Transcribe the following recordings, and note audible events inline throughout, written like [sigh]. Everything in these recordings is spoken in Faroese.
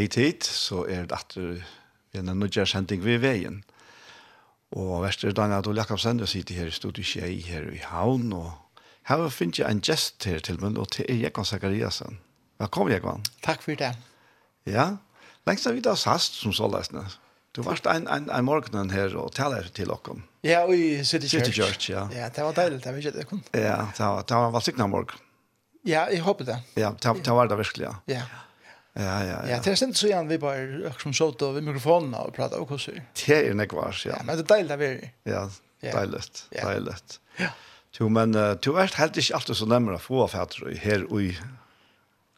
hei tid, så er det at vi er nødgjør sending ved veien. Og Vester Daniel Adol Jakobsen, jeg sitter her i studiet Kjei her i Havn, og her finner jeg en gest her til meg, og til er Jekon Zakariasen. Velkommen, Jekon. Takk for det. Ja, lengst har vi da sast som så løsne. Du varst en, en, en morgen her og taler til dere. Ja, i City Church. City Church, ja. Ja, det var deilig, det var ikke det kun. Ja, det var, det var valgsikna morgen. Ja, jeg håper det. Ja, det, det var det virkelig, ja. Ja. Ja, ja, ja. Ja, det er sent så igjen vi bare som så da ved mikrofonen og pratet og hvordan. Det er nekvars, ja. ja. Men det er deilig å være. Ja, deilig, deilig. Ja. Jo, men uh, du [laughs] [laughs] er helt ikke alltid så nemmere å få av fætter her og i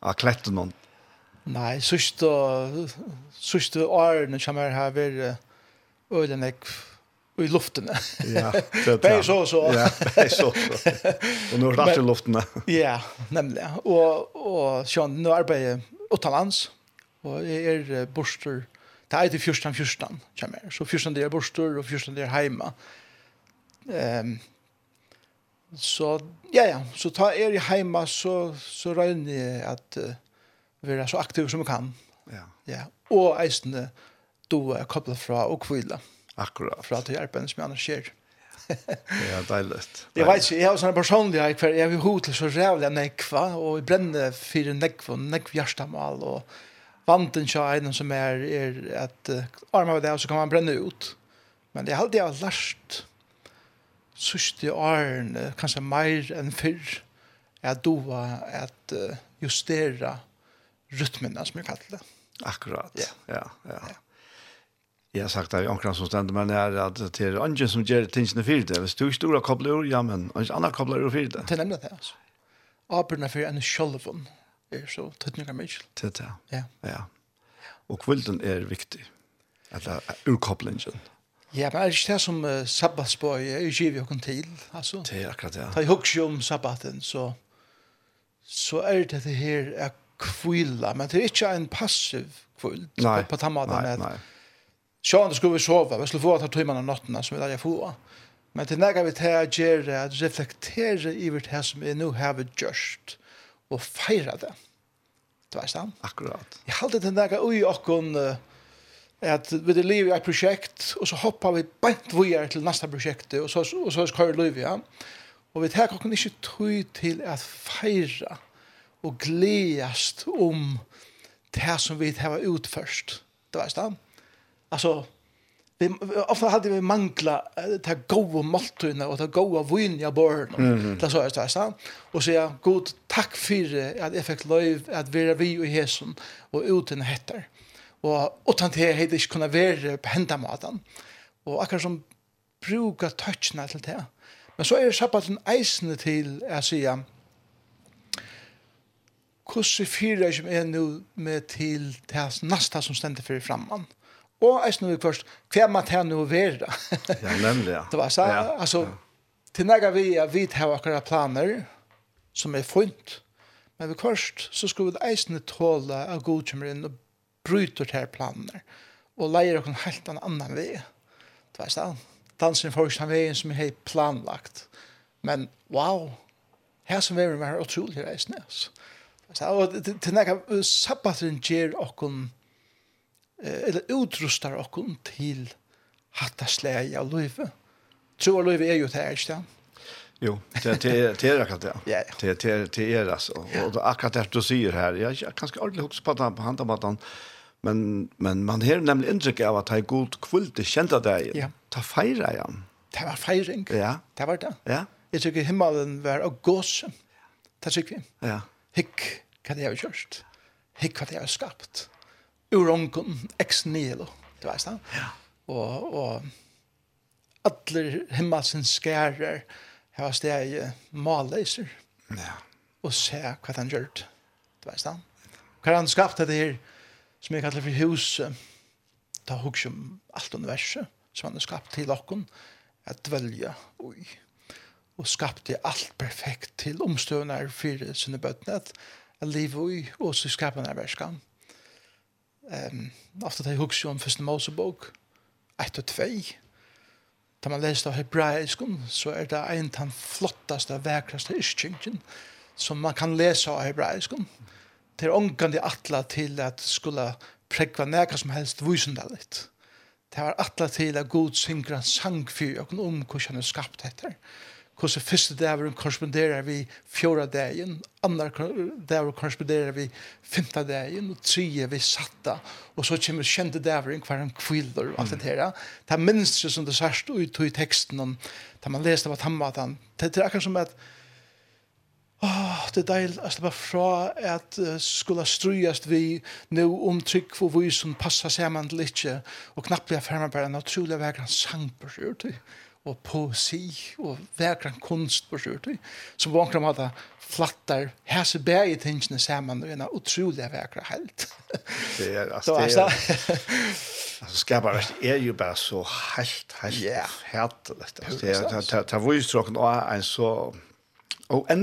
av kletten og Nei, sørste sørste årene kommer her ved øyne i luftene. ja, det er så og så. ja, det er så så. Og nå er det alltid luftene. ja, nemlig. Og, og sånn, nå arbeider jeg uttalands, og jeg er borster, det er til fyrstan fyrstan, kommer Så fyrstan det er borster, og fyrstan det er heima. Um, så, ja, ja, så ta er i heima, så, så røyner jeg at uh, være så aktiv som jeg kan. Ja. ja. Og eisende, du er koblet fra og kvile. Akkurat. Fra til hjelpen som jeg annars skjer. Ja. [laughs] ja, deiligt. Jeg vet ikke, jeg har sånne personlige, jeg, jeg vil hod til så rævlig av nekva, og jeg brenner for nekva, nekva hjertemål, og vanten til en som er, er at uh, armer av det, så kan man brenne ut. Men det er alltid jeg har lært sørste årene, kanskje mer enn før, er at var at uh, justera rytmene, som jeg kaller det. Akkurat, ja, ja. ja. ja. Jeg har sagt det i omkring som stender, men det er at det er ungen som gjør tingene for det. Hvis du är og kobler ur, ja, men andra kobler ur for det. Det är nämligen det, altså. Aperna for en självun er så tydliga mycket. Det är det, ja. ja. Og kvällen er viktig. eller urkoblingen. Ja, men er det ikke det som uh, sabbatsbøy er ikke vi åkken til, altså? Det er akkurat det, ja. Da jeg husker om sabbaten, så, så er det det her er kvila, men det er ikke en passiv kvil på, på tammaten. Nei, nei, nei. Sjån det skulle vi sova, vi skulle få ta timmar av natten som vi lærte få. Men til nega vi til å gjøre at reflektere i vårt her som vi nå har vi gjørst, og feira det. Det var han? Akkurat. Jeg halte til nega ui okkon, at vi det liv i et prosjekt, og så hoppar vi bant vujer til næsta prosjekt og så, og så skar liv, ja. Og vi tar okkon ikke tøy til at feira og gledast om det som vi har utførst. Det var han? alltså vi ofta hade vi mangla ta goda måltidna och ta goda vinja barn mm -hmm. så är det så. och säga god tack för att jag fick lov att vara vi och hesen och uten hettar och och tant det hade inte kunna vara på hända och akkurat som bruka touchna till det men så är det sabbaten eisende till att säga Hvordan fyrer jeg ikke med nå med til det neste som stender for fremman? Mm og jeg snur først, hva man tar nå vera. ja, nemlig, ja. [laughs] Det var så, ja, altså, ja. til nægge vi er vi her akkurat planer som er funnet, men vi først så skulle vi eisen tåle av godkjømmer inn og bryter til planer, og leier oss helt en annan vei. Det var så, dansen folk den veien som er helt planlagt. Men wow, her som vi er utrolig reisende, altså. Så, og til nægge, sabbateren gjør oss eller utrustar okkom til hatta slæg av løyve. Tro av løyve er jo det her, ikke det? Jo, det er det akkurat det. Ja, ja. Det er det er altså. Og akkurat det du sier her, jeg er ganske ordentlig hukst på den på handen på den, men, men man har nemlig inntrykk av at det er god kvult det kjente deg. Ja. Ta feire igjen. Det var feiring. Ja. Det var det. Ja. Jeg tykker himmelen var av gåse. Det tykker vi. Ja. Hikk, hva det har gjort. Hikk, hva det har skapt ur onken ex nihilo. Du vet det? Ja. Og, og alle himmelsens skærer har steg malleiser. Ja. Og se hva han gjør. Du vet det? Hva han skapte det her som jeg kallar for huset. Ta hugg om alt universet som han har skapt til okken at dvelja ui. Og skapte alt perfekt til omstøvnar fyrir sinne bøtnet. Liv ui, og så skapte han er verskan. Ehm ofta det hugsa om första Mosebok 1 og 2. Ta man lesa av hebraiskun, så er det ein tan flottaste, vekraste iskingen som man kan lesa av hebraiskun. Det er ångande atla til at skulle prekva nekka som helst vusendalit. Det var atla til at god syngra sang fyrir og om hvordan han er skapt etter hvordan første dæveren korresponderer vi fjorda dagen, andre dæveren korresponderer vi femta dagen, og tredje vi satta, og så kommer kjente dæveren hver en kvilder og alt det her. Det er minst som det sørst ut i teksten, om, da man leste av tammatan, det er akkurat som at Åh, det er deilig å slippe fra at uh, skulle strøyast vi nå om trygg for vi som passer sammen til ikke, og knappt blir fermer bare en utrolig vekker en sang på og poesi og vekran kunst på skjørt, som på en måte flattar hese bæg i tingene sammen og en utrolig vekra helt. [laughs] det er, altså, [laughs] det er, altså, [laughs] skapar er jo bare så helt, helt, yeah. helt, det er, ta ta det er,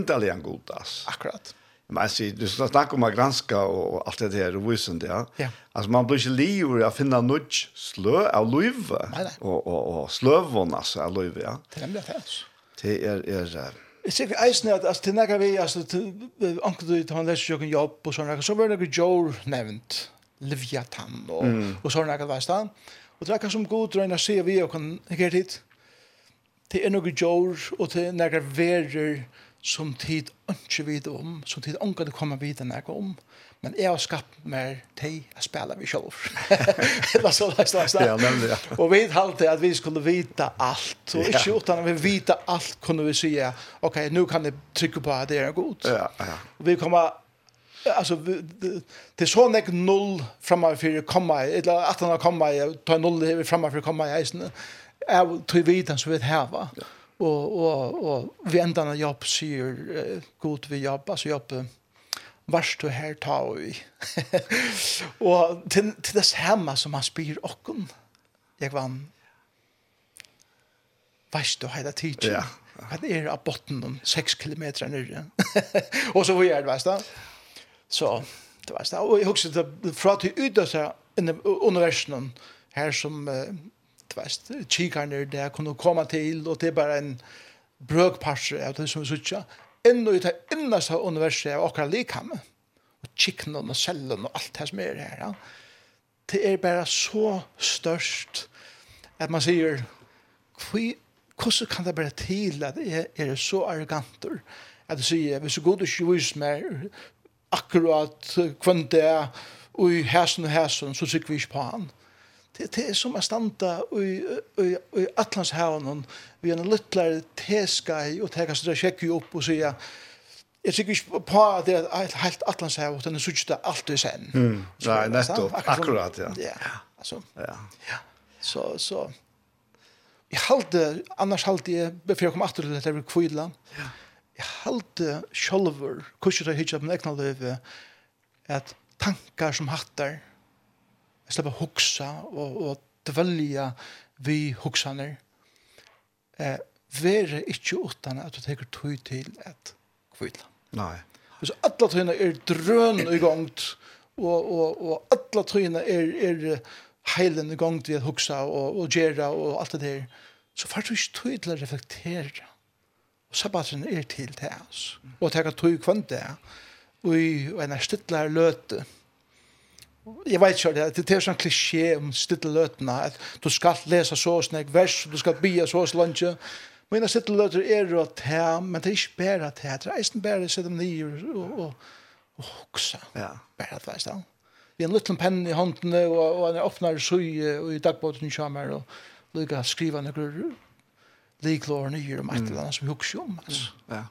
det er, det er, det er, det er, det Men alltså du ska snacka om att granska och allt det där och visst ja. ja. Alltså man blir ju liv att finna något slö av liv och och och slövon alltså av liv ja. Det er nemlig det altså. Det är är Jeg sikker eisen at altså, til nægge vi, altså, til anker du til han leser jo en jobb og sånne, så var det noe Jor nevnt, Leviathan og, mm. og sånne, veist han. Og det er akkurat som god drøyne sier vi og kan ikke hit, det er noe Jor og til nægge verer som tid ikke vite om, som tid ångan det kommer vite når jeg om. Men jeg har skapt mer tid å spille vi selv. [laughs] Eller så, la, la, la. Ja, nemlig, ja. Og vi halte at vi skulle vite alt. Og ikke utan at vi vite alt kunne vi si, ok, nu kan jeg trykke på at det er godt. Ja, ja. Og vi kommer alltså det så nek noll framför komma eller att han har komma ta noll framför komma i isen är till vidan så vet här va. Ja och och och av jobb syr uh, god vi jobb så jobb vars du här ta vi [laughs] och till til det samme som han spyr okken jag vann vars du hela tiden ja Hva är av botten 6 km nere. [laughs] och så var jag det värsta. Så det värsta. Och jag också det, fra til ut så under universum här som tvest, kikarne det kunne komme til, og det er bare en brøkparser av det som vi sier, ennå i det innerste universet av akkurat likhamme, og kikkene og cellen og alt det som er her, ja. det er bare så størst at man sier, hvordan kan det bare til at jeg er så arroganter, at jeg sier, hvis du god ikke viser meg akkurat hvem det er, og i hæsen og hæsen, så sikker vi ikke på han det, det er som å standa i, i, i Atlantshavnen vi en luttlar teskai og teka seg sjekke opp og sier Jeg sikker ikke på at det er et helt atlandshav, og den er suttet alt i sen. Mm. Nei, nettopp. Akkurat, ja. Ja, altså. Ja. ja. Så, så. Jeg halte, annars halte jeg, for jeg kom atter til dette, jeg. Ja. Jeg halte sjolver, kurset jeg hittet på min egna løyve, at tankar som hattar, Jeg slipper huksa og, og dvelja vi huksaner. Eh, vere ikke utan at du teker tøy til et kvila. Nei. Så alla tøyna er drøn i gongt, og, og, og alla tøyna er, er heilen i gongt vi at huksa og, og gera og alt det der. Så fart du ikke tøy til å reflektera. Og sabbaten er til det, altså. Og teker tøy kvant det, og i en er løte jeg vet ikke, det, det er sånn klisjé om stille løtene, at du skal lese så og snakk vers, du skal bia så og slunge. Men jeg stille løter er jo til, men det er ikke bare til, det er ikke bare til å sitte nye og, og, og hoksa. Ja. Bare til veist da. Vi har en liten penn i hånden, og, og han åpner søy i dagbåten i Kjammer, og lykke å skrive noen liklår nye om et eller annet som hoksa om. Altså. Ja.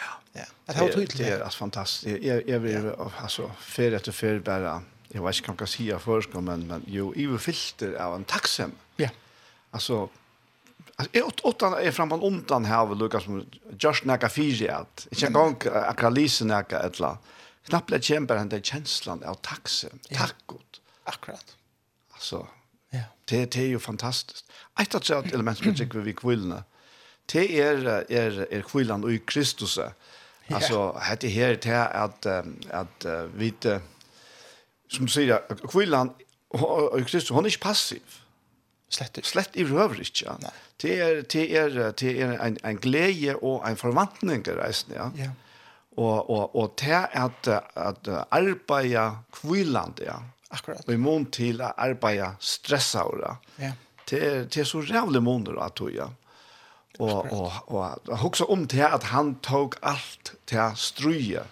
Ja. Ja. Det har tydelig. Det är fantastiskt. Jag jag vill alltså för att för bara jag vet inte om jag kan säga först, men, men jo, i filter av en tacksam. Ja. Alltså Alltså, Alltså åt åtta är framan undan här av Lucas som just näka fysi att kan gång akra lisen näka ettla. Knappt lätt kämpar han den känslan av tacksam. Tack gott. Akkurat. Alltså ja. Det det är ju fantastiskt. Ett att säga element som jag vi kvillna. Det är är är kvällan i Kristus. Alltså hade här det att att vita som du sier, kvillan, Kristus, hon er ikke passiv. Slett ikke. Slett i røver ikke, ja. Nei. Det er, det er, det er en, en glede og en forvantning i reisen, ja. Ja. Og, og, og det er at, at arbeide kvilland, ja. Akkurat. Og i mån til å arbeide stressaura. Ja. Det er, det er så rævlig måneder at du, ja. Og, og, og, og, og om det at han tok alt til å struje.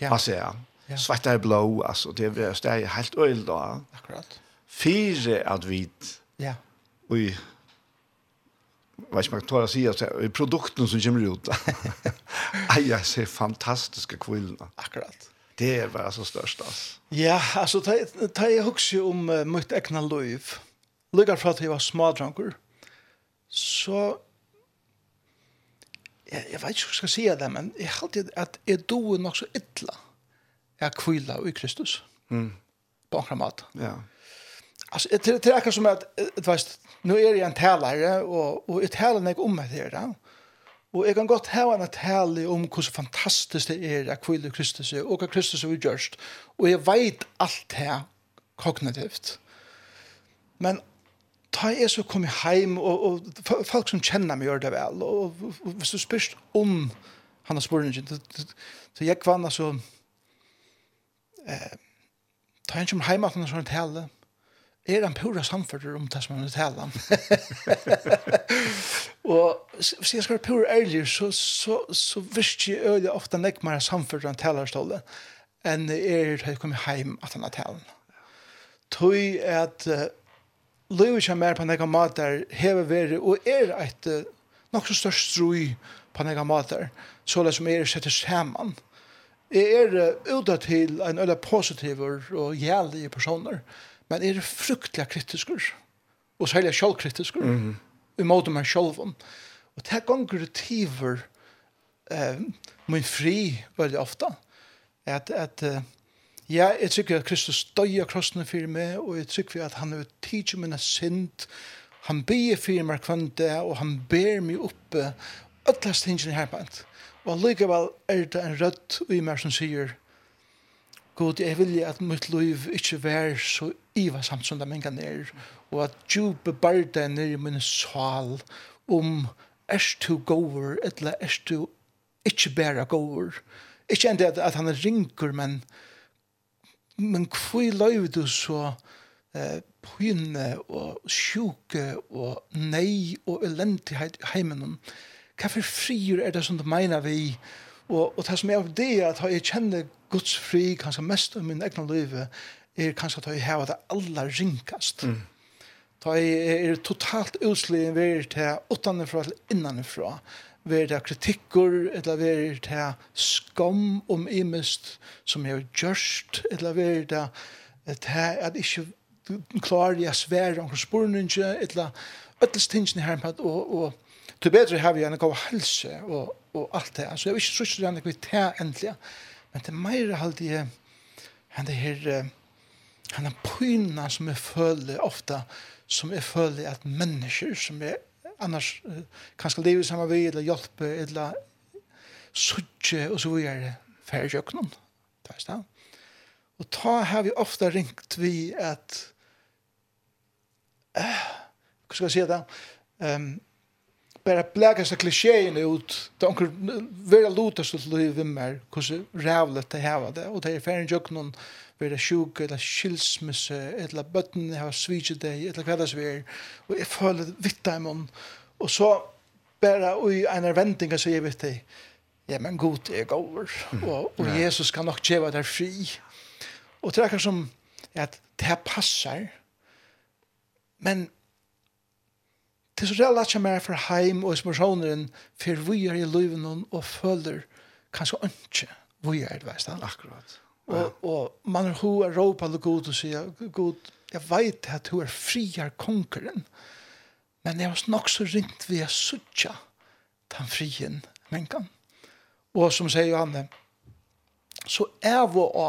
Ja. Altså, ja ja. svarta er blå, altså, det er steg helt øyel da. Akkurat. Fire at vi, ja. og i, vet ikke man tar å si, så i produkten som kommer ut, [laughs] jag ser fantastiske kvillene. Akkurat. Det var så størst, altså. Ja, altså, ta jeg husker om uh, mitt egna liv. lykker fra at jeg var smadranker, så jeg, jeg vet ikke hva jeg skal si det, men jeg halte at jeg doer nok så ytla er kvila i Kristus. Mm. På en mat. Ja. Alltså det det är som att det vet nu är det en talare och och ett talare jag om det här. Och jag kan gott ha en tale om hur så fantastiskt det är att kvila Kristus och att Kristus är gjort, Och jag vet allt det här kognitivt. Men ta jeg så kom jeg hjem, og, og folk som kjenner meg gjør det vel, og, og, og hvis du spørst om han har spørt, så jeg kvann altså, Eh, [laughs] ta en som heima til sånn tale, er han pura samfunnet om det som han er tale om. og hvis jeg skal være pura ærlig, så, så, så visste jeg øyelig ofte nek mer samfunnet om talerstålet, enn er til jeg kom heim at han er talen. Tøy at uh, Løyvi som er på nekka matar hever veri og er eit uh, nok så størst strui på nekka matar så det som er setter saman. Mm Jeg er ute til en øyla positiver og gjeldige personer, men er fruktelig kritisker, og særlig selvkritisker, mm -hmm. i måte meg selv. Og det er ganger tiver eh, min fri veldig ofte, at, at uh, ja, jeg tykker at Kristus døy av krossene for meg, og jeg tykker at han er tidlig min synd, han ber for meg hver det, og han ber meg oppe, alle stingene her på en. Og allikevel er det en rødt i meg som sier, God, jeg vil at mitt liv ikke være så iva samt som det mengen er, og at du bebarde ned i min sal om er du gåver, eller er du ikke bare gåver. Ikke enda at, at han ringer, men, men hvor løy du så eh, pyne og sjuke og nei og elendighet i heimen, hva for frier er det som du mener vi? Og, og det som er av det er at jeg kjenner Guds fri kanskje mest om min egen liv er kanskje at jeg har det aller rinkast. Mm. Da jeg er totalt utslig ved til utanifra til innanifra ver det kritikker, eller ver det skam om imest som jeg har gjørst, eller ver det at jeg ikke klarer jeg svære om spørninger, eller ødelstingene her med, og, og til bedre har vi en god helse og, og alt det. Så jeg vil ikke så ikke det vi tar endelig. Men det er mer alt det enn det her han er pyna som jeg føler ofte som jeg føler at mennesker som jeg annars uh, kanskje lever sammen med eller hjelpe eller suttje og så videre færgjøknen. Det er stedet. Og ta har vi ofte ringt vi at eh, hva skal jeg si det? Um, bara bläka sig klichéerna ut. De onkel vera luta så liv vi mer. Kusse rävlet det här det och det är färgen jag någon vera sjuk eller skilsmisse eller button har switched det eller vad det är. Och jag följer vitt i. Och så bara och i en vänting så jag vet det. Ja men god är gåvor. Och och Jesus kan nok ge deg fri. Och det är som at det här passar. Men det er så reelt at jeg mer for heim og småsjoneren for vi er i livet og føler kanskje ikke vi er det veist Akkurat. Og, og man er ho er råpa alle god og sier god, jeg vet at du er friar kongeren men jeg har nok så ringt vi er suttja den frien menkan. Og som sier Johanne så er vi å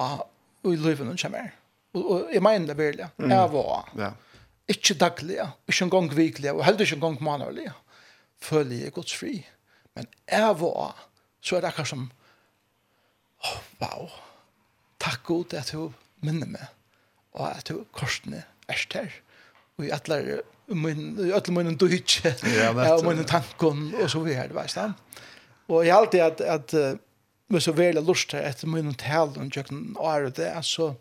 i livet noen kommer. Og, og jeg mener det virkelig, er vi å. Ja ikke daglige, ikke en gang viklig, og heller ikke en gang mannerlig, føler jeg Guds fri. Men jeg var, så er det akkurat som, oh, wow, takk god at du minner meg, og at du korsene er stær, og i alle min, i alle mine døytje, og mine tanken, og så videre, veist du. Og jeg alltid at, at hvis jeg vil ha lyst til etter mine talen, og jeg kan det, så,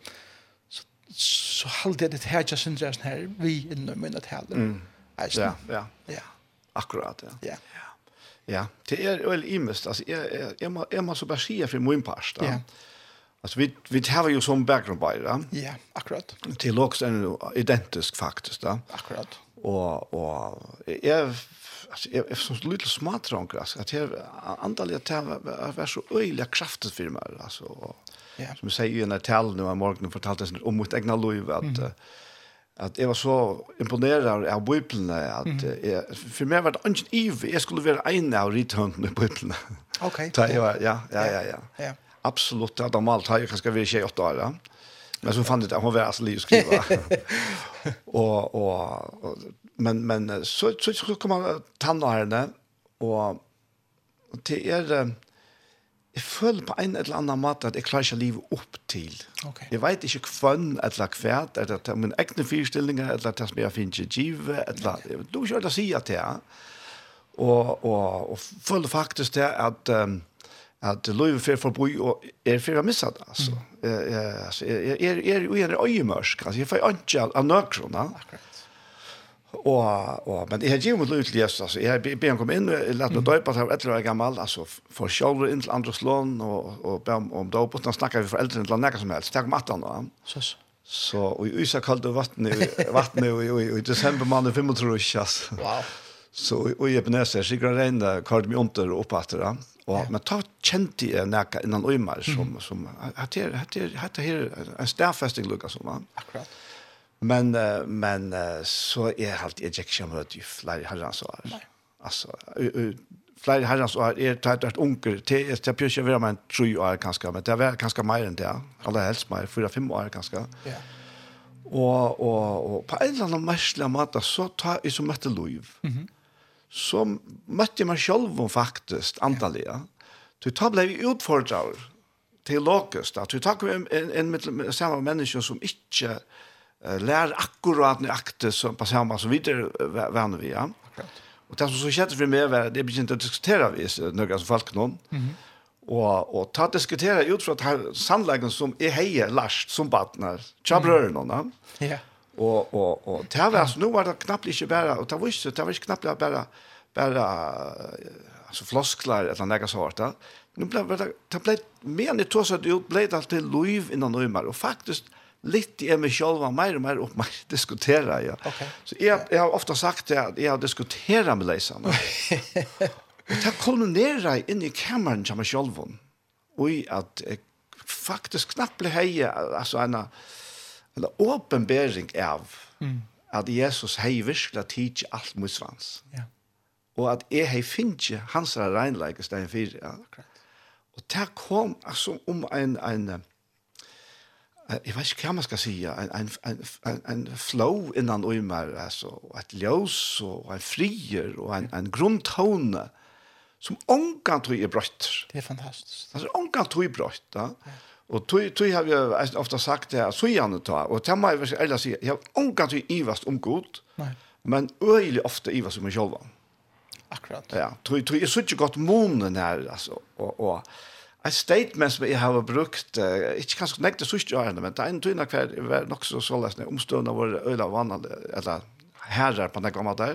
så halde jeg det her ikke synes jeg sånn her vi innom mine taler. Mm. Ja, ja. Ja. Akkurat, ja. Ja. ja. Ja, det är väl imest. Alltså jeg, jeg, må jeg må så bara säga for min part, da. Ja. Altså, vi vi har jo som background by da. Ja, akkurat. Til Det looks en identisk faktisk, da. Akkurat. Og, og jeg, altså, jeg, är så lite smart drunk alltså att jag antal jag tar var så öliga krafter för mig alltså. Yeah. Som jag sier i en tale nå nu om morgonen fortalte jag om mitt egna liv att mm. at att jag var så imponerad av Bibelen, att mm. jeg, för mig var det ikke iv jag skulle vara en av rithönden i Bibeln. Okej. jeg ja, ja, ja, ja. ja. ja. Absolut, det hadde malt, har jag vært vi 28 år. Ja. Men så fann det att hon var alltså liv skrive. [laughs] och, och, og, men men så så, så kommer tanna henne och till er jeg føler på en eller annen måte at jeg klarer ikke livet opp til. Okay. Jeg vet ikke hvem eller hvert, eller til min egne fyrstillinger, eller til som jeg finner ikke givet, eller okay. du ikke hørte å si at jeg. Og, og, og føler faktisk det at um, at livet fer for boi og er for å missa det altså. Mm. Jeg, altså er er er en øyemørsk. Altså jeg får ikke av nøkrona. Akkurat. Og, og, [laughs] men jeg har givet mitt liv til det här gymmet låter just alltså jag ber kom in lät mig döpa etter å være gammel, altså, for shoulder inn til andre slån og, og be om om dop och snackar vi for eldre, till näka som helst. Tack om 18 år. Så så Så, og i isa kallt vattnet, i og, i i december månad 35 altså. Wow. Så og, jag benäs så gick det ända kallt under og uppåt där. Og, men ta kjente jeg näka innan ömar som som hade hade hade här en stærfesting, lucka som va. Akkurat. Men uh, men uh, så är helt ejection mode ju flyr herrans år. Alltså flyr herrans år är tajt att onkel till till pjösche vill man tro år kanske men det var kanske mer än det. Alla helst mer fyra fem år kanske. Ja. Och och och på en annan märsla mata så tar ju så mätte lov. Mhm. Så mötte man själv faktiskt antaliga. Du tar blev utfordrar till lokust att du tar en en med samma människor som inte lär akkurat nøyaktig som på samma som vidare vann vi. Ja. Och det som så skjedde for meg var det begynte att diskutera vi några som folk noen. Mm Och och ta diskutera ut för her sannleggen som är heie last som partner. Chabrör noen. Ja. Och och och det var altså, nu var det knappt ikke bare, och det var ikke, det var ikke knappt bare, bara altså flosklar eller noe sånt där. Nu blev det det ble, mer än det tog seg ut, ble det till liv innan nu och faktiskt litt i meg selv og mer og mer opp meg diskutera. Ja. Okay. Så jeg, jeg har ofte sagt det at jeg har diskuteret med leisene. [laughs] og det kolonera inn i kameran til meg selv og i at jeg faktisk knappt ble heie altså en, en åpenbering av mm. at Jesus hei virkelig tids alt mot svans. Ja. Og at jeg hei finnes hans regnleik i stedet for. Ja. Og det kom altså om en, en, en jeg vet ikke hva man ska si, en en en en flow innan och altså, alltså ett ljus og en frier og en en grundton som onkan tog er brøtt. Det er fantastisk. Altså, ångan tog er brøtt, ja. Og tog tog har jag ofta sagt det så gärna ta och ta mig si, jeg har onkan tog ivast om god, Nei. Men øyelig ofte ivast om meg själv. Akkurat. Ja, tror tror jag så inte gott månen här alltså och och Ein statement som jeg har brukt, uh, ikke kanskje nekte sørste årene, men det er en tøyne hver var nok så så sålesende, omstående vår øyne av vannene, eller herrer på den gamle der,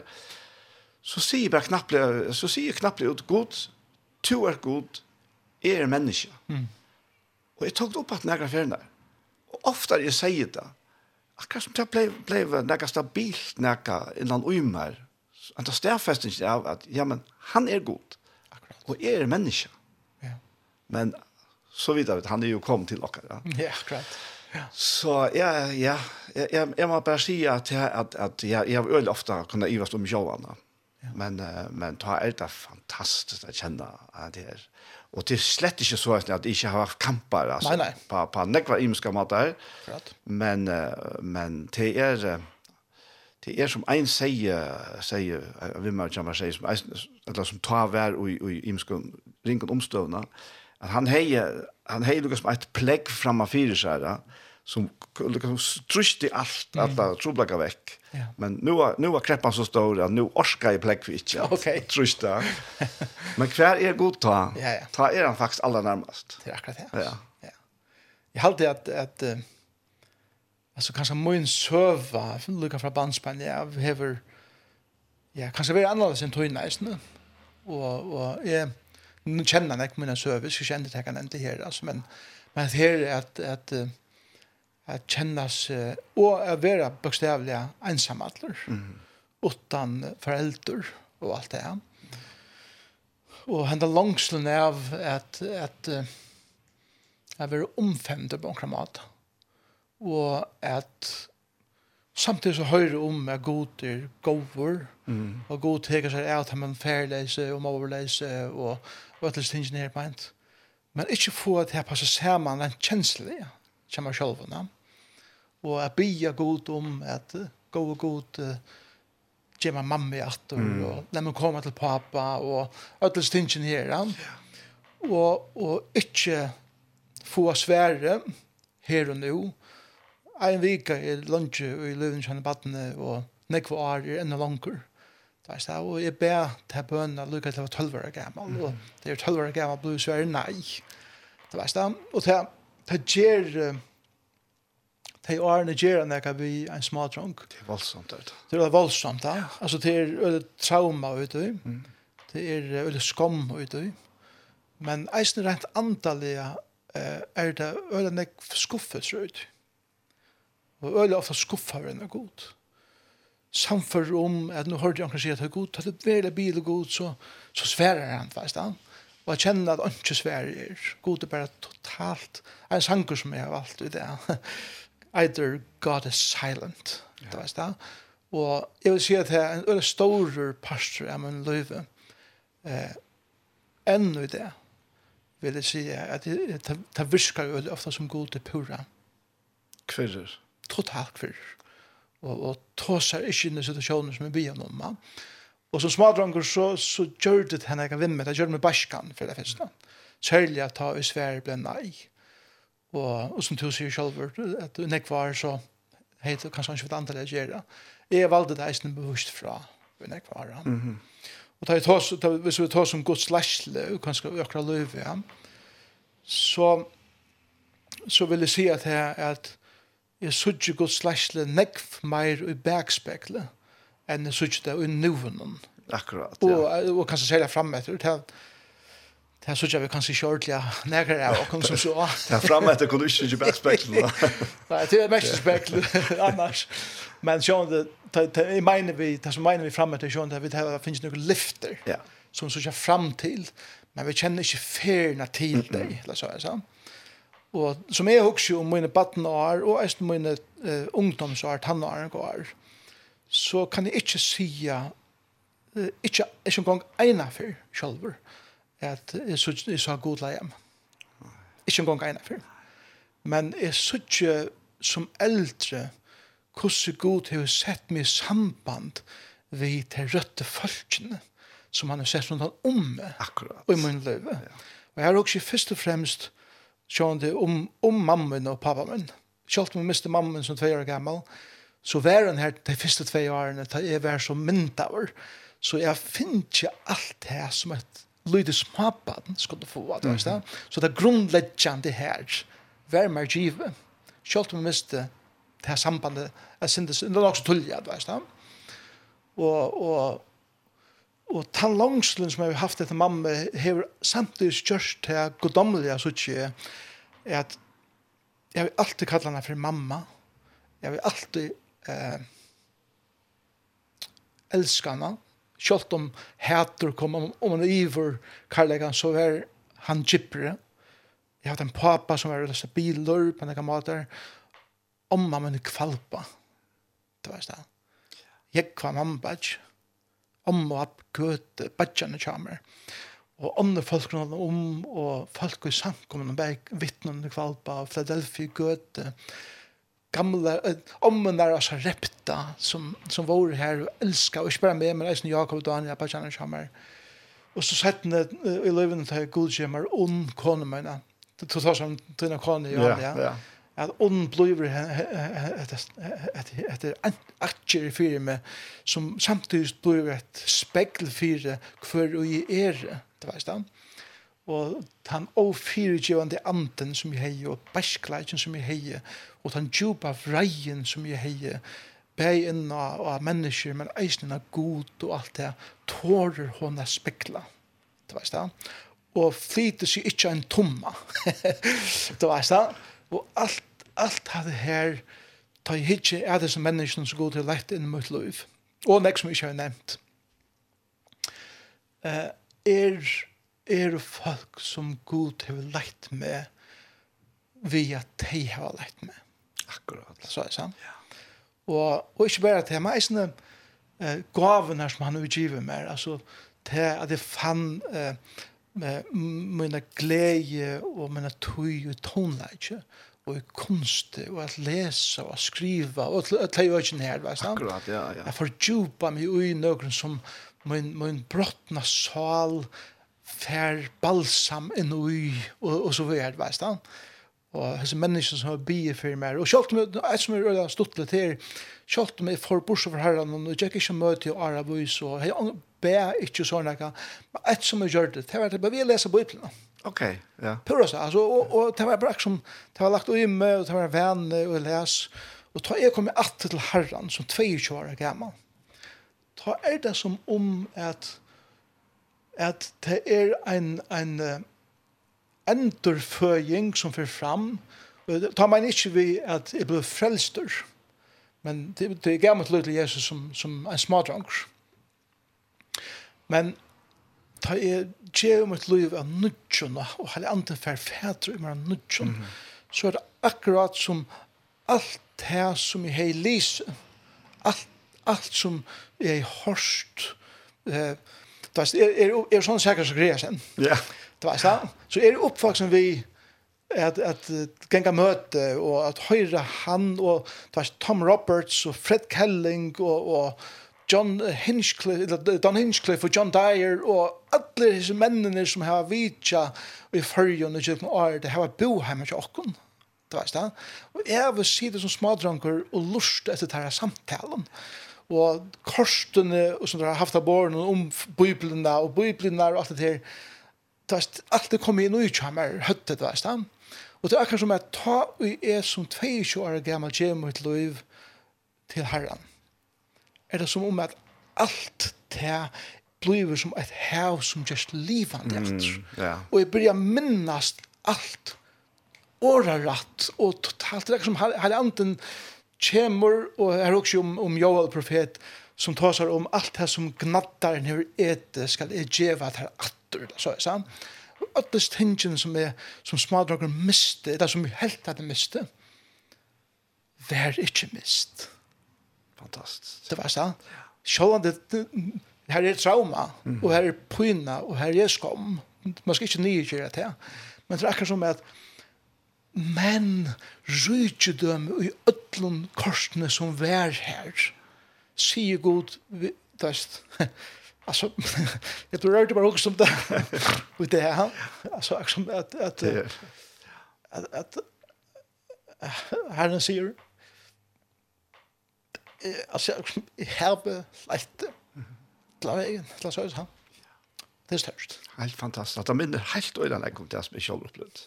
så sier bare knapplig, så sier knapplig ut, god, to er god, er menneske. Mm. Og jeg tok det opp at nægra fjerne. Og ofte jeg sier det, akkurat som det ble, ble nægra stabilt nægra innan uimer, enn det stedfestingen av at, ja, men han er god, og er menneske. Mm. Men så vidare, han är ju kom till oss. Ja, ja klart. Ja. Så ja, ja, jag jag jag måste bara säga att jag att att jag jag vill ofta kunna ivast om Johanna. Ja. Men men ta är det fantastiskt att känna att det är och det är slett inte så att jag inte har haft kampar alltså nej, nej. på på nekva imska matar. Klart. Men men det är det är som en säger säger vi man kan säga som eller som tar vär och i imska ringen omstövna. Mm att han hejer han hejer med ett plägg framma fyra så där som alt truste allt alla trublaka veck. Men nu var nu var kreppan så stor att nu orska i plägg vi inte. Okej. [laughs] Truste. Men kvar är god ta. Ja, ja. Ta är han faktiskt allra närmast. Det är akkurat det. Ja. Ja. Jag hade att att alltså kanske min server från Lucas från bandspannet jag har Ja, kanskje vi er annerledes enn tøyne, og, og jeg, nu känner jag mina service så kände jag kan inte här alltså men men här är att att att kännas och att vara bokstavliga ensam allor mm. utan föräldrar och allt det här. Och hända långslen av att att att vara omfämd på en mat och att samtidigt så høyre om er goder, gover, mm. og god teker seg av at man færleise og måverleise og og ætlis tingene her på. Men ikke få at jeg passer sammen den kjenslige, kommer selv nå. Og jeg blir god om at gå og god gjør meg mamma i atter, mm. og la meg komme til pappa, og bøttelstingene her. ja. Og, og ikke få svære her og nå. En vika er lunge og i kjenne battene, og nekva år er enda langer. Mm Det er og jeg ber til bønene lukket til å være 12 år gammel, og det er 12 år gammel blod, så er det nei. Det er det, og til det gjør, det årene gjør han jeg vi en en smadrunk. Det er voldsomt, det er det. er voldsomt, da. Altså, det er øyne trauma ute, mm. det er øyne skam ute, men eisen rent antallige er det øyne skuffet ute. Og øyne ofte skuffer enn er godt samför om att nu hörde at det er god at det er veldig bil og god så så svärar han fast han kjenner at han ikke inte er. god er bare totalt. En sanger som jeg har valgt i det [laughs] either God is silent ja. det var det Og jeg vil si at det er en väldigt stor pastor av min liv eh, ännu i det vill jag säga att det, det, det virkar ofta som god til pura kvirrer totalt kvirrer og, og tåser ikke inn i situasjoner som vi blir om. Ja. Og som smadranger så, så gjør det henne ikke kan det gjør det med baskan, for det første. Særlig at ta i svære ble nei. Og, og som du sier selv, at du nekvar så heit kanskje ikke vet andre jeg gjør det. Jeg valgte det eisen bevisst fra vi nekvar. Mm -hmm. Og ta i tås, ta, hvis vi tar som Guds og kanskje økra løyve, ja. så, så vil jeg si at, her, at jeg sutje Guds lærsle nekv meir i bergspekle enn jeg sutje det i nuvunnen. Akkurat, ja. Og, og kanskje særlig frem etter, til det er sutje vi kanske ikke ordentlig nekker av och som så. [laughs] Ja, fram etter kunne ikke ikke bergspekle. Nej, det är mest spekle [laughs] annars. Men så det mener vi, det som mener vi fram etter, vi det finns några lyfter Ja. som så sutje fram till men vi kjenner ikke ferna till deg, eller så er så og som jeg husker om mine badnår, og eisen mine uh, ungdomsår, tannår, går, så kan jeg ikke sige, eh, ikke, ikke engang ene for selv, at jeg så, jeg så god leie hjemme. Ikke engang ene for. Men jeg synes som eldre, hvordan god har sett meg i samband vi til røtte folkene, som han har sett rundt om meg, Akkurat. og i min løve. Ja. Og jeg har også først og fremst, eh, sjående om, om mammen og pappa min. Selv om jeg miste mammen som tve år gammel, så var hun her de første tve årene, da jeg var som myndaver. Så jeg finner ikke alt det som et lydig smabaden skulle få. Mm -hmm. Så det er grunnleggende her, vær mer givet. Selv om jeg miste det her sambandet, jeg synes det er nok så tullig, du veist da. Og, og og den langslen som jeg har haft etter mamma har samtidig kjørst til goddommelige så ikke er at jeg vil alltid kalla henne for mamma. Jeg vil alltid eh, elska henne selv om hæter kom om, om en iver karlægan så er han gypere jeg har hatt en pappa som er løst biler på noen måter om mamma min kvalpa det var det jeg kvar mamma om og at køte badgjene kommer. Og andre folk om, og folk i samkommende vittnen i kvalpa, Philadelphia, Goethe, gamla ommen där så repta som som var här och älska och spela med men Eisen Jakob och Daniel på Channel Chamber. Och så satt ni i Löven till Guldjemmer on konemena. Det tog som dina koner ja. Ja at ånden blir etter atjer fyrir meg, som samtidig blir et spekkel fyrir hver og i er, det var han. Og den ofyrirgjøvande anden som jeg hei, og bæskleikjen som jeg hei, og den djupa vreien som jeg hei, bæg inn av, av mennesker, men eisen av god og alt det, tårer hon er spekla, det var han. Og flyter seg ikke en tomma, det var han. Og alt, alt hadde her, ta i hitje er det som menneskene som går til lett inn mot liv. Og nek som ikke har nevnt. Uh, er, er folk som god har lett med via de har lett med. Akkurat. Så er det sant? Ja. Og, og ikke bare til meg, eisne uh, gavene som han har utgivet med, altså til at jeg fann uh, med mina glädje och mina tøy och tonläge och konst och att läsa och skriva och att ta ju inte här va Akkurat ja ja. Jag fördjupa mig i någon som min min brottna sal fär balsam en oj och och så vidare va sant? Og hese mennesker som har bie for meg, og selv om jeg som er røyda stått litt her, selv om jeg får bortsett for herren, og jeg ikke møte i Arabus, og jeg bär inte såna kan ett som jag gjorde det var det bara läsa bibeln. Okej, okay, ja. Pura så alltså och, och det var bara som det var lagt i imme och det var vän och läs och ta jag kommer att till Herren som 22 år gammal. Ta är det som om att att det är en en enterføying som fyrir fram. Ta man ikke vi at jeg ble frelster, men det, det gav meg til Jesus som, som en smadranger. Men ta er tjev om et liv av nudjon, og hele andre ferfætre om av nudjon, så er det akkurat som alt det som jeg har lyst, alt, alt som jeg har hørt, eh, det er, er, er sånn sikkert som greier sen. Ja. Det var sånn. Så er det oppvaksen vi at at ganga møte og at høyre han og Tom Roberts og Fred Kelling og og John Hinchcliffe, Don Hinchcliffe og John Dyer og alle disse mennene som har vidtja i fyrjon og kjøkken år, det har bo hjemme til okken. Det var stedet. Og jeg vil si det som smadranker og lust etter denne samtalen. Og korsene og som dere har haft av båren om biblene og biblene og alt det her. Det var alt det kom inn og utkjømmer høttet, det var stedet. Og det er akkurat som at ta og jeg som 22 år gammel kommer til liv til herren er det som om at alt det blir som et hev som just livande mm, yeah. Og jeg börjar minnast alt årarat og totalt. Det er som halvanten kjemur og her også om, om Joel profet som tar seg om alt det som gnattar når ete skal jeg djeva at her atter så er det sant Og alle tingene som er som smadrager miste det som helt hadde miste vær ikke mist. Fantastiskt. Det var sant. Sjålan det, her er trauma, og her er pyna, og her er skam. Man skal ikke nyrkjøre det. Men det er akkurat som at men rydde dem i ødlun korsene som vær her. Sier god, det er Alltså jag tror det bara också som det med det här alltså som att att att att Herren säger altså, herbe, leite, la veien, la så han. Det är störst. Helt fantastiskt. Det minner helt øyne jeg kom til som jeg selv opplevd.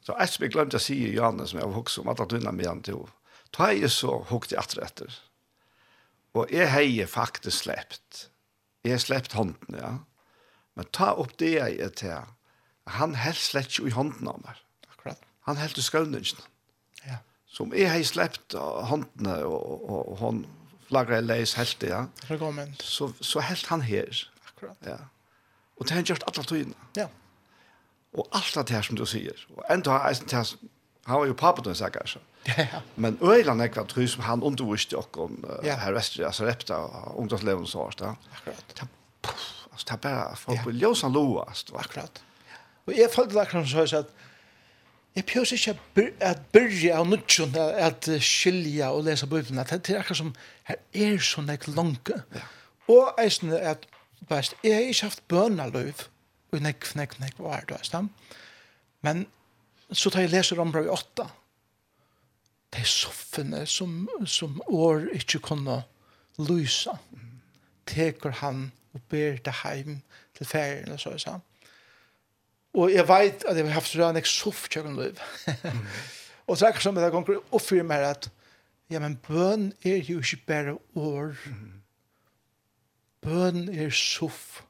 Så jeg som jeg glemte å si i Janne, som jeg har hukket om, at han døgnet med han til henne. Da jeg så hukket jeg etter etter. Og jeg har faktisk slept. Jeg har slept hånden, ja. Men ta opp det jeg er til. Han helst slett ikke i hånden av meg. Akkurat. Han helt i skøvningen. Ja som jeg har släppt håndene, og, og, og hun flagger jeg leis helt det, ja. Så, så helt han her. Akkurat. Ja. Og det har han gjort alle tøyene. Ja. Og alt det her som du sier. Og enda har jeg det han var jo pappa den säkert så. Ja. Men Öland er kvar som han underviste och om uh, ja. her väster altså repta ungdomsleven så här. Akkurat. Det, puff, altså, det er bare folk vill lösa loast. Akkurat. Og jeg følte det akkurat som så at, Jeg pjøs ikke at byrja av nudjon at skilja og lesa at Det er akkurat som her er sånn ek lange. Ja. Og eisne at best, jeg har ikke haft bønaløyv og nek, nek, nek, hva er det, eisne? Men så tar jeg leser om bra i åtta. Det er soffene som, som år ikke kunne lysa. Teker han og ber det heim til ferien og så, er det sånn. Og jeg vet at jeg har haft sånn jeg soff kjøkken liv. [laughs] og så er det som det ganger oppfyrer meg at ja, men bøn er jo ikke bare år. Bøn er soff.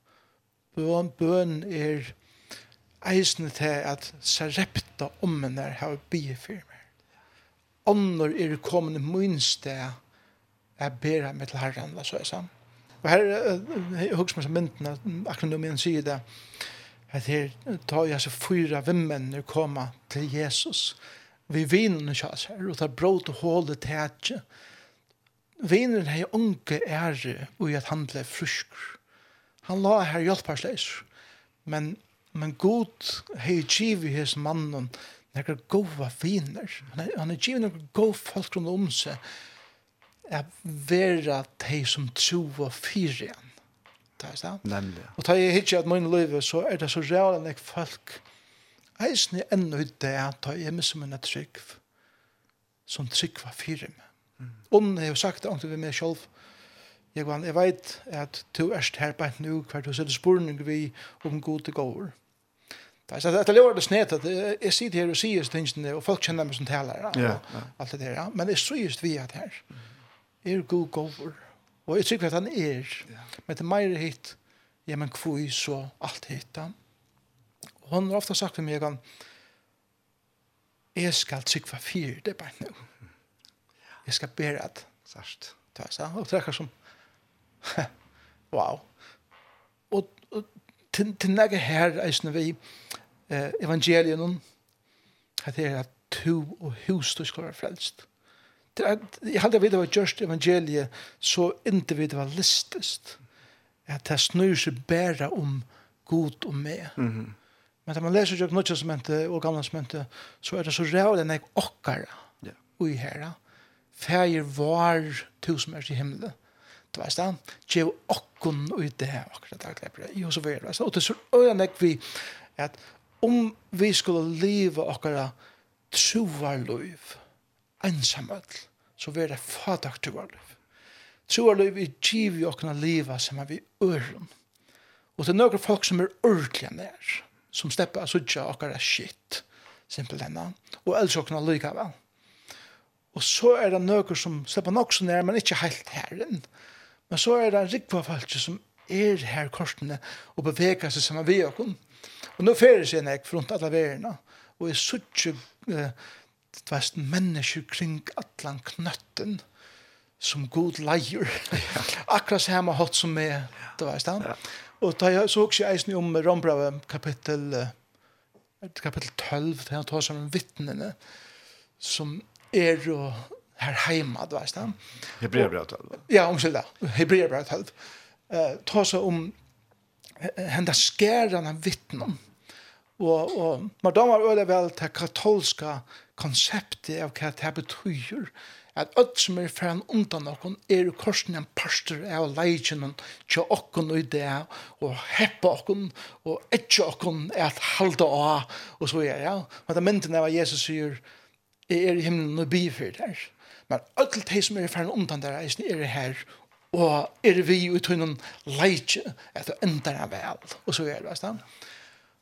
Bøn, bøn er eisende til at sarepta ommen der har bie for meg. Ånder er kommet i min sted jeg ber meg til herren, så er det sånn. Og her, jeg husker meg som mynden, akkurat når jeg sier det, at her tar jeg så fyra vimmenner koma til Jesus. Vi vinner ikke oss her, og tar brot og håle til ikke. Vinner har unge ære og i at han ble frusk. Han la her hjelparsleis. Men, men god har i hos mannen nekar gode viner. Han har givet nekar gode folk rundt om seg er vera de som tro og fyrer igjen det er sant? Nemlig. Og da jeg hittir at min liv, så er det så real enn jeg folk. Eisen er enda ut det, da jeg misser min trygg, som trygg var fire meg. Mm. jeg har sagt det, ånden vi meg selv, Jeg var, jeg vet at du erst her bare nu, hver du sitter spurning vi om god til gåver. Det er at det lever det snet, at jeg sitter her og sier tingene, og folk kjenner meg som taler, og alt det der, ja. Men jeg synes vi at her, er god gåver. Mm Og jeg tror at han er. Ja. Men det er mer hit, ja, men kvui så alt hit han. Og han har ofte sagt til meg, jeg skal trykva fyr, det er bare nå. Jeg skal bære at. Sørst. Det er sånn, og det er som, wow. Og, og til, til nægge her, eisne vi, eh, evangelien, at det er at to og hus du skal være frelst jeg hadde vidt det var gjørst evangeliet så individualistisk at det snur seg bare om god og med. Mm -hmm. Men når man leser jo noe som mente, og gamle som mente, så er det så rævlig enn jeg okkar Ja. ui herra. Fægir var to som er i himmelen. Du veist da, gjev okkon ui det akkurat der klepper det. Jo, så var det. Og det er så øyne vi at om vi skulle leve okkara troarløyv, ensamøtl, så vil det fadak til vår liv. Troa liv er giv i okna liva som er vi øren. Og det er noen folk som er ordelig nær, som slipper å sutja okkara shit, simpel enn, og ellers okna lyka vel. Og så er det noen som slipper nok så nær, men ikke helt herren. Men så er det rikva folk som er her korsene og beveger seg sammen vi okken. Og nå fyrir seg nek rundt alle verena, og er sutja uh, det var en menneske kring atlan knøtten som god leier. [laughs] Akkurat så hatt som er, det var han. Og da jeg så også eisen om Rombrave kapittel, kapittel 12, der han tar sammen vittnene, som er og her heima, det var han. Hebreabra 12. Ja, omkyld det. Hebreabra 12. Uh, ta seg om henda skæran av vittnen. Og, og man damer øyla vel til katolska konseptet av hva det betyr, at alt som er foran undan okken er jo korsen en parster av leikjenen til okken og det, og heppe okken, og etter okken er at halda av, og så er ja. Men det mynden av Jesus sier, er i himmelen og bifyr der. Men alt det som er foran undan der, er her, og er vi i noen leikje, at det ender er vel, og så er det,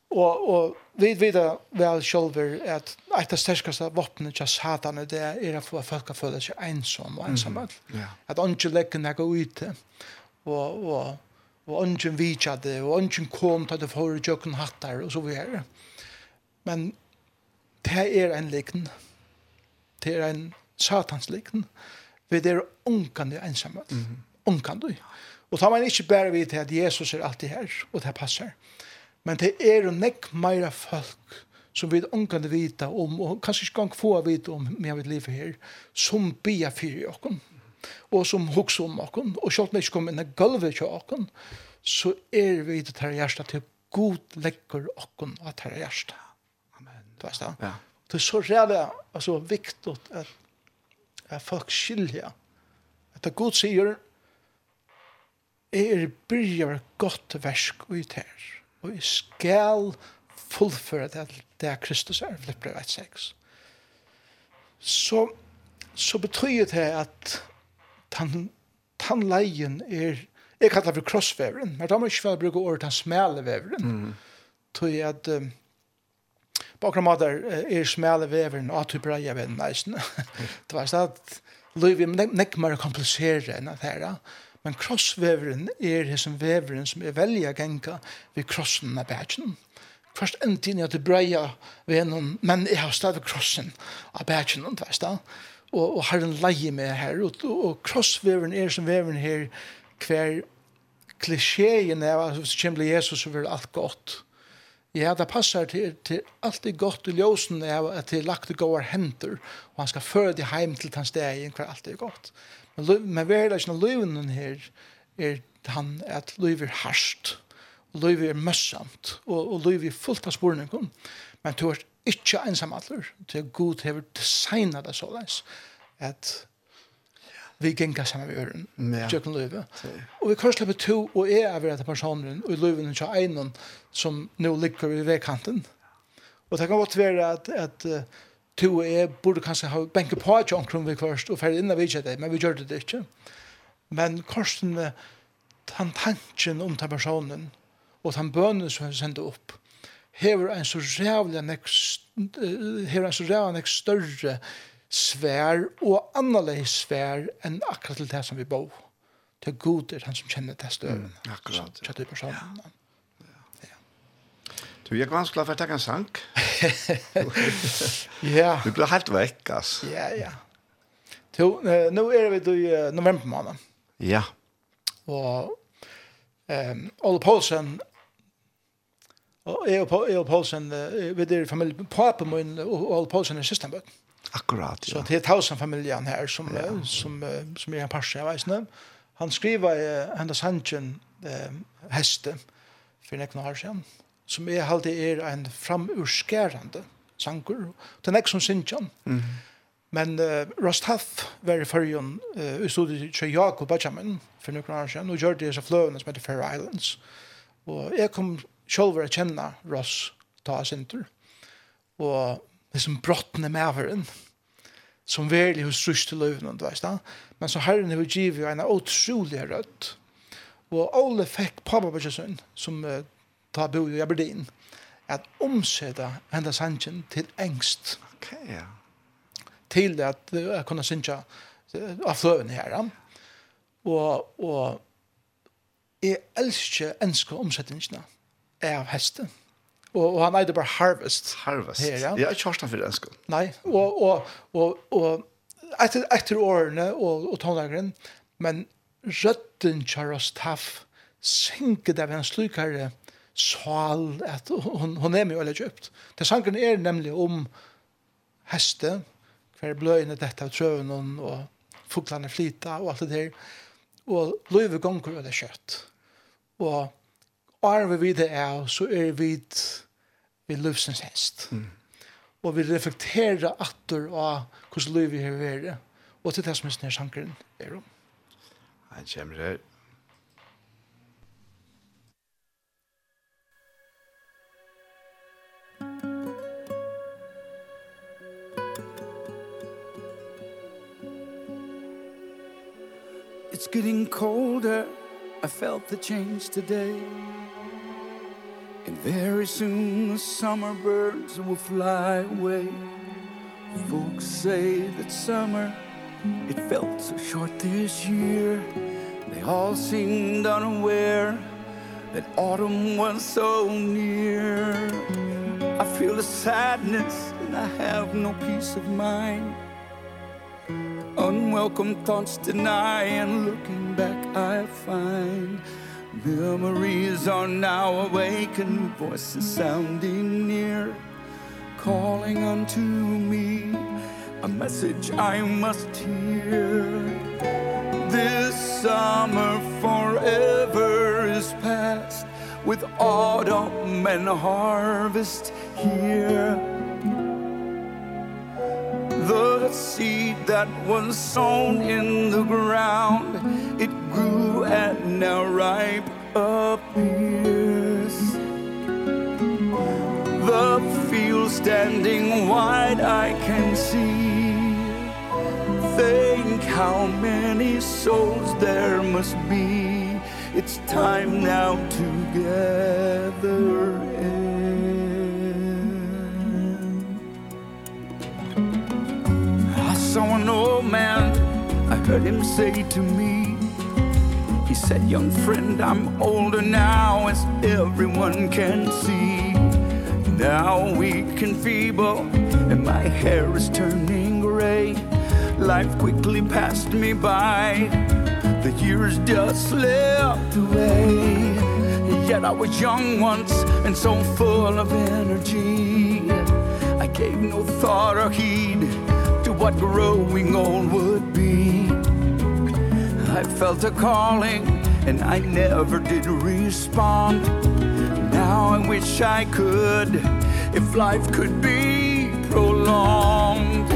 Og, og vi vet vel sjølver at et av sterkaste våpenet til satan det er at folk føler seg ensom og ensom. Mm. Yeah. At ikke legger noe ute. Og, og, og ikke vidtja det, og ikke kom til det for å jøkken hattar og så videre. Men det er en likn. Det er en satans likn. Vi er ångkande ensamhet. Mm. Ångkande. Og tar man ikke bare vidt at Jesus er alltid her, og det passer. Mm Men det er jo nekk meira folk som vi kan vita om, og kanskje ikke gang få vita om med mitt liv her, som bia fyrir okken, og som hugsa om okken, og selv om jeg ikke kommer inn i gulvet til okken, så er vi til tæra hjärsta til god legger okken av tæra hjärsta. Amen. Du vet det? Ja. Det er så rævlig, altså, viktig at, at folk skilja. At det god sier, er byrjar godt versk ut her og jeg skal fullføre det det Kristus er, Filipper 1.6. Så, så betyr det at den, den leien er, jeg kallar for krossveveren, men da må jeg ikke vel bruke ordet den smale veveren. Mm. Tøy at um, på akkurat måter er smale veveren [laughs] og at du breier ved den eisen. det var sånn at livet er mer komplisere enn at her, Men krossveveren er hessen veveren som er velja genka ved krossen av bætsjen. Først en tid jeg til breia ved noen, men jeg har stadig krossen av bætsjen, og, og har en leie med her. Og, og krossveveren er som veveren her hver klisjeen er at hvis det kommer Jesus så vil alt godt. Ja, det passar til, til alt det godt i ljósen av at det er lagt og gåar henter, og han skal føre det heim til hans deg hver alt er godt. Men verleisen av løyven her er han at løyv er harsht, og løyv er møssamt, og, og løyv er fullt av sporene. Men du er ikke ensam atler, til god hever designet det såleis, at vi gengar saman við øren. Ja. Jøkken løyve. Og vi kan slippe to, og jeg er ved at personen, og løyven er ikke som nå ligger ved vekkanten. Og det kan godt være at, at to og jeg burde kanskje ha benke på et omkring vi først, og ferdig inn av vidtje det, men vi gjør det ikke. Men korsen med den tanken om den personen, og den bønnen som han sendte opp, hever en så rævlig nek, hever en så rævlig nek større svær og annerledes svær enn akkurat til det som vi bor. Det er god er han som kjenner det større. Mm, akkurat. Så, så personen. Ja. Du er vanskelig for å ta en sang. [laughs] ja. Du blir helt vekk, ass. Ja, ja. Jo, nu är vi då i november måned. Ja. Och ehm Ole Paulsen och jag og Poulsen, uh, vi där familj pappa min och Ole Paulsen är systemet. Akkurat, ja. Så det er tausen familjen här som ja. som som är en parse, jeg vet ikke. Han skriver hennes hanchen uh, heste, för nekken år sedan som jeg halte er en framurskærende sanger. Det er ikke som Sintjan. Mm -hmm. Men uh, Rost Huff var i fyrjon uh, i studiet til Jakob Benjamin for noen år siden, og gjør det disse fløvene som heter Fair Islands. Og jeg kom selv å kjenne Ross ta Sintur. Og liksom brottene med avhøren som virkelig hos trus til løvene, du vet da. Men så herren har givet en utrolig rødt. Og alle fikk pappa på sin, som uh, ta bo i Aberdeen, at omsette enda sangen til engst. Ok, ja. Til at jeg kunne synge av fløven her. Og, og jeg elsker enske omsetningene av hesten. Og, og han eide bare Harvest. Harvest. Her, ja. Jeg har ikke hørt han for enske. Nei, og, og, og, og etter, etter årene og, og tonlageren, men røtten kjører oss taff, synker det ved en slukere sal, at hon, hon er mye veldig kjøpt. Det sangen er nemlig om heste, hver bløyene dette av trøvnen, og fuglene flyta, og alt det der. Og løyve gonger veldig kjøtt. Og er vi det er, så er vi vi løvsens hest. Mm. Og vi reflekterer atter av hvordan løyve vi har vært. Og til det som er sånn sangeren er om. Han kommer her. It's getting colder. I felt the change today. And very soon the summer birds will fly away. Folks say that summer It felt so short this year. They all seemed unaware That autumn was so near. I feel the sadness And I have no peace of mind unwelcome thoughts deny and looking back I find memories are now awakened voices sounding near calling unto me a message I must hear. This summer forever is past with autumn and harvest here the seed that was sown in the ground. It grew and now ripe appears. The field standing wide I can see. Think how many souls there must be. It's time now to gather in. saw an old man. I heard him say to me He said, young friend, I'm older now As everyone can see. Now weak and feeble And my hair is turning gray. Life quickly passed me by. The years just slipped away. Yet I was young once And so full of energy. I gave no thought or heed what growing old would be. I felt a calling and I never did respond. Now I wish I could if life could be prolonged.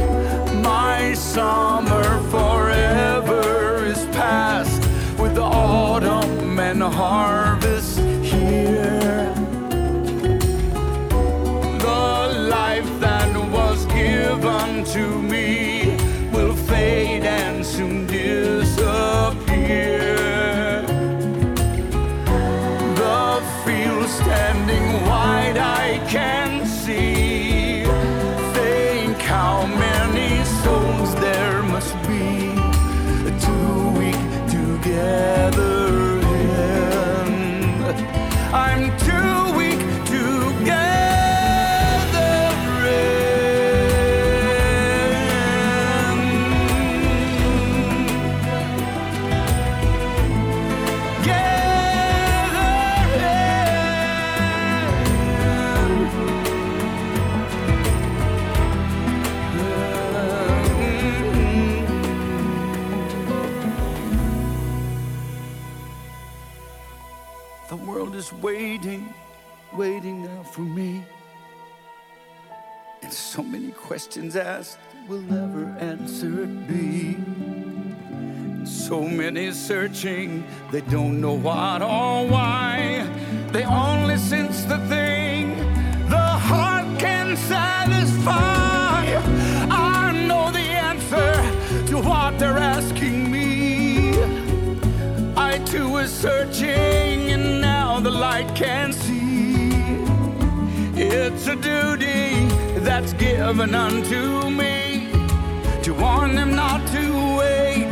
My summer forever is past with autumn and heart I'm waiting now for me. And so many questions asked will never answered be. And so many searching they don't know what or why. They only sense the thing the heart can satisfy. I know the answer to what they're asking me. I too is searching and now the light can see. It's a duty that's given unto me To warn them not to wait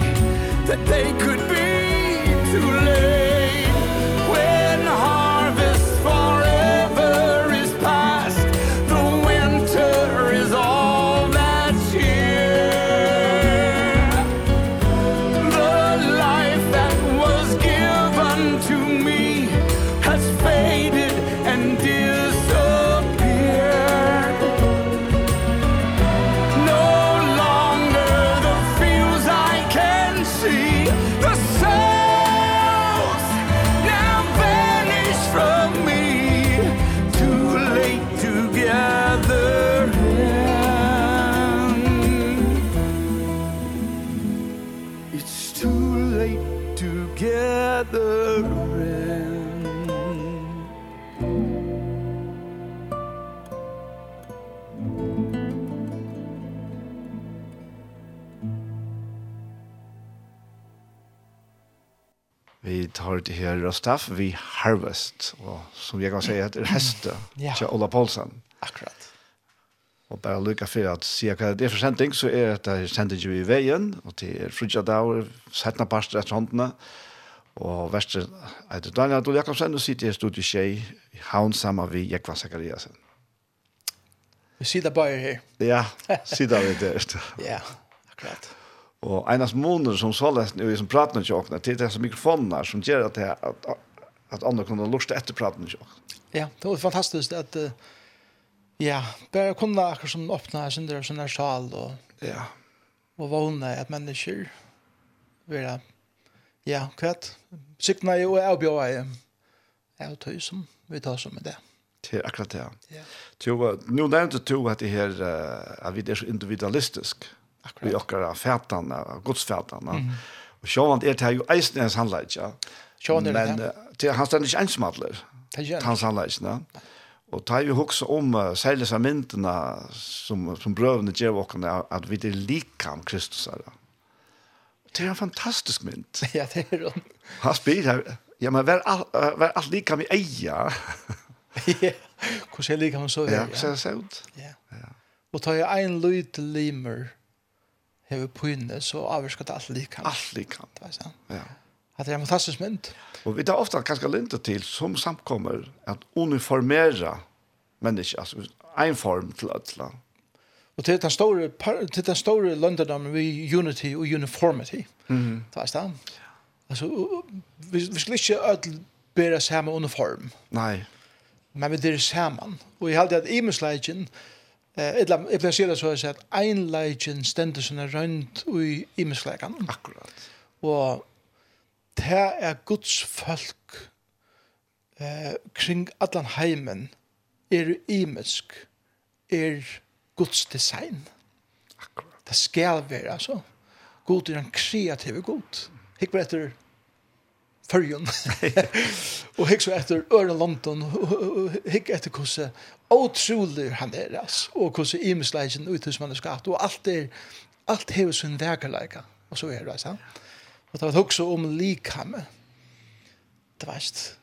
That they could be too late. har det her og staff vi Harvest, og som jeg kan si heter Heste, ja. til Ola Paulsen. Akkurat. Og bare lykke for at sier hva det er for sending, så er det sending vi i veien, og til er frutja dager, settene parster etter håndene, og verste er det Daniel Adol Jakobsen, og sitter i studiet Kjei, i havn sammen med Jekva Sekariasen. Vi sitter bare her. Ja, [laughs] sitter vi der. ja, akkurat. Og enas måneder som så lest nu som pratar inte åkna till dessa mikrofoner som gör att det att att andra kunde lusta efter praten inte. Ja, det var fantastiskt att ja, bara kunna akkurat som öppna sin där sån där sal och ja. Och våna att människor vill ja, kvart signa ju och avbjöra är det som vi tar som med det. Det akkurat det. Ja. Jo, nu nämnde du att det här at vi er så Akkurat. Vi okkar fætan, godsfætan. Mm. Og sjåvand er det jo eisen hans handleik, ja. Sjåvand er det, ja. Men han stendig ikke ensmadler, hans handleik, ja. Og tar vi hoksa om uh, særlig som myndene som, som brøvene gjør åkene, at vi er likam Kristus her. Det er en fantastisk mynd. [laughs] ja, det er det. Han spyr her, ja, men vær, all, vær alt likam i eia. [laughs] ja, hvordan er likam så? Ja, hvordan er det ut? Ja. Og tar jeg en lyd limer, hever inne så avvirker det alt likant. Alt likant. Det Ja. At det er en fantastisk mynd. Og vi tar ofta ganske linte til, som samkommer, at uniformera mennesker, altså en form til och Og til den store, til den store lønderdommen vi unity og uniformity. Mm. Det er Alltså Altså, vi, vi skal ikke alle bære samme uniform. Nei. Men vi er sammen. Og jeg halte at imensleggen, e Eh, illa, jeg pleier å si det så at einleikin stender sånne rønt i imenslegan. Akkurat. Og det er Guds folk eh, kring allan heimen er imensk, er Guds design. Akkurat. Det skal være, altså. God er en kreativ god. Hikk bare etter fyrjun. [laughs] og hikk så etter Øren London, og hikk etter hvordan otrolig han er, altså. Og hvordan imensleisen ut som han er skapt. Og alt er, alt hever sin vekerleika. Og så er det, altså. Og det var også om likhamme. Det var ikke.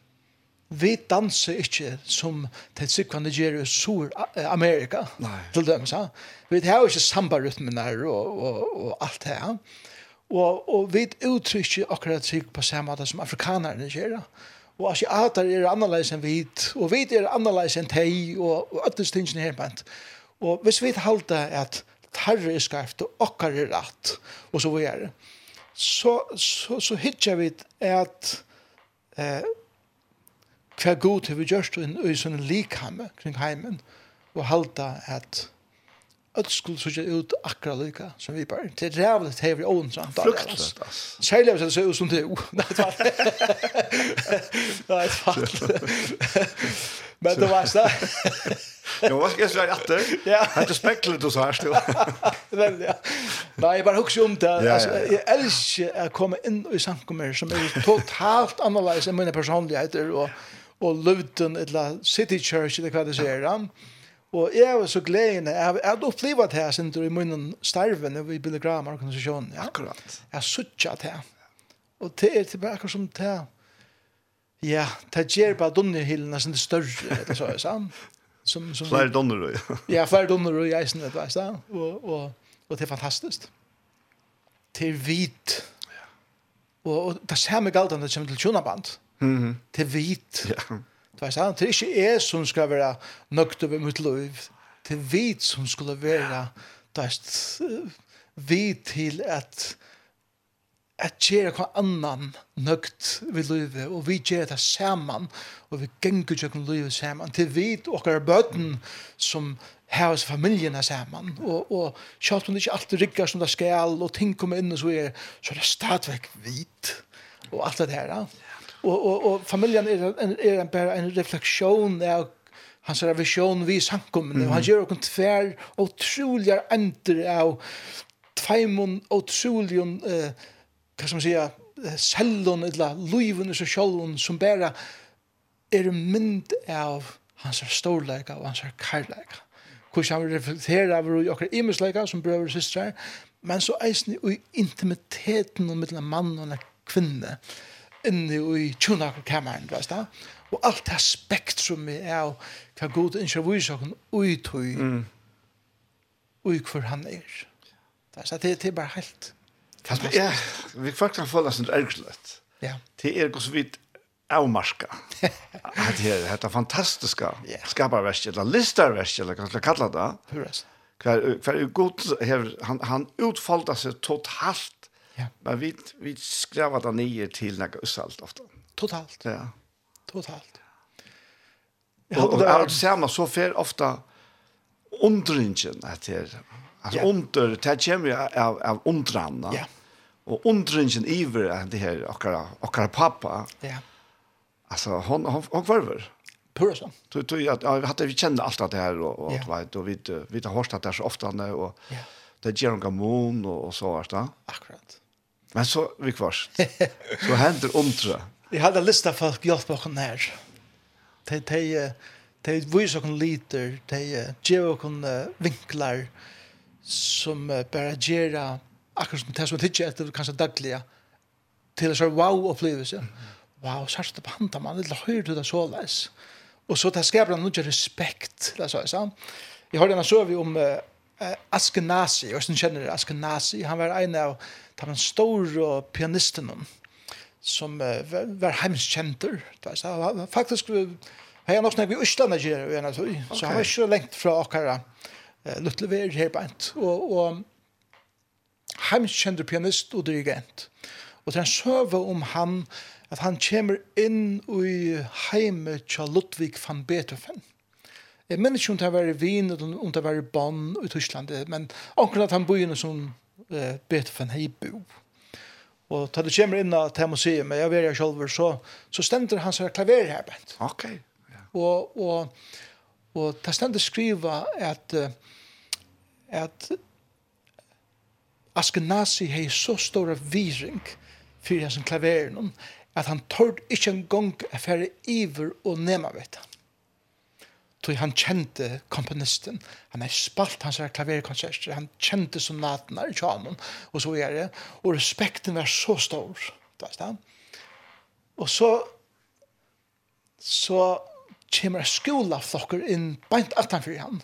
Vi danser ikke som til sikkerne gjør i Sur-Amerika. Til dem, så. Vi har jo ikke sambarytmen der, og, og, og alt det her. Og, og vi uttrykker akkurat sikkert på samme måte som afrikanerne gjør det og asiater er annerledes enn vit, og vit er annerledes enn tei, og, og øddes tingene her bant. Og hvis vi halda at tarre er skarft, og okkar er rett, og så videre, så, så, så hittar vi at eh, hva god har vi gjørst i sånne likhamme kring heimen, og halda at öll skulle sutja ut akkurat lika som vi bara. Det är rävligt hever ån så antar. Fruktlöst. Särskilt hvis det ser ut som det. Nej, det var Nej, det Men det var så. Jo, vad ska jag säga att det? Ja. Hade specklet och så här still. Men ja. Nej, jag bara hugger om det. Alltså, jag älskar att komma in i samkommer som är totalt annorlunda än mina personligheter och och Luton eller City Church eller vad det säger. Ja Og jeg var så gledende, jeg hadde opplivet det her sin i munnen starven i Billy Graham-organisasjonen. Ja. Akkurat. Jeg suttet det her. Og det er tilbake akkurat som det her. Ja, det gjør bare donnerhyllene som det større, det så jeg sa. Som, som, flere donner, ja. [laughs] Ja, flere donner og jeg sånn, vet du hva Og, og, og det er fantastisk. Det er hvit. Ja. Og, og det ser meg galt om det kommer til tjonaband. Mm -hmm. Det er hvit. Ja. Du sant, det er ikke jeg som skal være nøkt over mitt liv. Det er vi som skulle være, det vet, vi til at at gjøre hva annan nøgt vi livet, og vi gjør det saman, og vi ganger ikke livet saman, til vi og er bøten som har oss familiene saman, og, og selv om det ikke alltid rigger som det skal, og ting kommer inn og så er, så er det stadigvæk vit, og alt det her, ja och och och familjen är en er en bara en reflektion av hans vision vi samkommen mm han gör och tvär otroliga ändrar av tvåmon otroligen eh kan man säga sellon eller luivun så sjálvun som bara är en mynd av hans storleika og hans karleika. Hvordan han reflekterer av i okre imensleika som brøver og systrar, men så eisen i intimiteten mellom mann og kvinne. Mm inne i tjonakker du du da. Og alt det spektrumet er av hva god innskjer visakken ui mm. ui hvor han er. Det er det, det er bare helt fantastisk. Ja, vi faktisk føler oss en ergslett. Ja. Det er gos vidt avmarska. Det er dette fantastiske skaparverset, eller listerverset, eller hva skal kalla det. Hva er god, han, han utfalda seg totalt Ja, men vi, vi skrev det nye til noe usalt ofte. Totalt. Ja. Totalt. Og, og, og är samme så fer ofte undringen etter. Altså ja. under, det kommer av, av undrene. Ja. Og undringen iver det her, okkara, okkara pappa. Ja. Alltså hon hon hon kvarver. Pura så. Du du att jag hade vi kände allt det här och och yeah. vet och vi vi har hört det så ofta nu och yeah. det ger en gamon och, och så vart det. Akkurat. Men så vi kvars. så händer omtra. Jeg hadde lyst til folk hjälp oss her. De, de, de viser oss liter, de gjør oss vinklar som uh, bare gjør akkurat som det som tidsje etter kanskje dagliga til en sånn wow-opplevelse. Wow, så er det på handa man, det høyre du det så leis. Og så det skaper han noe respekt, det sa jeg sa. Jeg har denne søvi om uh, Askenazi, og jeg kjenner Askenazi, han var en av den store pianisten som uh, var, var heimskjenter. Faktisk har jeg nok snakket vi Østland og gjør så okay. han var ikke så lengt fra akkurat uh, Lutlever her beint. Og, og heimskjenter pianist og dirigent. Og det er en søve om han at han kommer inn i heimet til Ludvig van Beethoven. Jeg minns ikke om det var i Wien, om det var i Bonn i Tyskland, men akkurat han bor i noen eh, bedt for en heibo. Og da du kommer inn til museet, men jeg vet jeg selv, så, så stender han seg klaver her, Bent. Ok. Ja. Og, og, og det stender skriva at, at Askenazi hei så stor viring for hans klaveren, at han tørd ikke en gang å fære iver og nema, vet han tog han kjente komponisten. Han har spalt hans her klaverkonserter. Han kjente sonatene i tjanen, og så er det. Og respekten var så stor. Og så så kommer skolaflokker inn beint atanfyr han.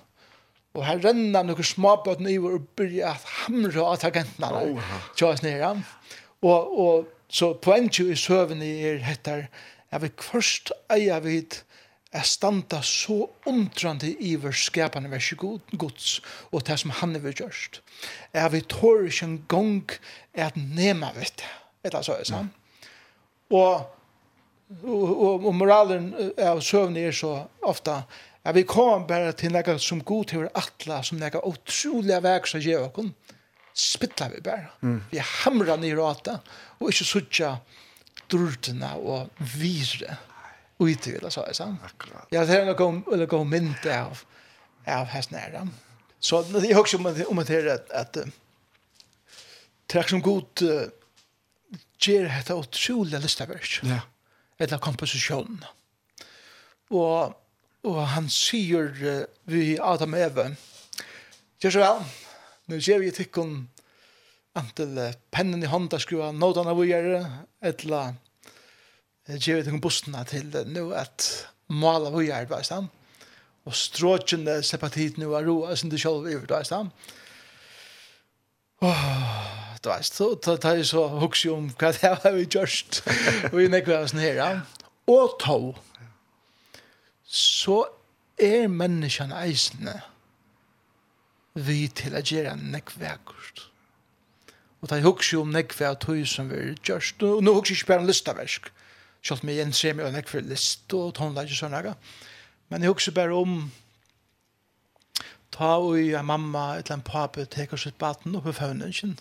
Og her renner noen småbøtene i og begynner at hamre av tagentene der. Oh, Tjøs nere. Og, og så poenget i søvn er etter, jeg vil først eie vidt er standa så undrande iver skapande vers gods og det som han er gjørst. Er vi tår ikke en gong er at nema vet det. Et så er sant? Og, og, og moralen av søvn er så ofta er vi kom bare til noe som god til atla, som noe utrolig vek som gjør oss Spittla vi bare. Mm. Vi hamrar nir rata og ikke suttja drurtene og vire. Mm ut eller så är sant. Akkurat. Jag har nog kom eller gå mint av av hästnära. Så det är också om om det är att att tack som god ger det åt själva listaverk. Ja. Eller komposition. Och och han säger vi Adam även. Gör så väl. Nu ser vi tyckon antal pennen i handa skruva notan vi gör eller gjør vi til kompostene til nå at mala vi jeg er, veist han. Og stråkjende slipper tid nå av roa, som du selv er, veist han. Åh, du vet, så tar jeg så hukse om hva det har vi gjørst. Og vi nekker oss ned, her. Og to, så er menneskene eisende vi til å gjøre nekvekkert. Og det er hukse om nekvekkert tog som vi gjørst. Og nå hukse ikke bare en listaversk Selv om jeg gjenser meg øyne for list og tonlag og sånne. Men jeg husker bare om ta og en mamma eller en pape teker sitt baten oppe i føvnøkken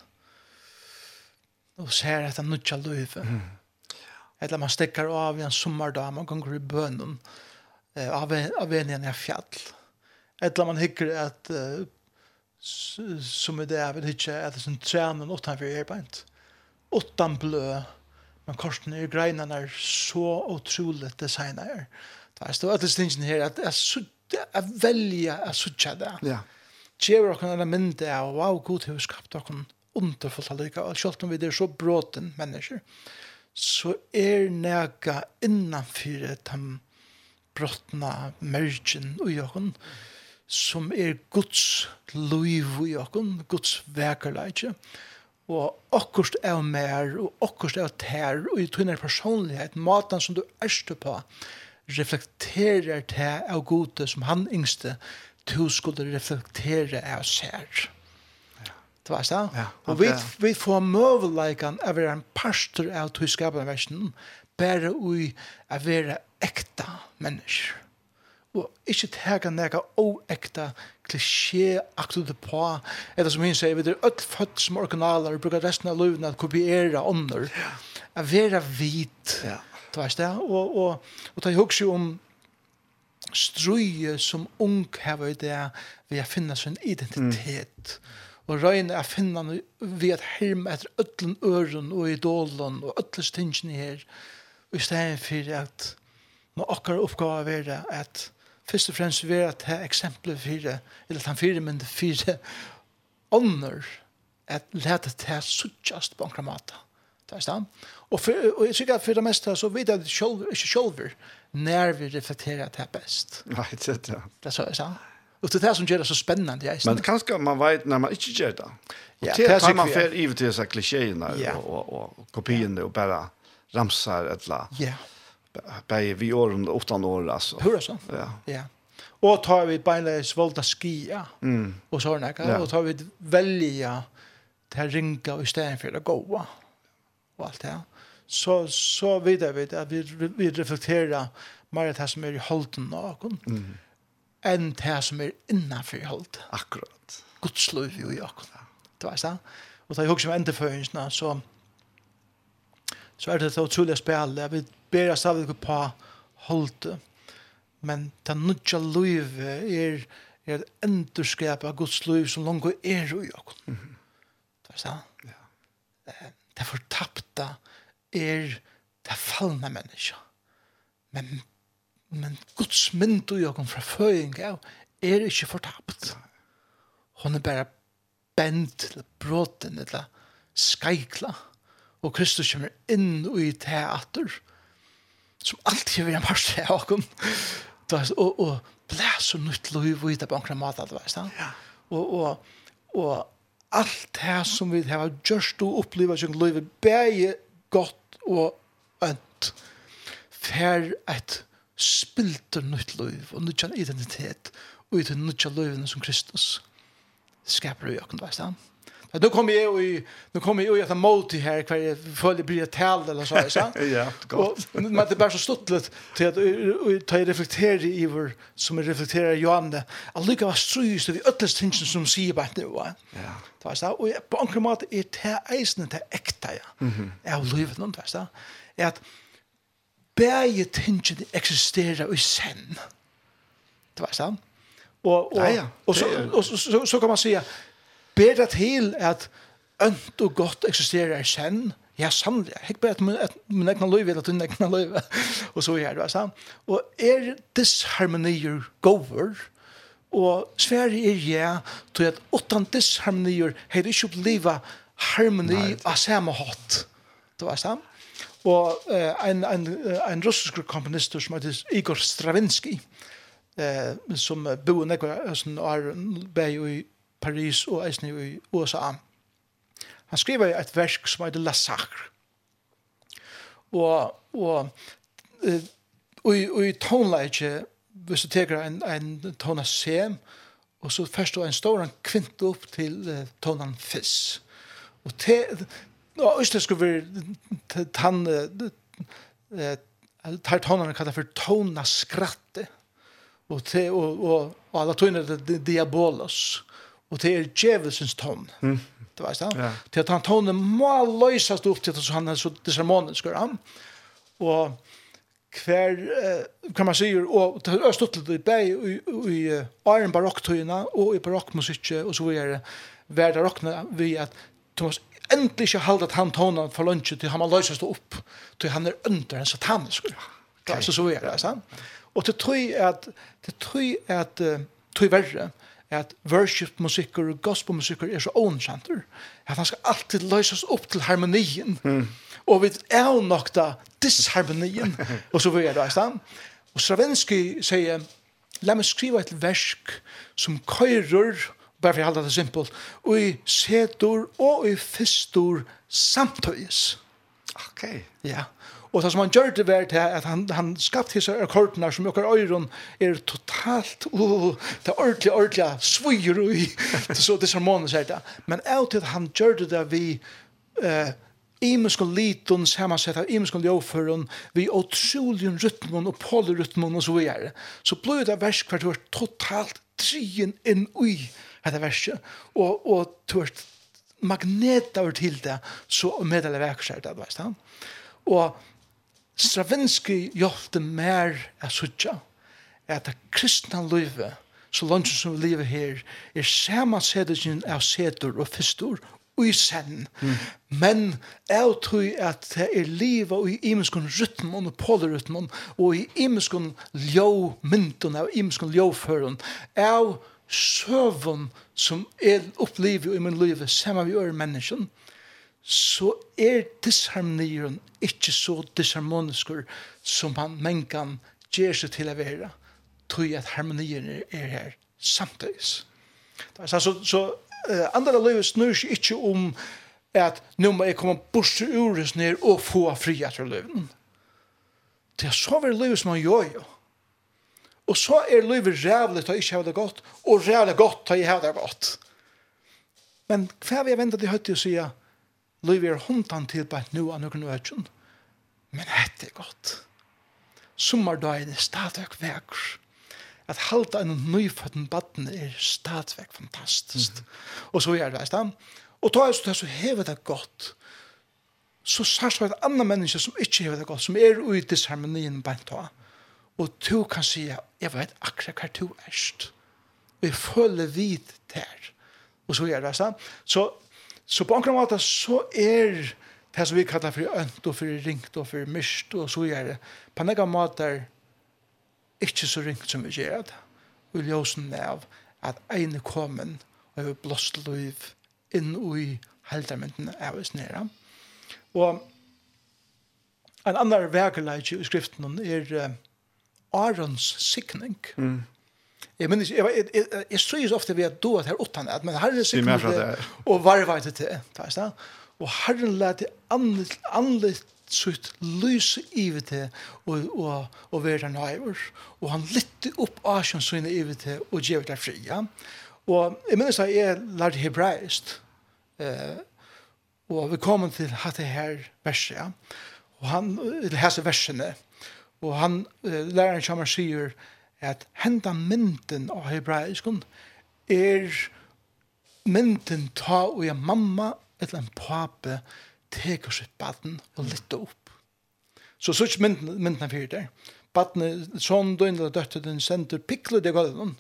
og ser etter nødja løyve. Mm. Eller man stekker av i en sommerdag, man ganger i bønnen eh, av, av en igjen i fjall. Eller man hikker at uh, som i det jeg vil hikke at det er sånn trener utenfor arbeid. Utan blø, Men korsen er greina er så utrolig designa er. Det er stå at det her at jeg sudde, jeg velger, jeg sudde det. Ja. Kjever okken en mynd av, wow, god hos skapt okken underfullt allika, og selv om vi er så bråten mennesker, så er nega innanfyr dem brottna mergen ui okken, som er Guds liv ui okken, Guds vekerleitje, og og akkurst er mer, og akkurst er tær, og i tunner personlighet, maten som du erste på, reflekterer til av gode som han yngste, du skulle reflektere av sær. Det var det. Ja, og vi, vi får møveleikan av å være en parster av tyskapet versen, bare i å være ekta mennesker og ikke tega nega oekta klisjé aktu det på etter som hun sier, vi er öll født som originaler og bruker resten av løvene at kopiera ånder a vera vit ja. tværs det og, og, og ta hugsi om struje som ung hever i det vi a finna sin identitet. Mm. og røyne a finna vi at herm etter öllun øren og idolen og öllus tingene her. Og i stedet for at Nå akkurat oppgave er det at først og fremst være at det er eksempler for, eller at han fyrer, men det fyrer ånder, at lete til suttjast på en kramata. Det er stand. Og, for, og jeg tykker at for det meste så vet jeg det selv, ikke selv, når vi reflekterer at det er best. Nei, det er det. Det er så jeg sa. Og det er det som gjør det så spennende. Jeg, men kanskje man vet når man ikke gjør det. Og ja, til at man fer ivet til disse klisjeene ja. og, og, og kopiene og bare ramser et eller annet. Ja. Bei vi åren utan år alltså. Hur så? Ja. Ja. Och tar vi beinleis volta skia. Mm. Och så när kan och tar vi välja till ringa och stäng för att gå. Och allt det. Så så vidare vet att vi vi reflekterar mer det som är i holden någon. Mm. Än det som är innanför hållt Akkurat. Guds liv i akkurat. Det var så. Och tar jag också med ändeföringarna så så er det så utrolig spil. Jeg vil bedre stadig på holde. Men det nødja livet er, er et endurskap av Guds liv som langt er i oss. Mm -hmm. Det er sant? Ja. Det fortapte er det fallende mennesker. Men, men Guds mynd i oss fra føying av er ikke fortapt. Hun er bare bent eller bråten eller skeikla. Ja og Kristus kommer inn i teater, som alltid vil en parst av åkken, og, og blæs og nytt liv i det på omkring mat, alt veist, ja. og, og, og alt det som vi har gjørst og opplevd som liv, bæg godt og ønt, fer et spilter nytt liv og nytt identitet, og i den nytt liv som Kristus skaper i åkken, veist, ja. Ja, nu kommer jag i nu kommer jag i att multi här kvar jag följer blir tal eller så så. [laughs] ja, gott. Och men det bara så stuttligt till att ta reflektera i vår som reflekterar Johanne. Alltså vad strys det vi öllst tingen som säger bara nu va. Ja. Det var så och på en klimat är det isen det äkta ja. Jag lever någon fast där. Är att bäge tingen existerar i sen. Det var så. Och och och så så så, så kan man säga ber det til at ønt og godt eksisterer er kjenn. Ja, sannlig. Jeg ber at min egna løyve eller at min egna løyve. [laughs] og så er det, altså. Og er disharmonier gover, og sverre er ja, til at åttan disharmonier har ikke oppleva harmoni av samme hatt. Det var sant. Og eh, en, en, en russisk komponist som heter Igor Stravinsky, eh, som bo nekva, som er bei i Paris og eisen i USA. Han skriver et verk som heter La Sacre. Og, og, og, og i tonleitje, hvis du teker en, en tona sem, og så først og en stor en kvint opp til uh, tonan fiss. Og te, og øst det skulle være tann, tar tonan kallet for tona skratte, og te, og, og, og alla tøyne det diabolos og det er djevelsens tånd. Mm. Det var sånn. Ja. Til at han tånden må løses opp til at han er så disharmonen, skur han. Og hver, eh, kan man sier, og det er stått litt i beg i, i, uh, Arjen barokktøyene og i barokkmusikket og så videre, Hver det rokkene vi at Thomas endelig ikke halde at han tånden for lunsje til han må løses opp til han er under en satanisk. Det er så så videre, sant? Og til tøy at, til tøy at, tøy verre, at worship-musikker og gospel-musikker er så ånskjenter, at han skal alltid løses opp til harmonien, mm. og vi er nok da disharmonien, og så vil jeg da i stand. Og Stravinsky sier, la meg skriva et versk som køyrer, bare for jeg halda det simpelt, og i setor og i fistor samtøyes. Ok. Ja. Yeah. Og det som han gjør det var til at han, han skapte disse akkordene som okker øyren er totalt, uh, det er ordentlig, ordentlig svøyer i, så disse månene sier det. Men av til han gjør det vi uh, imeskon litun samansett av imeskon ljåføren vi otroligen rytmon og polyrytmon og så videre. Så blir det vers hver du er totalt trien inn ui dette verset. Og, og du er magnet over til det så meddeler verkskjert det, veist han. Og Stravinsky hjelpte mer av suttja at det kristna livet så langt som vi lever her er samansettelsen av setor og fyrstor og i sen mm. men jeg tror at det er livet og i imenskon rytmen og polrytmen og i imenskon ljåmynden og imenskon ljåføren av søvn som er opplivet i min liv sammen med øren menneskene så er disharmonien ikke så disharmonisk som han mengan gjør seg til å være, tog at harmonien er her samtidig. Så, så, så uh, andre livet snur seg ikke om at nå må jeg komme bort til urus ned og få fri etter livet. Det er så veldig livet som han gjør jo. Og så er livet rævlig til å ikke ha det godt, og rævlig godt til å ikke ha det godt. Men hva vil jeg vente til høyt til å si at Løyvi er hundan til på nu av noen økken. Men hette er godt. Sommerdagen er stadig vekker. At halda en nyfødden baden er stadigvæk fantastisk. Mm -hmm. Og så er det veist han. Og ta er så hever det godt. Så sørst var et annet menneske som ikke hever det godt, som er i disharmonien bant av. Og du kan si, jeg vet akkurat hva du erst. Og jeg føler vidt der. Og så er det veist han. Så Så på omkring måte så er det som vi kallar for ønt og for ringt og for mist og så gjør det. På nekka måte er ikke så ringt som vi gjør det. Og ljósen av at ene kommen og har blåst liv inn i heldermynden av oss nere. Og en annan verkeleik i skriften er uh, Arons sikning. Mm Jeg minns, jeg, jeg, jeg, jeg, jeg synes ofte vi er doet her åttan, men herren er det, og varva etter til, ta i og herren lær anlitt, anlitt sutt lyse ivet til, og, og, og være nøyver. og han lytte opp asjen sine ivet til, og gjøre det fri. Ja? Og jeg minnes at jeg lærte hebraist, eh, og vi kom til dette her verset, ja. og han, disse versene, og han, eh, læreren kommer sier, at henda mynden av hebraiskun er mynden ta og en mamma eller en pape teker sitt baden og lytter opp. Så så ikke mynden, mynden er fyrir der. Baden, sånn døgn eller døtte den sender pikler det gulven.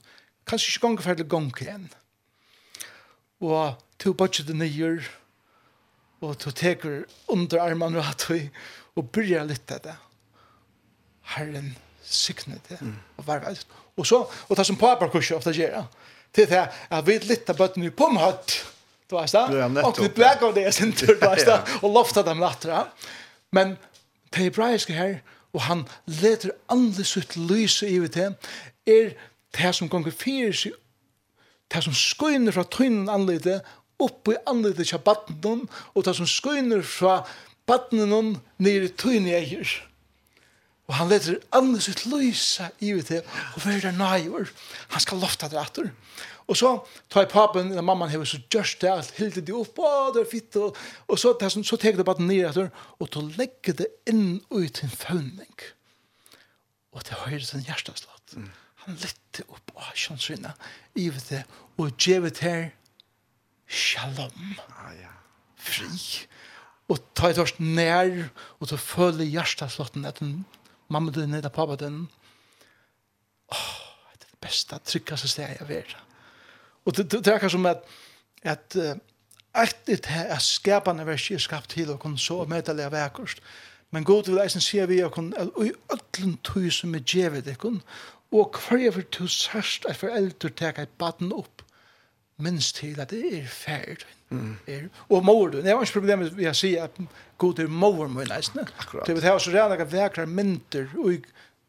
Kanskje ikke ganger ferdig ganger igjen. Og to bøtje det nye og to teker under armene og hatt og byrja av det. Herren, siknet det, og var Og så, og det som papar kurser ofte gjør, til det at vi litt av bøttene på møtt, du veist det, og vi blek av det, du veist [laughs] det, og lofta dem latra. Men det hebraiske her, og han leter andre sutt lyse i det, er det som gonger fyrir seg, det som skoiner fra tøynen anlite, opp i anlite kja batten, og det som skoiner fra batten, nere i tøyne eier. Og han leter annars ut lysa i ut det, og fyrir det nøyver. Han skal lofta det etter. Og så tar papen, eller mamman hever så gjørst det, alt hilde det opp, å, det er fitt, og, og så, så, så teker det bare ned etter, og så legger det inn ut til en fønning. Og det høyre sin hjerteslott. Mm. Han lette opp av kjønnsvinna, i ut det, og gjevet her, shalom. Ah, ja. Fri. Og ta et års nær, og så føler hjerteslotten at den mamma din eller pappa din. Åh, det er det beste, tryggeste stedet jeg vil. Og det, det, det er akkurat som at, at uh, etter det er skapende vers er skapt til å kunne så medelig av ekkerst. Men god vil eisen sier vi og i ødlen tog som er djevet ekon, og hver for to sørst er foreldre tek et baden opp minst til at det er ferd. Mm. Er, og mor du, det var ikke problemet vi har sier at god er mor må i nesten. Akkurat. Det er så redan at vekra mynter i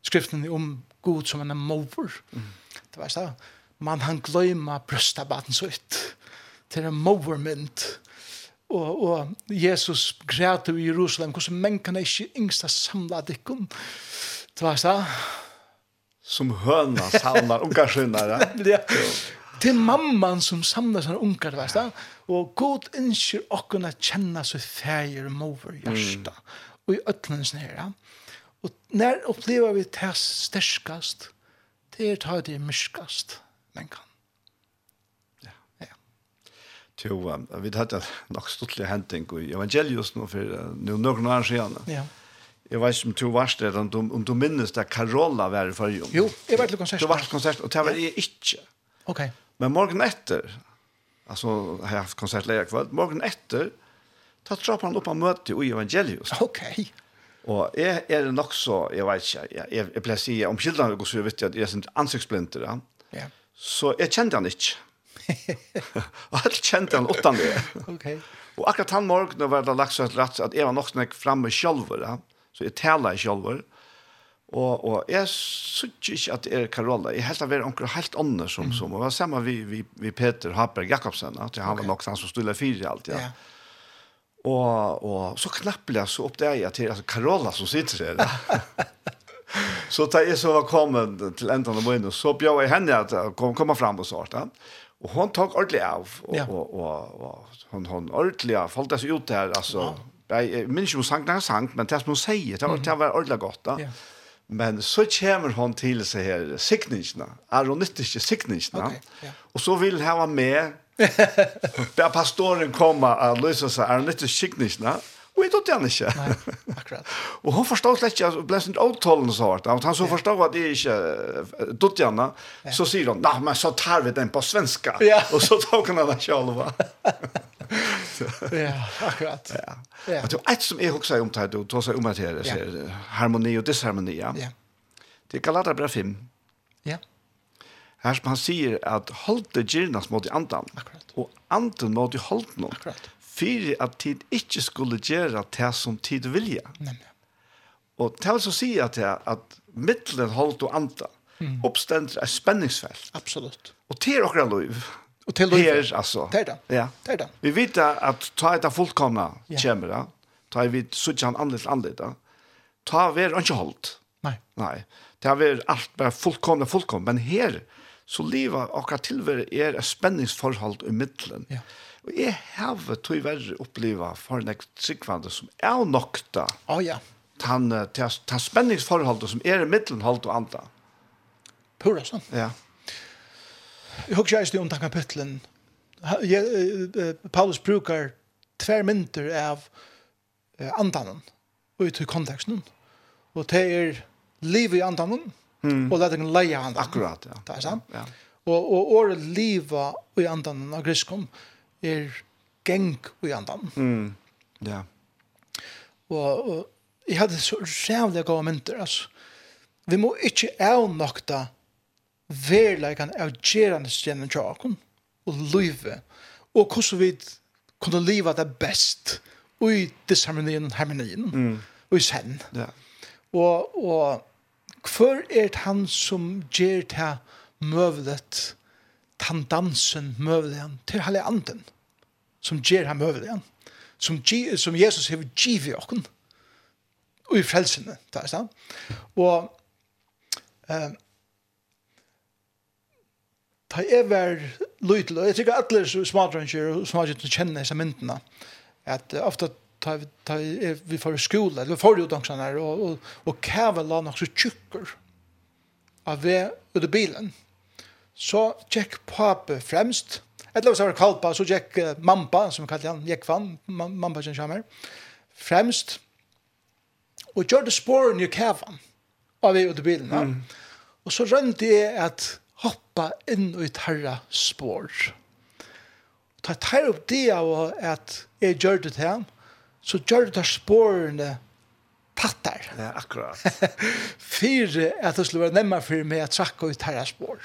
skriften om god som en er mor. Mm. Det var sånn, man han gløyma brøstabaten så ut til en mormynd. Og, og Jesus græt i Jerusalem, hvordan menn kan ikke yngsta samla dikken. Det var sånn. Som høna samlar ungarskynare. ja. [laughs] till mamman som samlar sina ungar vet du och god inser och kunna känna så färger och mover hjärta och i ötlens nära och när upplever vi det stärskast det er tar det myskast men kan Jo, um, vi hadde nok stortlig henting i evangelius nå for uh, noen år siden. Ja. Jeg vet ikke om du var det, om du, om du minnes det Carola var i forrige. Jo, jeg var til konsert. Du var til konsert, og det var jeg ikke. Ok. Men morgen etter, altså har har haft konsert lärare kväll, morgen etter, ta trappar han opp av møte i evangelius. Ok. Og jeg er nok det så jag vet jeg, jeg pleier å si, om kildene går så vet jeg att jag syns ansiktsblindter. Ja. Yeah. Så jeg kjente han ikke. [laughs] Og jeg kjente han utan det. ok. Og akkurat han morgen var det lagt så att rätt att jag var nok sånn framme själv ja. Så jeg talar själv. Og, og jeg synes ikke at det er Karola. Jeg helt av er onker helt ånder som, mm. som og det var samme vi, vi, vi Peter Haberg Jakobsen, at han var nok han som stod i fire alt, ja. ja. Og, og så knappelig så oppdager jeg til altså, Karola som sitter her. [laughs] så da jeg så var kommet til enden av munnen, så bjør jeg henne at jeg kom, kom frem og svarte. Og hun tok ordentlig av, og, ja. og, og, og, og hun, hun ordentlig av, falt seg ut her, altså. Ja. Jeg minns ikke om sang, sang, men det som hun sier, det, var, det var ordentlig godt da. Ja. Men så kommer han til seg her sikningene, aronittiske sikningene, okay, ja. og så vil han være med, [laughs] der pastoren kommer og løser seg aronittiske sikningene, Og jeg tog han ikke. Nei, akkurat. [laughs] og han forstod slett ikke, han ble sånn avtalen så hardt. Han så forstod at jeg ikke tog han, så sier han, nei, men så tar vi den på svenska. Ja. [laughs] og så tog han den ikke ja, akkurat. Ja. ja. Men det er et som jeg også har omtatt, og tog seg om at her, ja. harmoni og disharmoni, ja. ja. Det er Galata brev 5. Ja. Her som han sier at holdt det gyrnas mot i andan, akkurat. og andan mot i holde noen. Akkurat. Fyrir at tid ikke skulle gjøre det som tid vilja. Nemlig. Og det vil så si at, jeg, at middelen holdt og andan, mm. oppstender et spenningsfelt. Absolutt. Og til okra liv, Och till här alltså. Det är det. Ja. Det är det. Vi vet att ta ett fullkomna ja. kommer då. Ta vi så han annorlunda annorlunda. Ta vi är inte hållt. Nej. Nej. Det är allt bara fullkomna fullkomna men här så leva och tillver är ett spänningsförhåll i mitten. Ja. Og jeg har tyverre oppleva for en sikkvande som er nokta. Å oh, ja. Tan, tan, tan spenningsforholdet som er i middelholdt og andre. Pura sånn. Ja. Jeg husker ikke om den kapitlen. Paulus brukar tver mynter av andanen og ut i konteksten. Og det er liv i andanen mm. og lett en leie andanen. Akkurat, ja. Det er sant. Ja. Og, og året liva i andanen av griskom er geng i andanen. Mm. Ja. Og, og jeg hadde så rævlig gode mynter, altså. Vi må ikke avnokta verleikan av gjerande stjenen tjakon og løyve og hvordan vi kunne leva det best i disharmonien og harmonien mm. og i sen ja. og, og hver er det han som ger det møvlet han dansen møvlet til hele anden som ger han møvlet som, som Jesus har givet i okken og i frelsene, det er sant. Og eh, ta jeg var lytel, og jeg tykker alle smadrønner og smadrønner kjenner disse myndene, at ofte ta, ta, vi får skole, eller vi får utdannelsene her, og, og, og kjæve la nok så tjukker av ved ut av bilen. Så tjekk pape fremst, eller så jeg var kalpa, så tjekk uh, mampa, som kallte han, gikk vann, mampa som kommer fremst, og gjør det spåren i kjæven av ved ut av bilen. Ja. Mm. Og så rønte jeg at hoppa inn i tarra spår. Ta tar opp det av at jeg gjør det til ham, så gjør det spårene tattar. Ja, akkurat. [laughs] Fyre at det skulle være nemmere for meg å trakke ut tarra spår.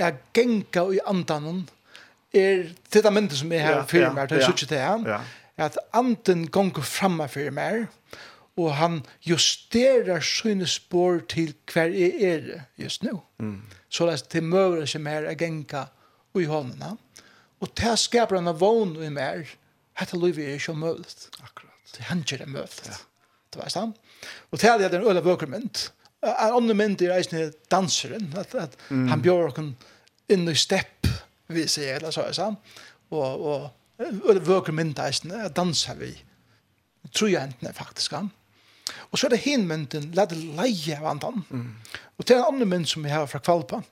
Jeg genka i andanen, er til det myndet som er her ja, fyrir meg, det er suttet til ham, ja. at anden gonger framme fyrir meg, og han justerer sine spår til hver jeg er just nå. Mm så det til møver som er a genka i hånda. Og til skaper han av vogn i mer, hette livet er ikke møvlet. Akkurat. Det hender er møvlet. Ja. Det var sant. Og til det er en øyla bøkermynd. En annen mynd er eisne danseren, at, at mm. han bjør okken inn i stepp, vi sier, eller så er sant. Og, og øyla bøkermynd eisen, at danser vi. Tror jeg enten er faktisk han. Og så er det hin mynden, la det leie av andan. Mm. Og til en annen mynd som vi har fra Kvalpa.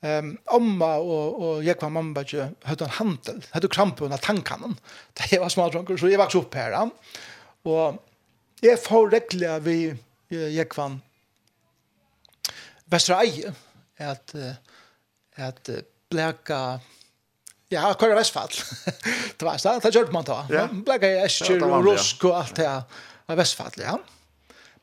Um, Amma og, og jeg var mamma ikke hadde en handel, hadde krampe under tankanen, Da jeg var smadronker, så jeg vokste opp her. Ja. Og jeg får regler vi jeg var Vestra Eie, at, at bleka Ja, Kåre Vestfall. [laughs] det var sånn, det gjør man da. Ja. Blekka i Esker og Rusk og alt det. Ja av Vestfall, ja.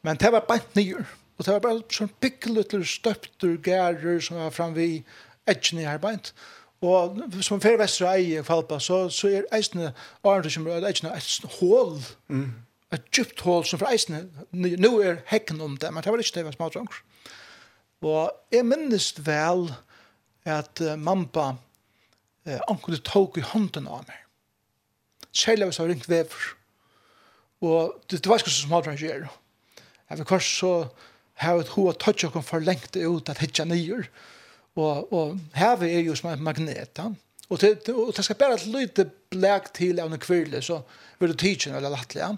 Men det var bant nyer. Og det var bare sånn pikkelutler, støpter, gærer som var framme i edgen i her bant. Og som fer vestra ei i Kvalpa, så, så er eisne Arne som er eisne et hål, mm. et djupt hål som for eisne, nu er hekken om det, men det var ikke det var smadranker. Og jeg minnes vel at uh, mamma eh, anker tok i hånden av meg. Særlig hvis jeg har ringt vever. Og det, det var ikke så smalt han gjør. Jeg vil kanskje så har et hoa touch og for lengt ut at hitja nyer. Og, og havet er jo som en magnet. Ja? Og, til, og det skal bare et lite blæk til av noen kvirle, så vil du tidsen eller lattelig. Ja?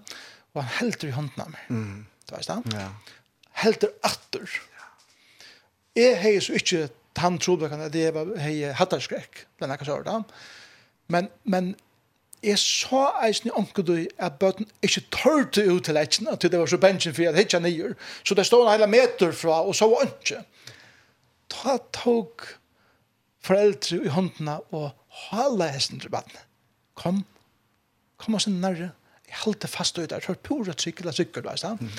Og han helter i hånden av meg. Mm. Det var det. Ja. Helter atter. Jeg har så ikke han trobøkene, at det var hei hattarskrekk, den er ikke så Men, men jeg så eisen i omkudøy at bøten ikke tørte ut til eisen, at det var så bensjen for at hitja nyer, så det stod en hele meter fra, og så var ikke. Da tok foreldre i håndene og hala hesten til bøten. Kom, kom oss inn nærre, jeg halte fast ut der, så er pura trykkel og trykkel, veist mm.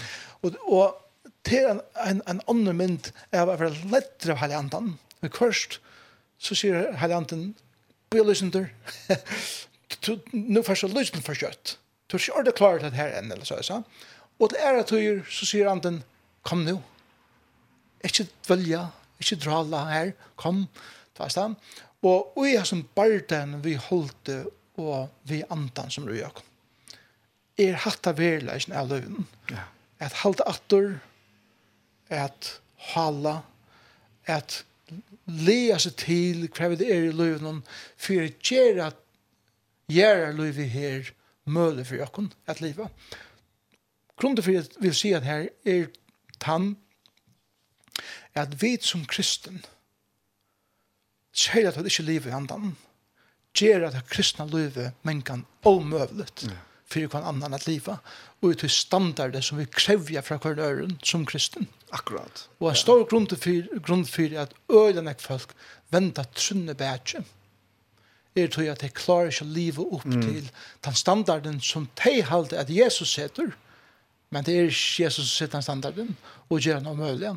Og, og til en, en, en annen mynd, jeg var for lettere av hele men først, så sier hele «Be bøy lysen [laughs] nu først og lysen for kjøtt. Du er ikke ordentlig klar til det her enn, eller så, så. Og til ære du så sier han den, kom nu. Ikke dvelja, ikke drala her, kom, tas den. Og vi er som barden vi holdte, og vi andan som røyk. Er hatt av verleisen av løven. Ja. At halda atter, at hala, at lea seg til hva det er i løven, for å gjøre gjøre livet her møle for jokken at livet. Grunnen for at vi sier her er tann at vi som kristen sier at vi ikke lever i andan gjør at kristna livet men kan omøvelet for hver annan at livet og ut i standarder som vi krevjer fra hver øren som kristen. Akkurat. Og en stor grunn for, grunn for at øyne folk venter trunne bætje er tror at jeg klarer ikke å leve opp mm. til den standarden som de halte at Jesus setter, men det er ikke Jesus som setter den standarden, og gjør noe mulig,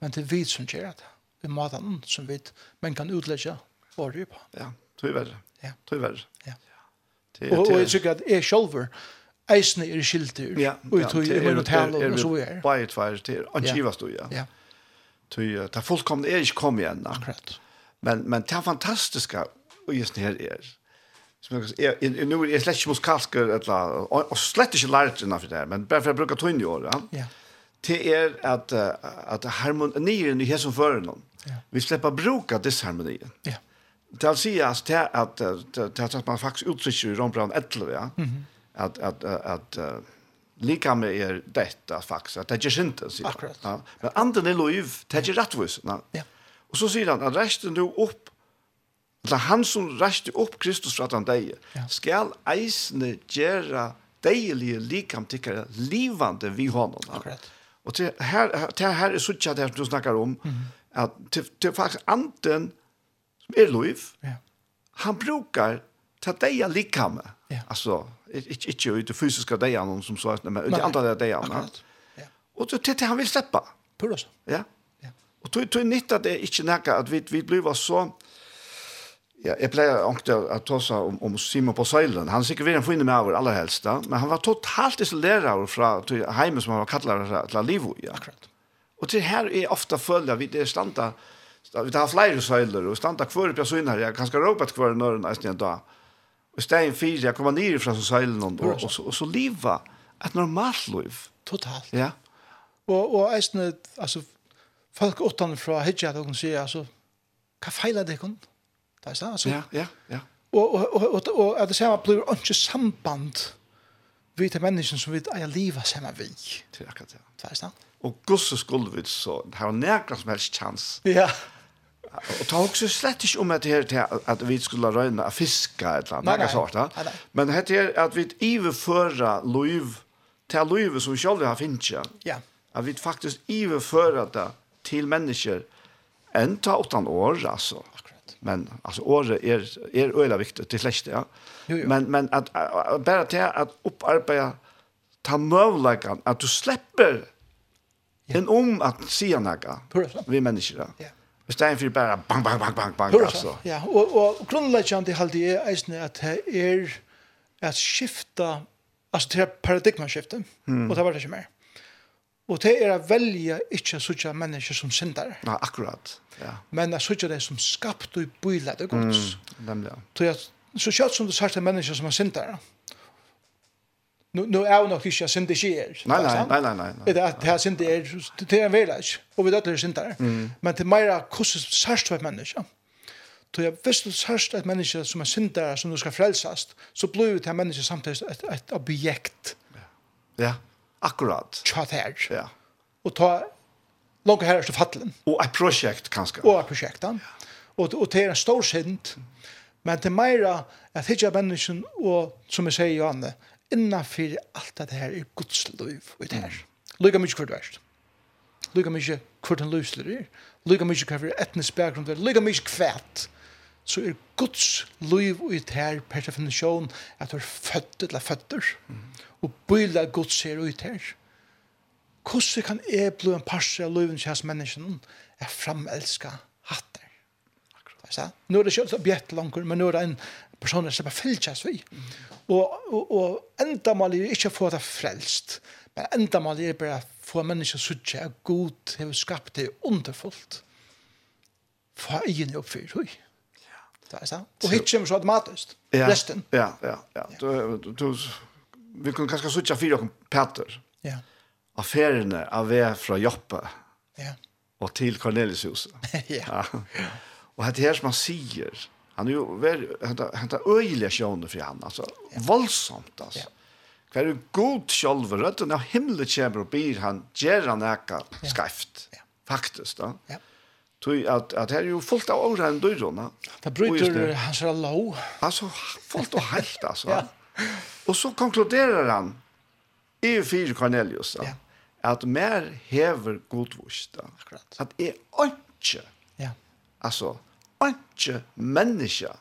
men det er vi som gjør det, det er maten som vi men kan utlegge året på. Ja, tror verre. Ja. Tror verre. Ja. Det, og, og jeg tror at jeg selv eisene er skilter, ja, og jeg tror jeg må tale og så er. Bare et feir til, angivast du, ja. Ja. Tøy, er fullkomne er ikke kom igjen. Akkurat. Men men det fantastiska och just här är Som jeg, är nu er jeg slett ikke musikalsk, och och slett lärt enough för det men bara för att bruka tunn år, ja. Det er at, att harmonin i som för någon. Ja. Vi släpper bruka disharmonien. Ja. Det vill säga att det att det att man faktiskt uttrycker i Rombrand 11, ja. att att att at, lika med er detta faktiskt att det är inte så. Ja. Men anden är lov, det är rättvist. Ja. Och så säger han att resten då upp Eller han som ræste opp Kristus fra den deg, ja. skal eisne gjøre deilige likam tikkere livande vi honom. Akkurat. Og til her, til her er suttja det som du snakkar om, mm. at til, til faktisk anden som er liv, ja. han brukar ta deia likamme. Ja. Altså, ikke, ikke ut det fysiske deia noen som så, men ut det andre deia. Akkurat. Ja. Og til, til han vil slippe. Pura så. Ja. ja. Og tog, tog nytt at det er ikke nekka at vi, vi blir så Ja, jeg pleier ångte att ta seg om, om Simon på søylen. Han sikkert vill få in med over aller helst. Men han var totalt isolerad från heimen som han var kallad till Livo. Ja. Akkurat. Och til här är ofta följda vid det stanta vi har flere søyler, och stanta kvar på så här. Jag kanske ropat kvar när nästan en dag. Och stein fyra jeg kommer ner från søylen, og, och, og, så, og så liva et normalt liv. Totalt. Ja. Och och är alltså folk utanför hittar de kan säga altså, hva feiler det kon? Fast alltså. Ja, ja, ja. Och och och och att det samma blir inte samband vi till människan som vi är leva samma vi. Till akkurat det. Fast alltså. Och Guds skuld vi så har nära som helst chans. Ja. Och ta också slett inte om att det här att vi skulle röna att fiska eller något sånt. Men det här att vi överföra liv till liv som vi själva har finnit. Ja. Att vi faktiskt överföra det till människor en ta åttan år alltså men alltså året är är öla viktigt till flesta ja. Jo, jo. Men men att, bara till att upparbeta ta möjligheten att du släpper ja. en om att se några vi människor. Ja. Vi står för bara bang bang bang bang bang alltså. Ja, och och grundläggande halt det är att det är att skifta alltså det är paradigmskiftet mm. och det var det inte mer. Og det er å velge ikke å søke mennesker som syndere. Nei, akkurat. Ja. Men å søke det som skapt og bøylet det gods. Mm, nemlig, ja. Så, jeg, så kjøtt som du sier til mennesker som er syndere. Nu, nu er jo nok ikke at synd ikke er. Nei, nei, nei, nei, nei, nei. Det er at synd er, det er en verleis, og vi døtter er syndere. Mm. Men er mer hvordan sørst for et menneske. Så jeg visste sørst et menneske som er syndere, som du skal frelsast, så blir det til menneske samtidig et, et objekt. Ja, ja. Akkurat. Tja her. Ja. Og ta långa her til fattelen. Og et prosjekt, kanskje. Og et prosjekt, ja. Og, og det er en stor synd. men det er mer at hitja mennesken, og som jeg sier, Johanne, innanfyr alt det her er Guds liv og det her. Lyga mykje hvert verst. Lyga mykje hvert han løsler er. Lyga mykje hvert etnisk bakgrunn er. Lyga mykje hvert. Så er Guds liv og det her per definisjon at du er født eller føtter. Mm og bøyla Guds her ut her. Hvordan kan jeg bli en parse av løven til hans mennesken? er fremelsker hatter. Så, nå er det ikke objekt langer, men nå er det en person som er fylkjast vi. Og, og, og enda mal er ikke å få det frelst, men enda mal er bare å få mennesker suttje at god har skapt det underfullt. Få egen er oppfyrt, hui. Det er sant. Og hitt kommer så automatisk. Ja, Resten. Ja, ja, ja. Du, du, du, vi kunne kanskje sutja fire og Peter. Ja. Affærene av vei fra Joppe. Ja. Og til Cornelius ja. ja. Og det her som han sier, han er jo veldig, han tar øyelige sjåner for han, altså, ja. voldsomt, altså. Ja. Hva er god sjølv, røtten av himmelen kommer og byr han, gjør han eka skreft, ja. faktisk, da. Ja. Tui at at her er jo fullt av åra enn dørrona. Det bryter hans lov. Altså, fullt og helt, altså. ja. Og så konkluderer han i fire Cornelius ja. at mer hever godvurst. Akkurat. At er ikke, ja. altså, ikke menneske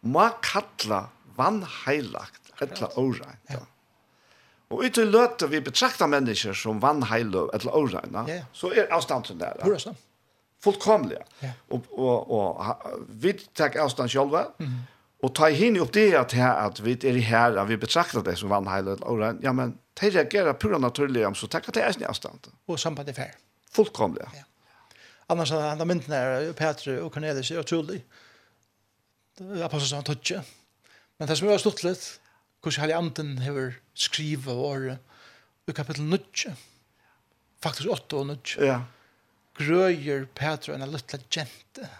må kalla vannheilagt eller åreint. Ja. Og ut i løte vi betrakter mennesker som vannheilagt eller åreint, ja. så er avstanden der. Hvor er det Fullkomliga. Ja. Og, og, og vi tar avstånd själva. mm Og ta hin upp det at her at vi er i her at vi betraktar det som vannheilet og ja men det reagerar pura naturlig om så takk det er sin avstand. Og sambandet fair. Fullkomlig. Ja. Annars er han mynden er Petru og Cornelius er utrolig. Det er Apostel som han tøtje. Men det som er stort litt hvordan Hellig Anden hever skrivet året i kapittel 9 faktisk 8 og 9 ja. grøyer Petru en liten jente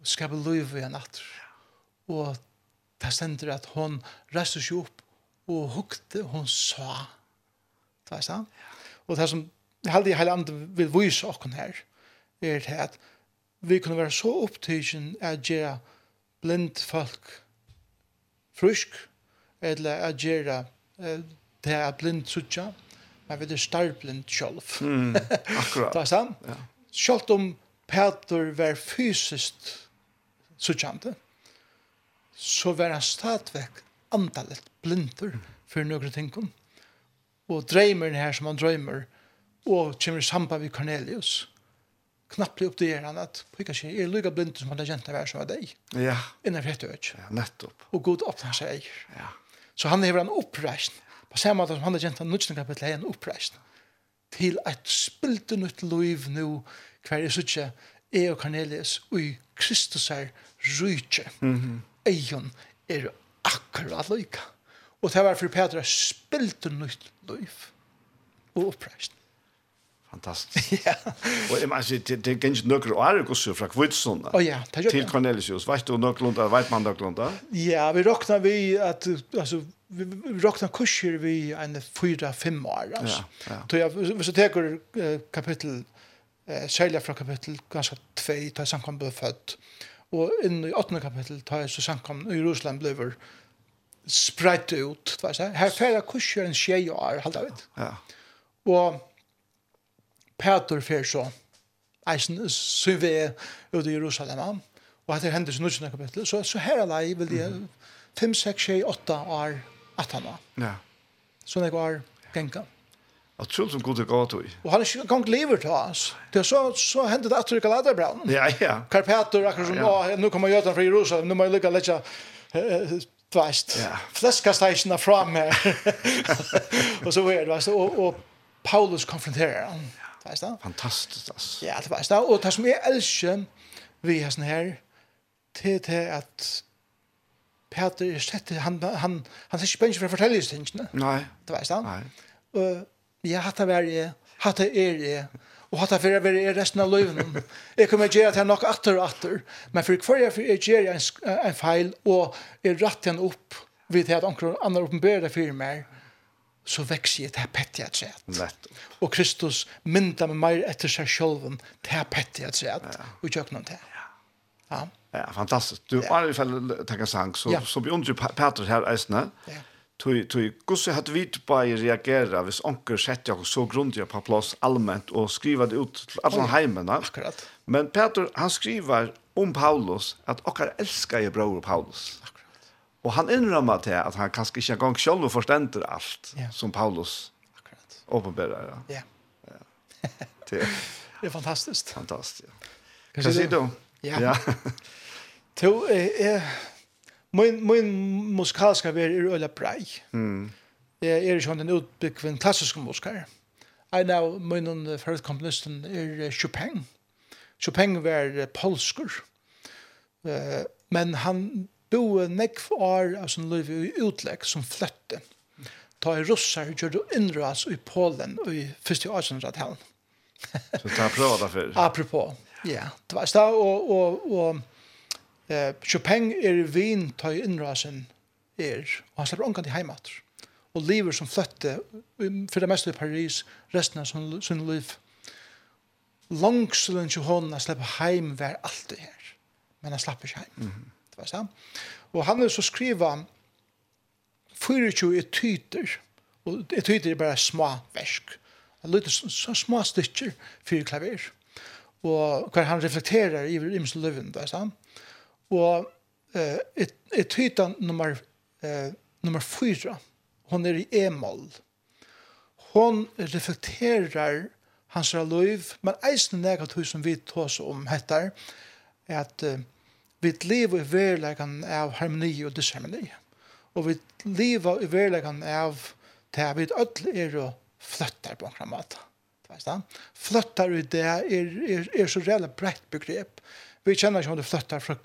og skapa liv i en atter. Og det stender at hon reiste seg opp og hukte, hon sa. Det er sant? Og det som heldig hele andre vil vise okken her, er det at vi kunne være så opptidsen at gjøre blind folk frusk, eller at gjøre det er blind suttja, men vi er starblind sjolv. Mm, akkurat. det [laughs] er sant? Ja. Sjolv om Peter var fysiskt suttjande, så var han stadvekk andalet blindur for noen ting. Og drømmer her som han drømmer, og kommer i samband med Cornelius, knapplig upp det han at pika sig är lugga blind som han har känt vär som av dig. Ja. Innan vet du Ja, nettopp. Och god öppnar sig. Ja. Så han är en uppreisn. På samma sätt som han har känt en nutsen kapitel en uppreisn. Till ett spilt nytt liv nu kvar är så tjä är och Cornelius och Kristus är rujtje. Mm -hmm. Eion er akkurat loika. Og det var for Petra en nytt liv og oppreist. Fantastisk. [laughs] ja. Og jeg mener, det, det er ikke nøkker å ære gosser fra Kvitsund oh, ja, til Cornelius. Vet du nøkkelunda, vet man nøkkelunda? Ja, vi råkna vi at, altså, vi råkna kurser vi en fyra-fem år, altså. Ja, ja. Så jeg, hvis jeg teker kapittel, eh, særlig fra kapittel ganske tvei, da jeg samkommet ble født, Og inn i 8. kapittel tar jeg så samkommen i Jerusalem blir spreit ut. Her færa kurser en tjej og halda vidt. Ja. Og Peter fær så eisen syve ut i Jerusalem. Og etter hendelsen i 9. kapittel. Så, så her lei vil de 5, 6, 7, 8 år 18 år. Ja. Sånn jeg var genka. Ja. Jag tror som gode gott och. Och han är ju gång lever till oss. Det så så hände det att trycka laddar brann. Ja ja. Karpator akkurat som ja. nu kommer jag utan från Jerusalem nu må jag lägga tvast. Ja. Fläskastation fram här. och så är det va så och Paulus konfronterar han. Fast? Fantastiskt alltså. Ja, det var det. Och det som är älskar vi har sån här till till att Peter sätter han han han sätter spänn för att fortälja istället. Nej. Det var det. Nej. Eh Ja, hatt er jeg, hatt er jeg, og hatt er fyrir er jeg resten av løyven. Jeg kommer gjøre at nok atter og atter, men for hver jeg fyrir gjør en, en feil, og jeg ratt henne opp, vid at anker andre oppenbærer fyrir meg, så vekser jeg til pettig et sett. Og Kristus mynda med meir etter seg sjølven til pettig et sett, og kjøkken om det. Ja. Ja, fantastisk. Du, har bare i fall takk sang, så, ja. så beundrer Peter her eisene. Ja Tui, tui, gusse hat vi bare reagera hvis onker setter jeg så grundigt på plass allment og skriva det ut til heimen. heimene. Akkurat. Men Peter, han skriver om Paulus at okkar älskar jeg bror Paulus. Akkurat. Og han innrømmer til at han kanskje ikke engang selv forstender alt yeah. som Paulus åpenbærer. Ja. ja. [laughs] det er fantastisk. Fantastisk, ja. Hva sier du? Ja. ja. [laughs] to, eh, min, min musikalska ver er øyla brei. Mm. Jeg er sånn en utbyggvinn klassisk musikar. En av min førstkomponisten er Chopin. Chopin var polskur. Eh men han bo nekv år av sin liv i utlegg som flytte. Ta i russar gjør du innras i Polen i første årsundratalen. Så ta prata för. Apropå. Ja, det var så och och och Eh, Chopin er vin ta innrasen er, og han slipper omkant i heimater. Og lever som fløtte, for det meste i Paris, resten av sin, sin liv. Langselen til hånden han slipper heim hver alt det her. Men han slipper ikke heim. Mm -hmm. Det var sant. Og han er så skriva 24 etyter, og etyter er bare små versk. Han lyder så små stykker for klaver. Og hver han reflekterer i imens løven, det var sant Og eh, et, et hyta nummer, eh, nummer fyra, hon er i e-moll. Hon reflekterer hans liv, men eisen nega tog som vi tås om hettar, er at uh, vi lever i verleggen av harmoni og disharmoni. Og vi lever i verleggen av det vi ødel er og fløttar på en måte. Fløttar i det er, er, er så reelle brett begrep. Vi kjenner ikke om du fløttar fra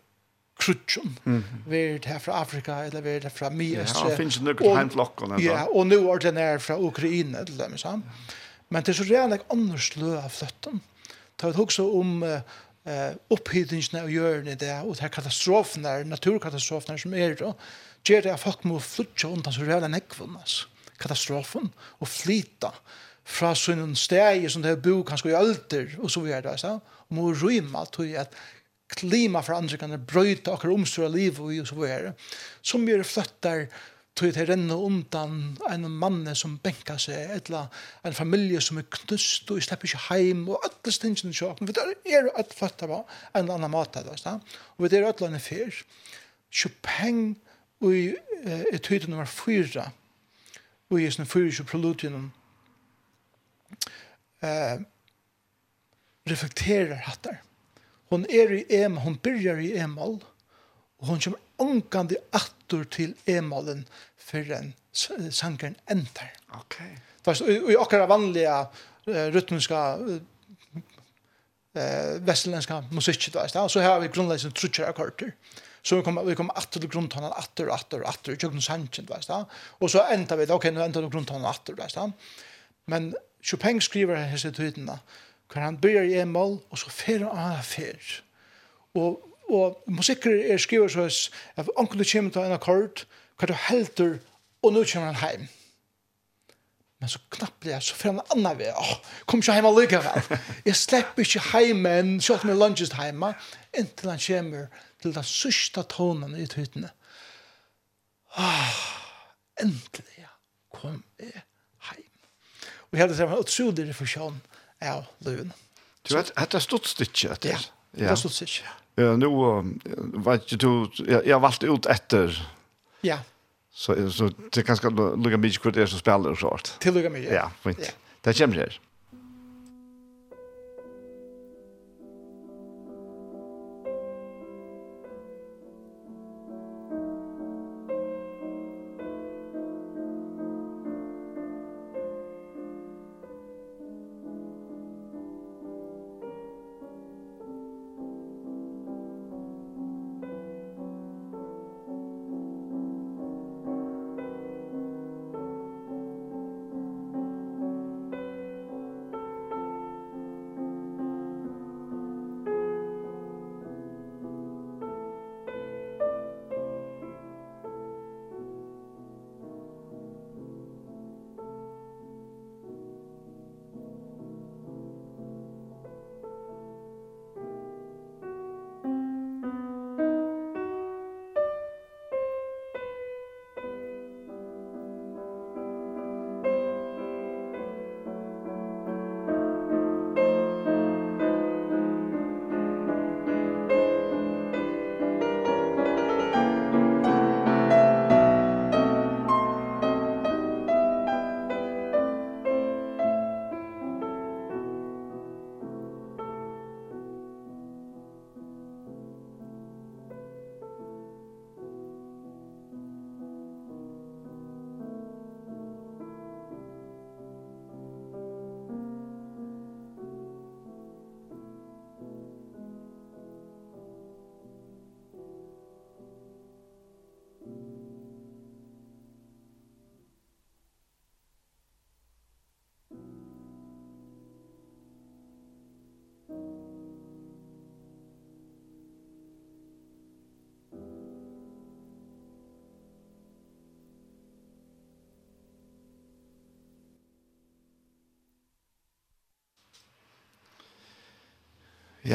krutchen. Mm. Vär det här från Afrika eller vär det från Midöstra. Ja, finns det något hemflocken. Ja, och nu är den här från Ukraina eller dem liksom. Men det är så rejält annars lö av flötten. Ta ett också om uh, eh upphitningen av jorden där och här katastroferna, naturkatastroferna som är då. Ger det att folk må flytta undan så rejält nekvunnas. Katastrofen och flytta fra sånne steg som det er bo kanskje i alder, og så videre, så, og må rymma til at klimaforandringarna bröjta och omstora liv og så vidare. Som gjør flöttar tog til renne undan en mann som benka seg, eller en familie som er knust og slipper ikke heim, og alle stingene sjåken. Vi er jo alt fattig på en annan mat, og vi er jo alt fyr. Chopin og i eh, høyde nummer fyra, og i sin fyra eh, reflekterer hattar hon er i em, hon byrjar i emal, og hon kommer ångkande attor til emalen for en sangeren enter Ok. Fast, og i akkara vanliga uh, rytmiska uh, västerländska musik då så så har vi grundläggande trutcher akkorder så vi kommer vi kommer att till grundtonen att och att och att och jag sanchen vet du och så ändrar vi då okej nu ändrar vi grundtonen att vet du men Chopin skriver här så tydligt hvor han byrjar i en mål, og så fer han av fer. Og, og musikker er skriver så at onkel du kommer til en akkord, hva du helter, og nå kommer han hjem. Men så knappt jeg, så fer han en annen vei. Åh, kom ikke heim allikevel. Jeg [laughs] slipper ikke heimen, selv om jeg lunges heima, inntil han kommer til den sørste tonen i tøytene. Åh, endelig kom jeg hjem. Og jeg hele tiden var utrolig refleksjon. Åh, av løven. Du vet, det er stort stykke etter. Ja, det er stort stykke. Ja, nå vet ikke du, jeg har valgt ut etter. Ja. Så, så det er ganske lukka mye hvor det er som spiller og sånt. Til lukka mye, ja. fint. Ja. Det kommer her.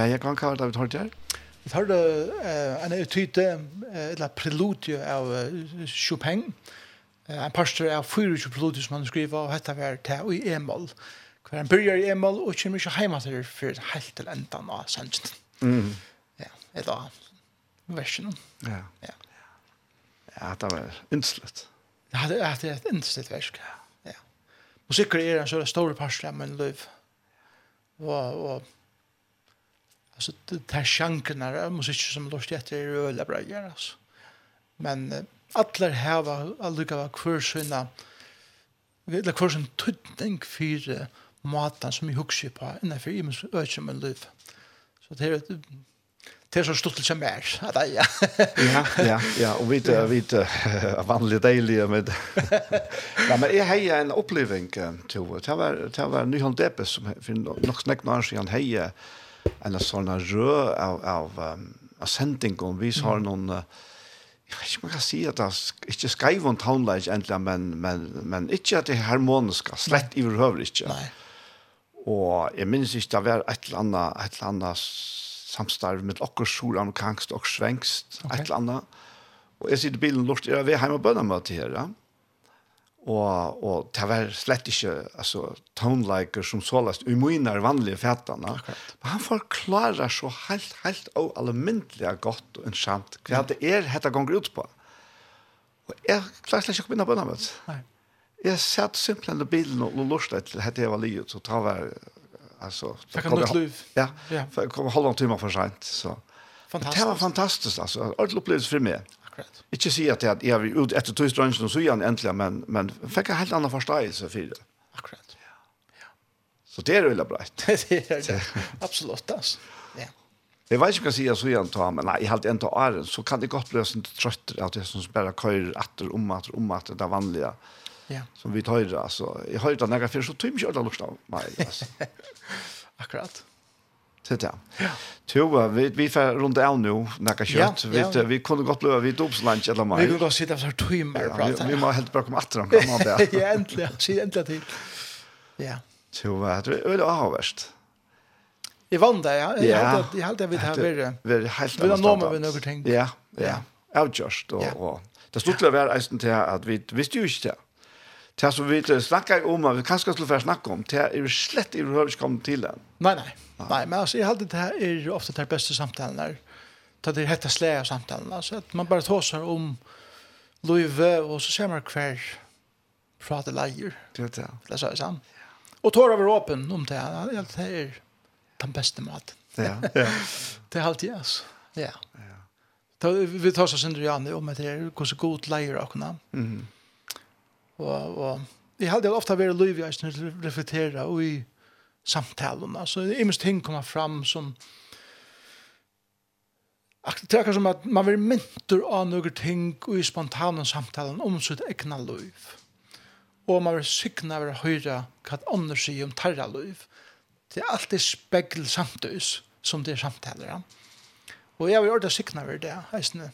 Ja, jeg kan kalla det vi tar til. Vi tar det en uttyte, eller preludio av uh, Chopin, Uh, en pastor av 24 preludio som han skriver, og hette var til i e-mål. Hver han byrjar i e-mål, og kommer ikke heima til for helt til endan av sannsyn. Mm. Ja, eller versen. Ja. Ja. Ja, det var innslutt. Ja, det er et innslutt versk, ja. Musikker er en så stor pastor av min liv. Og, og alltså det här sjanken är musik som lust efter i röla bra gör alltså. Men alla här var aldrig var kursina eller kursen tutning för matan som vi huxar på innanför i mens som en liv. Så det är Det är så stort som är. Ja, ja, ja. Och vi vet, vi vet, vanligt dejliga med... Ja, men jeg har en upplevelse, Tove. Det var Nyholm Deppes som finner nok snäckna år han heier en sånn rød av, av, um, av sending, sendingen. Vi har noen, uh, jeg vet ikke om jeg kan si at det er ikke skrev om townlage egentlig, men, men, men ikke at det er harmonisk, slett i overhøver ikke. Nei. Og jeg minnes ikke det var et eller annet, et eller annet samstarv med okker solamerikansk og svengst, okay. et eller annet. Og jeg sitter i bilen lort, jeg er ved hjemme og bønner med til her, ja og og det var slett ikke altså tone like som sålast umoinar vanlige fætana. Men han forklarar så helt helt og almindelig godt og ensamt hva det er hetta gongur ut på. Og jeg klarer slett ikke å begynne på navnet. Nei. Jeg satt simpelthen i bilen og lurte til hette jeg var livet, så ta var, altså... Fikk han nytt liv? Ja, ja. kom halvann timer for sent, så... Fantastisk. Det var fantastisk, altså. Ordentlig opplevelse for meg. Akkurat. Ikke si at jeg, jeg ut etter tøystrønsen og så igen endelig, men, men fikk en helt annen forståelse for det. Akkurat. Ja. Så det er veldig bra. [laughs] det er det. Absolutt, altså. Ja. Jeg vet ikke hva jeg sier så igen ta, men nei, jeg halte en til åren, så kan det godt bli sånn trøtter at jeg som bare køyrer etter, om etter, om etter det vanlige. Ja. Som vi tar, altså. Jeg har det når jeg så tøymer ikke alle lort av meg, altså. [laughs] Akkurat. Så Det ja. Jo, vi vi får runt av nu näka kött. Ja, ja. Vi vi kunde gott löva vid Dobsland eller mer. Vi kunde gå sitta för timmar och prata. Vi vi må helt bara komma åter om komma där. Ja, äntligen. Se äntligen till. Ja. Jo, det är det avvärst. I vann det, ja. Jag hade jag hade vi här vidare. Vi helt Vi har nog med några ting. Ja, ja. Outjust och och det stod väl vara eisen till att vi visste ju inte det som vi snackar om, vi kanske skulle få snacka om, det är slett i vi kom till den. Nej, nej. Nej, men alltså, jag hade det här är ofta det bästa samtalen där. Det är hetta släga samtalen. Alltså, att man bara tåsar om Louis och så ser man kvar prata lejer. Det är det. Det är så Och tåra över åpen om det här. Det är den bästa maten. Ja, ja. [laughs] det är alltid alltså. Ja. Ja. Vi tar så synder ju om det är hur så god lager och kunna. Mm. Og, og jeg har det ofte vært lov i eisen til å reflektere og i samtalen. Altså, det er mest ting kommer fram som Det er som at man vil mynter av noen ting og i spontane samtalen om sitt egna liv. Og man vil sykna over å høre hva andre sier om tarra liv. Det er alltid spegel samtøys som det er samtaler. Og jeg vil ordentlig sykna over det, heisne.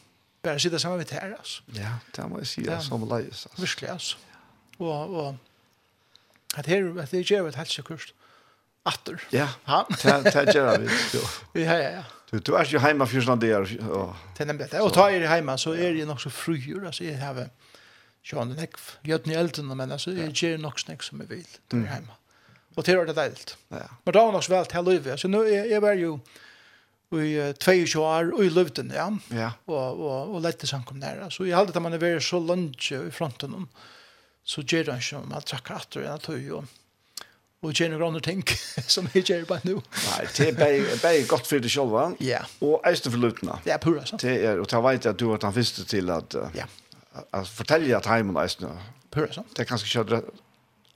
Bare sitte sammen med det her, altså. Ja, det må jeg si, det er som leis, altså. Virkelig, altså. Ja og, og at her at det gjør et helsekurs atter. Ja, det gjør vi. Ja, ja, ja. Du, du er jo heima for sånn der. Det er nemlig det. Og ta er hjemme, så er det nok så frujur Altså, jeg har sjån den ekv, gjøtten i elden, men altså, jeg gjør nok snakk som jeg vil. Du er hjemme. Og til er det deilt. Ja. Men da var nok så vel til livet. Altså, nå er jeg var jo i 22 år og i løvden, ja. ja. Og, og, og lette sankom der. Så jeg hadde det man er vært så lunch i fronten om så gjør han ikke om han trakker atter enn at høy og og gjør noen andre ting [laughs] som jeg gjør bare nå. Nei, det er bare godt for det selv, ja. og eiste for lutene. Det er pura, sant? Det er, og da vet jeg at du er den første til at, ja. at fortelle at heimen eiste. Pura, sant? Det er kanskje ikke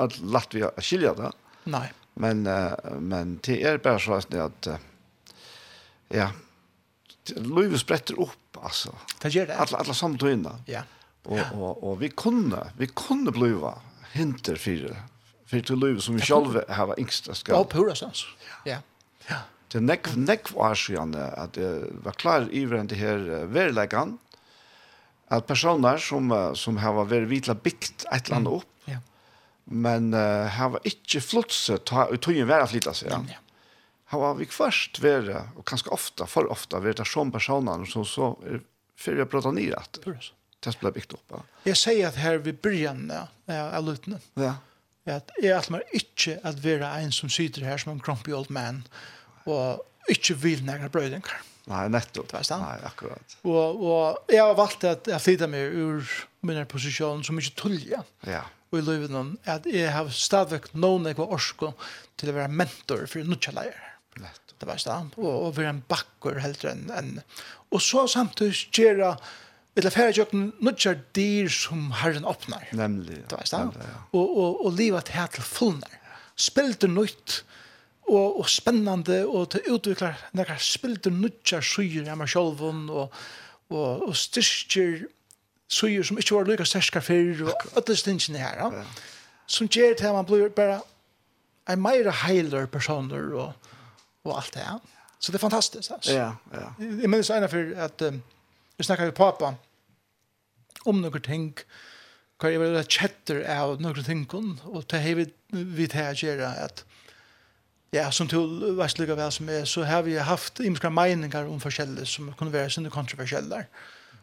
at latt vi skiljer det. Nei. Men, uh, men det er bare så at, ja, livet spretter opp, altså. Det gjør det. Alle, alle samtøyene. Ja. Yeah Och ja. och och vi kunde vi kunde bliva hinter för för till liv som vi själva har ängsta ska. Ja, pura sens. Ja. Ja. Det neck neck var siden at det var klar över det här verkligen att personer som som har varit vitla bikt ett land upp. Ja. Men uh, har inte flotse ta utojen vara flytta sig. Ja. Har vi först vara och ganska ofta för ofta vara som personer som så för att prata ner att. Pura sens det ble bygd opp. Jeg sier at her ved ja, av lutene, ja. at jeg alt mer ikke at være en som sitter her som en grumpy old man, og ikke vil nære brøydinger. Nei, nettopp. Det Nei, akkurat. Og, og jeg har valgt at jeg flytta meg ur min posisjon som ikke tullja. Ja. Og i livet om at jeg har stadigvæk noen jeg var orsko til å være mentor for nutja leier. Nettopp. Det var stand. Og, og være en bakker helt enn. En. Og så samtidig gjøre Vi tar färre jökna nutjar dyr som Herren öppnar. Nämligen. Det var det. Och, och, och livet här till fullnar. Spilter nytt og, og spennande og til utviklar nekar spilter nutjar syr hjemme sjolvun og, og, og styrkjer syr som ikke var lykka sterska fyrr og alle stingene her. Ja. Som gjør til at man blir bare en meira heiler personer og, og alt det. Så det er fantastisk. Altså. Ja, ja. Jeg minns ena for at um, vi snakket med pappa om noen ting, hva jeg var kjetter av noen ting, og det har vi vidt her gjøre at Ja, som til Vestløyga vel som er, så har vi haft imenska meiningar om forskjellig som kunne være sinne kontroversielle.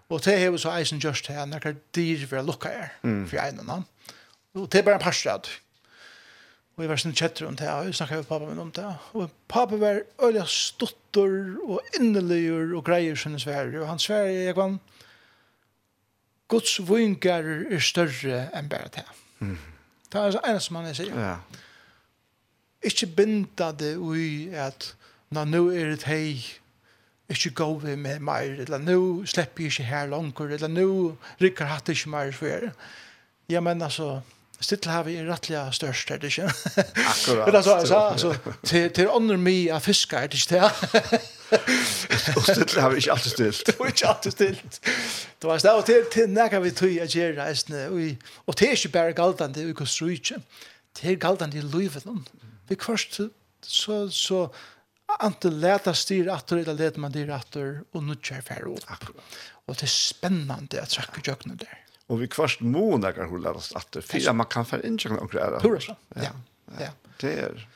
Og det har vi så eisen just her, når dyr vi har lukka her for egnene. Og det er bare en parstrad. Og jeg var sånn kjetter om det, og jeg snakket med pappa min om det. Og pappa var øyla stuttor og inneligur og greier som sverre. Og han sverre, jeg var Guds vingar er større enn bare det. Mm. Det er altså en som han sier. Ja. Ikke binda det ui at nå nu er det hei ikke gå vi med meg, eller nu slipper jeg ikke her langer, eller nu rikker hatt ikke meir for Ja, men altså, Stittel har vi er rettelig størst, er det ikke? Akkurat. Men altså, altså, altså, til, til ånder mye av fisker, er det ikke det? Og stittel har vi ikke alltid stilt. Det er ikke alltid stilt. Det var stedet, og til, til nægget vi tog jeg gjør reisende, og, og det er ikke bare galdende i Kostrujtje, det er galdende i livet. Vi først, så, så Ante leta styr atter, eller leta man dyr atter, og nu kjær færre opp. Og det er spennende at trakke jøkene der. Og vi kvarst nekker hun hålla oss at det fyra man kan för inte og klara. Hur så? Ja. Ja. Det er...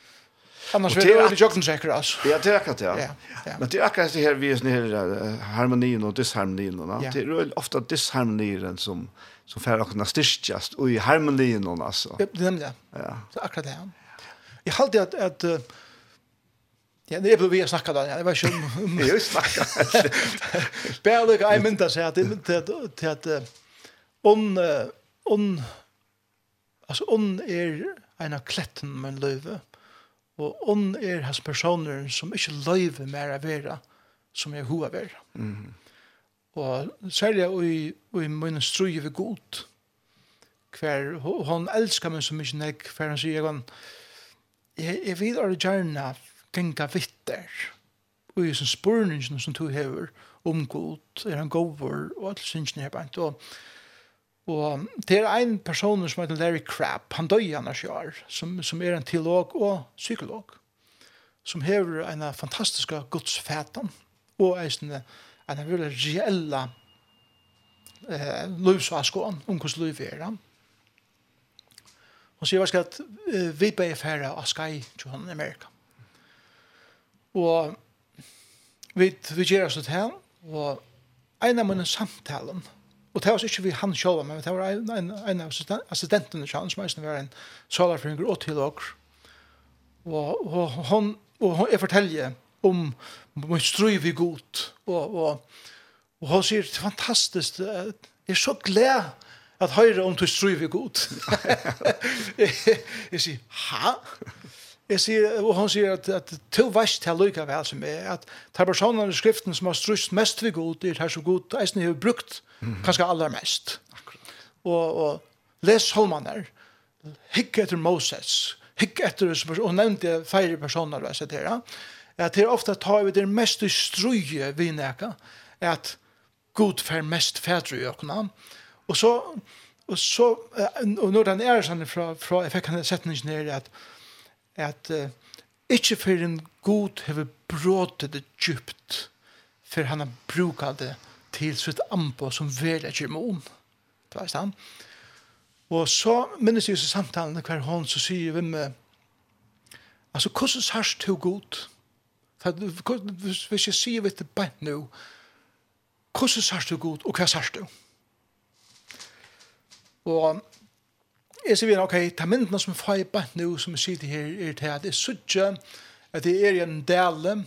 Annars vil det ju också säkra altså. Ja, det är det. Ja. Men det er akkurat det her vi er är nere harmonin och disharmonin Ja. det er jo ofta disharmonien som som får också styrkjast og i harmonien, altså. Ja, det är det. Ja. Så akkurat det. ja. Jag hade at... att Ja, det är på vi snackar där. Det var ju ju snackar. Bärlig, jag minns det att det att on, on, altså on er en av kletten med løyve, og on er hans personer som ikke løyve mer av vera, som er hova vera. Mm. Og særlig i, i min struje ved god, hver, han elskar meg så mykje nek, hver han sier, han, jeg, jeg vil gjerne gjerne genga vitter, og i sin spurningen som du hever, om god, er han gover, og alt synes er bare, og Og det er en person som heter Larry Crabb, han døg han er som, som er en teolog og psykolog, som hever en fantastisk godsfætan, og en, en, veldig reelle eh, løvsvaskån, om hvordan løv er han. Og sier faktisk at eh, vi ble færre av Sky til han i Amerika. Og vi, vi gjør oss til han, og en av mine samtalen, Og det var ikke vi han selv, men det var en, en, en av assistentene til han, som eisen var en salarfringer og teolog. Og, og, hon, og hon, jeg forteller om min strøy vi god, og, og, og hun sier, det er fantastisk, jeg er så glad at høyre om du strøy vi god. jeg, [laughs] jeg sier, ha? Jeg sier, og hun sier at, at to verst til lykka vel som er, at det er personene i skriften som har strøst mest vi god, er her så god, eisen har brukt, kanskje aller mest. Akkurat. Og, og les Holmaner, hikk etter Moses, hikk etter, og nevnte feire personer, jeg sier at det er ofte tar vi det mest struje vi neka, at god fer mest fædre i økna, og så, og så, og når den er sånn fra, fra jeg fikk han setningen ned, at, at uh, ikke for en god hever brådet det djupt, for han har brukat det djupt, til sitt ambo som vil ikke med om. Det var stand. Og så minnes jeg så samtalen hver hånd, så sier vi med, altså, hvordan sørst du god? Hvis jeg sier vi til beint nå, hvordan sørst du god, og hva sørst du? Og jeg sier vi, ok, ta myndene som får i beint nå, som jeg sier til her, er til at jeg sørger at det er i en dele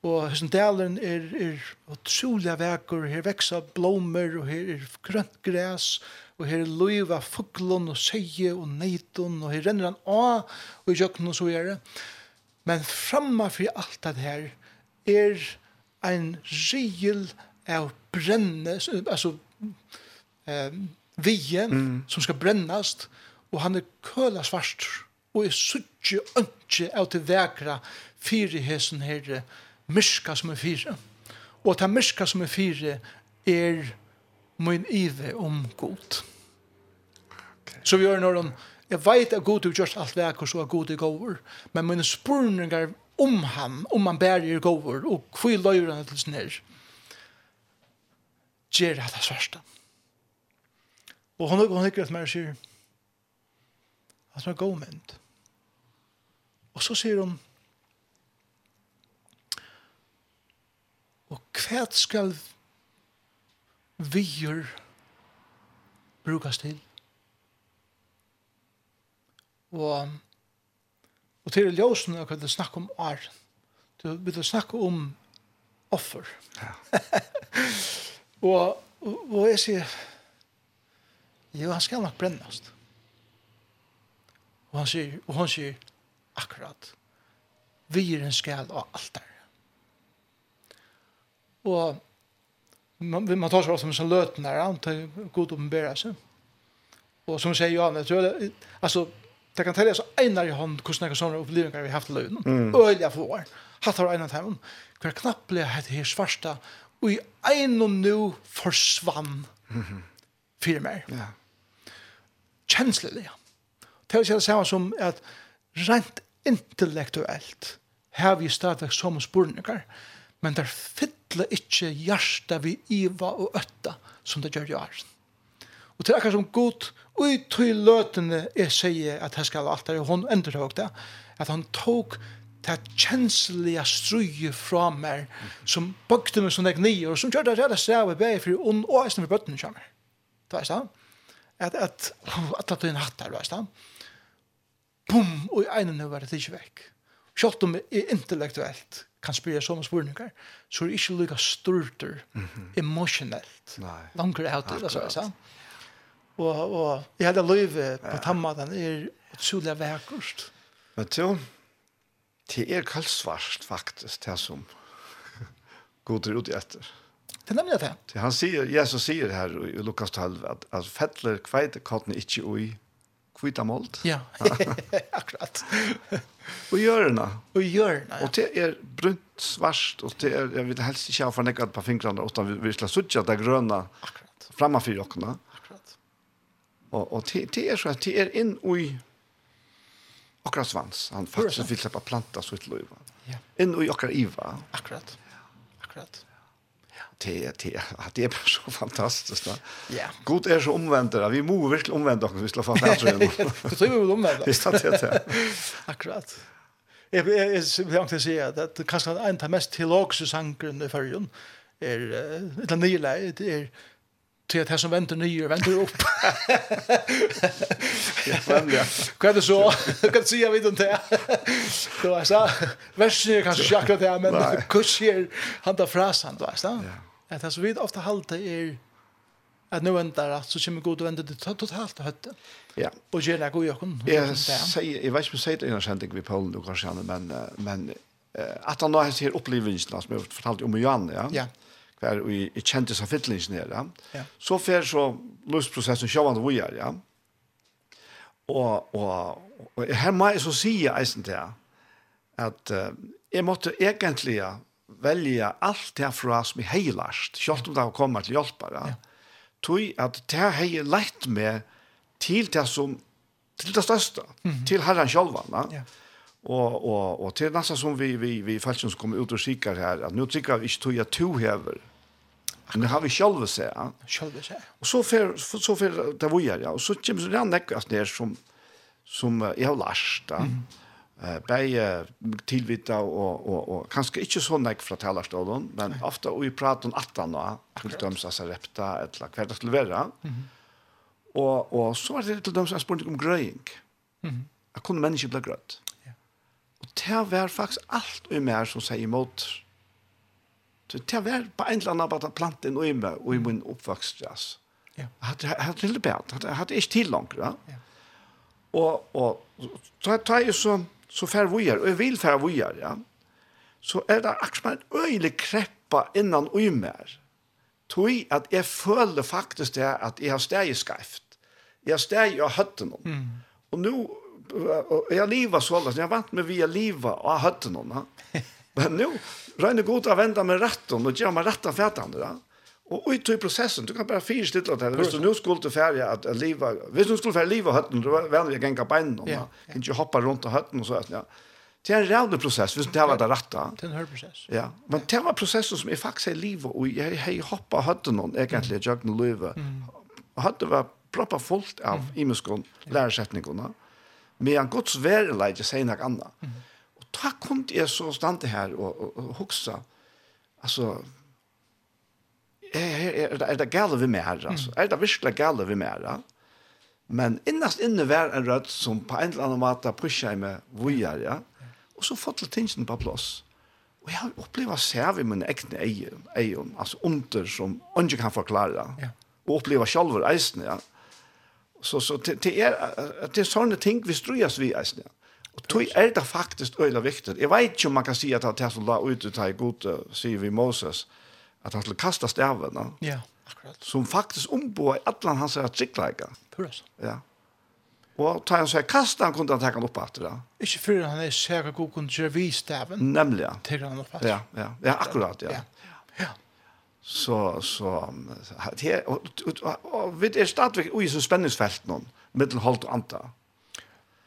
Og hessen dalen er, er utrolig vekker, her veksa blommer, og her er grønt græs, og her er løyva fuglon, og seie, og neiton, og her renner han av, og i jøkken og så gjør det. Men framma for alt det her er en rigel av brenne, altså eh, vien, mm. som skal brennast, og han er køla svart, og er suttje ønske av til vekra, fire hessen herre, myrka som er fire. Og ta myrka som er fire er min ive om god. Okay. Så vi gjør når han, jeg vet at god er just alt vekk, og så er god er gover, men mine spurninger om han, om han bærer gover, og hvor løyver han til sin her, gjør det det svørste. Og hun lukker, han lukker at meg sier, at han er god mynd. Og så sier hun, Og hva skal vier brukes til? Og, og til ljósen er det snakk om er. Du vil snakke om offer. Ja. [laughs] og, og, og jeg sier, jo, han skal nok brennast. Og han sier, og han sier, akkurat, vi gjør en skal og alt der. Og man, man tar seg også som en løten løtene, han tar god oppenbæra seg. Og som sier Johan, jeg tror det, altså, det kan telle så einar i hånd hvordan jeg kan sånne opplevelser vi har haft i løgnen. Mm. Øyla for. Hatt har einar til hånd. Hver knapp ble hett her svarsta, og i ein og nu forsvann fire mer. Ja. Kjenslelig, ja. Det er det samme som at rent intellektuelt har vi stadig som spurninger, men det er fitt atle ikkje hjärsta vi iva og ötta som det gjør i åren. Og til akkar som god, og i tøy løtene jeg sier at her skal alt og hon ender høg det, at han tok det kjenslige strøye fra meg som bøkte meg som deg nye, og som gjør det rett og slett av beg for ond og eisen for bøttene kommer. Det veist da? At, at, at at det er en hatt der, veist da? Bum, og i ene nu var det ikke vekk. Kjøtt om intellektuelt kan spyrja sånne spurningar, så er det ikke lykka styrter mm -hmm. emotionelt. Langer av til, altså, sant? Og, og jeg hadde løyve på tammaden er utrolig vekkurst. Men til, det er kaldsvart faktisk, det som god er ute etter. Det er nemlig det. det han sier, Jesus sier her i Lukas 12 at, at fettler kveitekotten ikke ui kvita mold. Ja, [laughs] [laughs] akkurat. Och görna. Och görna. Ja. Och det är brunt svart och det är jeg vil helst ikke ha fornekket på fingrene, utan vi ska sucha det gröna framför jockarna. Akkurat. Och och det det är så att det är inn i och svans. Han faktisk vil slippe planta så ett löv. Ja. In i och iva. Akkurat. Akkurat det, er, det, er, det er bare så fantastisk. Da. Ja. God er så omvendt. Da. Vi må virkelig omvendt dere hvis vi får færdre igjen. Du tror vi vil omvendt. Visst at det er det. Akkurat. Jeg jeg, vil egentlig si at det er kanskje en av de mest teologiske sangene i førjen er uh, et eller nye leie, det er til at her som venter nye, venter opp. Hva er det så? Hva kan si jeg vet om det? Du vet, så, versen er kanskje ikke akkurat det, men hva sier han da frasen, du vet, da. Ja. At det som vi ofte halte er at nå vendar at så kommer god og vendar det totalt til høtte. Ja. Og gjør det god i åkken. Jeg sier, jeg vet ikke om jeg sier det innan kjentlig vi Polen og Korsjane, men, men at han nå har sier opplevelsen som jeg fortalte om Johan, ja. Ja Hver vi i kjente seg fyllingen her, ja. Så fer så løsprosessen sjåvand vi er, ja. Og, og, og her må jeg så si eisen til at uh, jeg måtte egentlig velja alt det fra som er heilast, selv om det har kommet til hjelpa. Ja. Tui at det har jeg lett med til det som, til det største, mm -hmm. til herren sjølvan. Ja. ja. Og, og, og til nesten som vi, vi, vi felsen som kommer ut og sikker her, at nå sikker vi ikke tog jeg to hever, Men det har vi själva sett. Själva sett. Och så för så för det var jag ja. Och så kommer det andra kast ner som som jag har lärt. Mm eh bäge tillvita och och och kanske inte så näck från talarstolen men ofta vi pratar om att han då till döms att repta eller vad det skulle vara. Mhm. Och och så var det till döms att spurning om gröing. Mhm. Jag kunde människa bli grött. Ja. Och det var faktiskt allt i mer som säger emot. Så det var på en eller annan bara planten och i mig och i min uppväxt. Ja. Ja. Hade hade det bättre. Hade hade inte till långt, va? Ja. Och och så tar ju så så fær vi her, og jeg vil fær vi her, ja, så er det akkurat som en øyelig kreppa innan og mer. Tøy at jeg føler faktisk det at jeg har steg i skreft. Jeg har steg i høtten. Mm. Og nå, og jeg lever så løs, jeg er vant med vi er livet av høtten. Men nå, regner god å vende med retten og gjøre meg retten for etter. Ja. Och ut i processen, du kan bara til det Hvis Visst du nå skulle til färja att, att leva, visst du skulle färja leva høtten, då var vi gänga benen. Yeah. Kan inte hoppa runt av høtten och så. Ja. Det är en rævlig prosess, hvis det var det rette. Det er en hørprosess. Ja, men det var prosessen som jeg faktisk i livet, og jeg har hoppet høtten noen, egentlig, jeg har ikke løyve. Høtten var proppet fullt av mm. imeskån, læresetningene, med en godt svære leid, jeg sier noe annet. Og da kom jeg så stande her og, og, og huksa, altså, er, er, er det gale vi mer, altså. Er det virkelig gale vi mer, ja? Men innast inne var en rødt som på en eller annen måte pusher meg vujer, ja? Og så fått til tingene på plass. Og jeg har opplever seg i mine egne egen, altså under som ikke kan forklare. Ja. Og opplevd selv eisene, ja. Så, så det, det, er, det er sånne ting vi strøyes vi eisene, ja. Og tog er det faktisk øyla viktig. Jeg vet ikke om man kan si at det er som la ut ut her i god, sier vi Moses. Mm att han skulle kasta stävarna. Ja, akkurat. Som faktisk ombo i alla hans artiklar. Puras. Ja. Og ta han så kasta han kunne han ta han upp att det. Inte för han är säker god kunde ju vi Nemlig, Nämligen. Til han opp. Ja, ja. Ja, akkurat, ja. Ja. ja. Så så här och vid är stadväg oj så spänningsfält någon mittelholt och anta.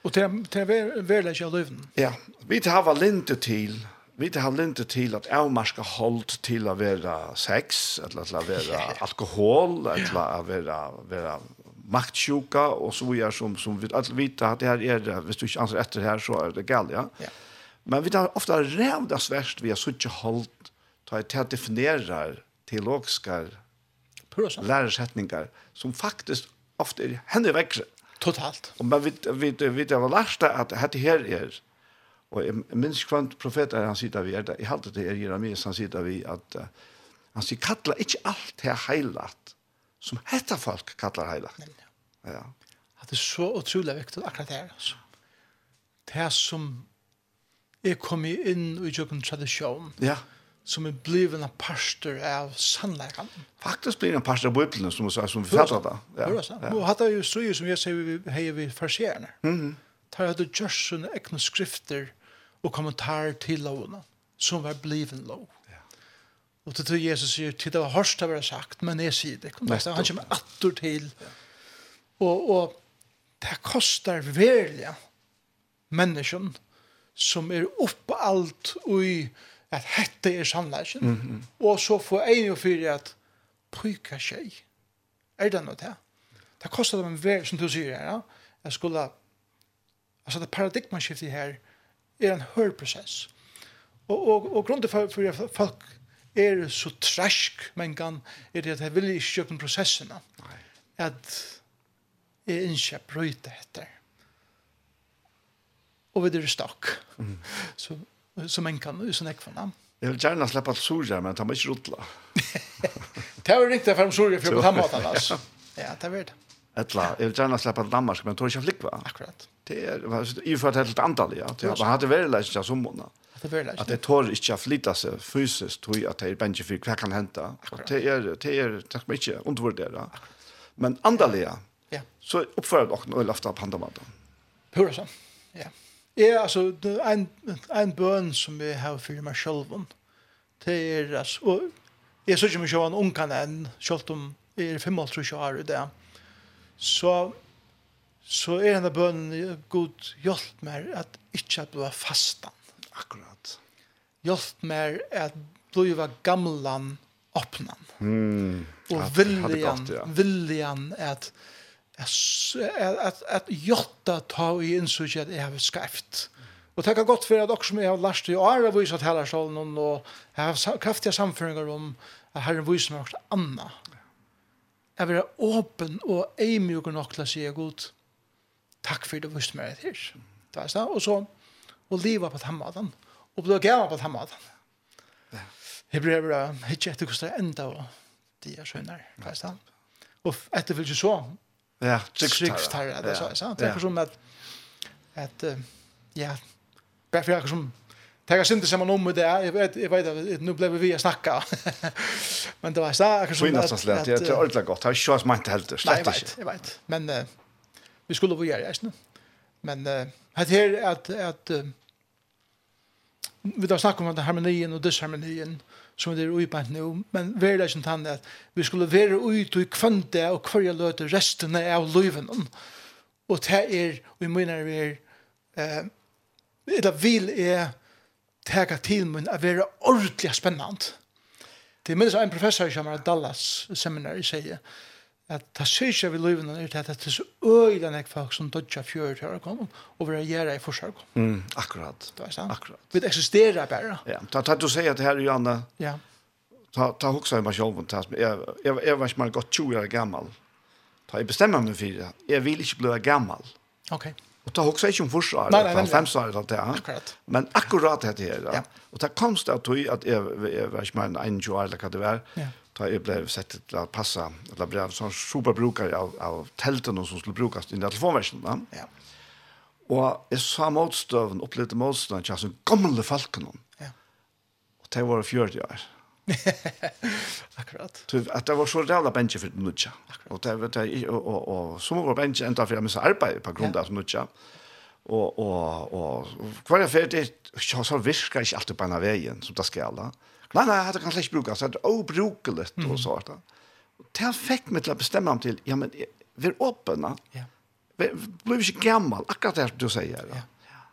Och det til, är väl jag. Ja, vi tar var linte til, Vi det handlar inte till att avmarska håll till att vara sex, eller att vara [laughs] alkohol, eller att vara, vara maktsjuka och så vidare som, som vi alle vet at det här er, det. Hvis du ikke anser efter her, här så er det galt, ja. ja. Men vi har ofta rävdas värst via sådana håll till att definiera teologiska lärarsättningar som faktiskt ofta händer växer. Totalt. Och man vi, vi, vi, vet, vet, vet, at dette her er, Og jeg minns kvant profeter han sitter vi, er det, jeg halte det er Jeremias, han sitter vi at uh, han sier, kattla ikke alt det heilat, som hetta folk kallar heilat. Ja. Det er så utrolig viktig akkurat det her, altså. Det er som jeg kom inn i jobben tradisjon, ja. som er bliven en pastor av sannleggen. Faktisk blir en pastor av Bibelen, som, som som vi forfatter det. Ja. Ja. Ja. Og hadde er jo strøy, som jeg sier vi heier vi farserende. Mm -hmm. Tar hadde det gjørs sånne egne skrifter, og kommentar til lovene som var bliven lov. Ja. Og til Jesus sier, til det var hørst det var sagt, men jeg sier det. Han kommer atter til. Og, og det koster verlige mennesken som er oppe alt og i at hette er sannleggen. Mm -hmm. Og så får en og fire at pyka seg. Er det noe det? Det koster dem en verlig, som du sier her, ja? jeg skulle, altså det paradigmaskiftet her, er en hørprosess. Og, og, og grunnen for, for at folk er så trask, men kan, er det at jeg vil ikke gjøre prosessene. At jeg ikke brøyte etter. Og vi er stakk. Mm. [laughs] Så, så man kan jo sånn ikke for dem. Jeg vil gjerne slippe alt surja, men ta meg ikke rotla. det er jo riktig for de surja, for på den måten, altså. Ja, det er det. Etla, jeg vil gjerne slippe alt Danmark, men tar ikke flikva. Akkurat det er i for et helt antall, ja. Det har hade väl läst som månad att det tår ikke å flytta seg fysisk, tror at det er bensje for hva kan hente. hända det er, det er, det skal man ikke undervurdere. men andaliga ja. Så oppfører uppför och nu lafta pandamata hur så ja. Ja, altså, det er en, en bøn som jeg har for meg selv om. Det er, altså, og jeg synes ikke mye om en ung kan enn, selv om jeg er 55 år i det. Så så er denne bønnen god hjelp meg at ikke at bli fastan. Akkurat. Hjelp meg at bli gamlan åpnan. Mm. Og at, viljan, ja. viljan at at at at jotta ta i innsøk at jeg har skreft. Og det kan godt for at dere som jeg har lært i året har vist at her og jeg har kraftige samføringer om at herren viser meg også anna. Jeg vil være åpen og eimjøk nok til å si god. Mm takk for det vist meg her. Det er sånn, og så, og livet på den maten, og ble gammel på den maten. Jeg ble bare, ikke etter hvordan det enda, og de er skjønner, det er sånn. Og etter vil ikke så, ja, tryggstarre, det er sant. Det er som at, at, ja, bare for jeg som, Det är synd som om det jeg vet jeg vet nå ble vi å snakke, [laughs] Men det var sånn, så här kanske så att det är ordentligt gott. Har ju så mycket helt slett. Nej, jag vet. Men vi skulle vara gjøre, det. Men uh, här är att, att uh, vi har snackat om den harmonien og disharmonien som det är uipant nu, men vi er det som tannet vi skulle være ut i kvante och kvarja løte resten av liven. Och det är, vi mener vi er eh, eller vill är tega til mun a vera ordentlig spennant. Det er en professor som er Dallas seminari sier, at ta sysja vi løyven er til at det er så øyla nek folk som dodja fjøret her kom og vil gjøre i forsøk. Mm, akkurat. Det er sant. akkurat. Vi eksisterer bare. Ja, ta, ta du sier at her, Johanna, ja. ta, ta hoksa i meg selv, jeg, jeg, jeg var ikke mer godt 20 år gammel. ta jeg bestemmer meg for det, jeg vil ikke bli gammel. Ok. Og ta hoksa ikke om forsvar, nei, nei, nei, nei. Det, akkurat. Men akkurat det her, ja. og ta komst av tog at jeg, jeg var ikke mer enn 21 år eller hva det var, ja da jeg ble sett til å passe, eller ble en sånn superbrukare av, av teltene som skulle brukes i telefonversjonen. Ja. Og jeg sa motstøven, opplevde motstøven, ikke sånn gamle falkene. Ja. Og det var 40 år. Akkurat. Så at det var så rævla bensje for nutja. Og, det, var det, og, og, og så var bensje enda for jeg missa arbeid på grunn av nutja. Og, og, og hver jeg ferdig, så så virker ikke alltid på en av veien som det skal. Ja Nei, nei, det kan slett ikke brukes. Det er obrukelig mm. og så. Og det han fikk meg til å bestemme ham til, ja, men vi er åpne. Ja. Vi blir ikke gammel, akkurat det du sier. Ja. ja.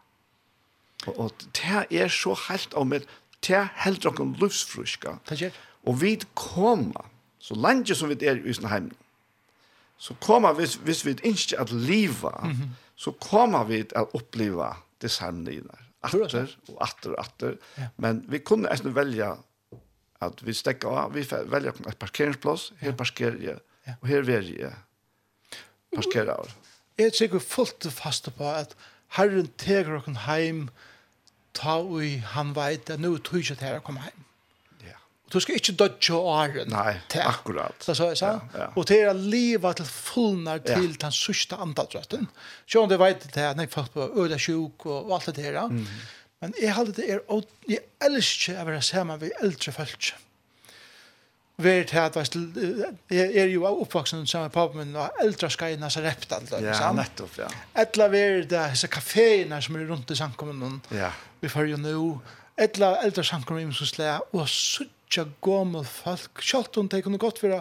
Og, og det er så helt om det, det er helt noen livsfruska. Og vi kommer, så lenge som vi er i sånne heim, så kommer vi, hvis vi ikke at liva, mm -hmm. så kommer vi til å oppleve det sannene atter og atter og atter. Ja. Men vi kunne nesten velge at vi stekker av, vi velger et parkeringsplass, her parkerer jeg, og her vil jeg parkere av. Jeg er sikkert fullt fast på at Herren teger okken heim, ta ui, han veit at nå tog ikke til å komme heim. Ja. Og du skal ikke dødge åren. Nei, til. akkurat. Det så jeg sa. Ja, ja. Og det er livet til fullnar til den sørste andadrøtten. Så om du vet det, når folk på øde sjuk og alt det der, mm -hmm Men jeg halde det er, og jeg elsker å være sammen med eldre folk. Vær til at, jeg er jo oppvaksen som med papen min, og eldre skal inn og repte alt. Ja, nettopp, ja. Etla vær det, disse kaféene som er rundt i samkommunen, ja. vi får jo nå, etla eldre samkommunen som slår, og suttja gommel folk, kjalt om det kunne godt være,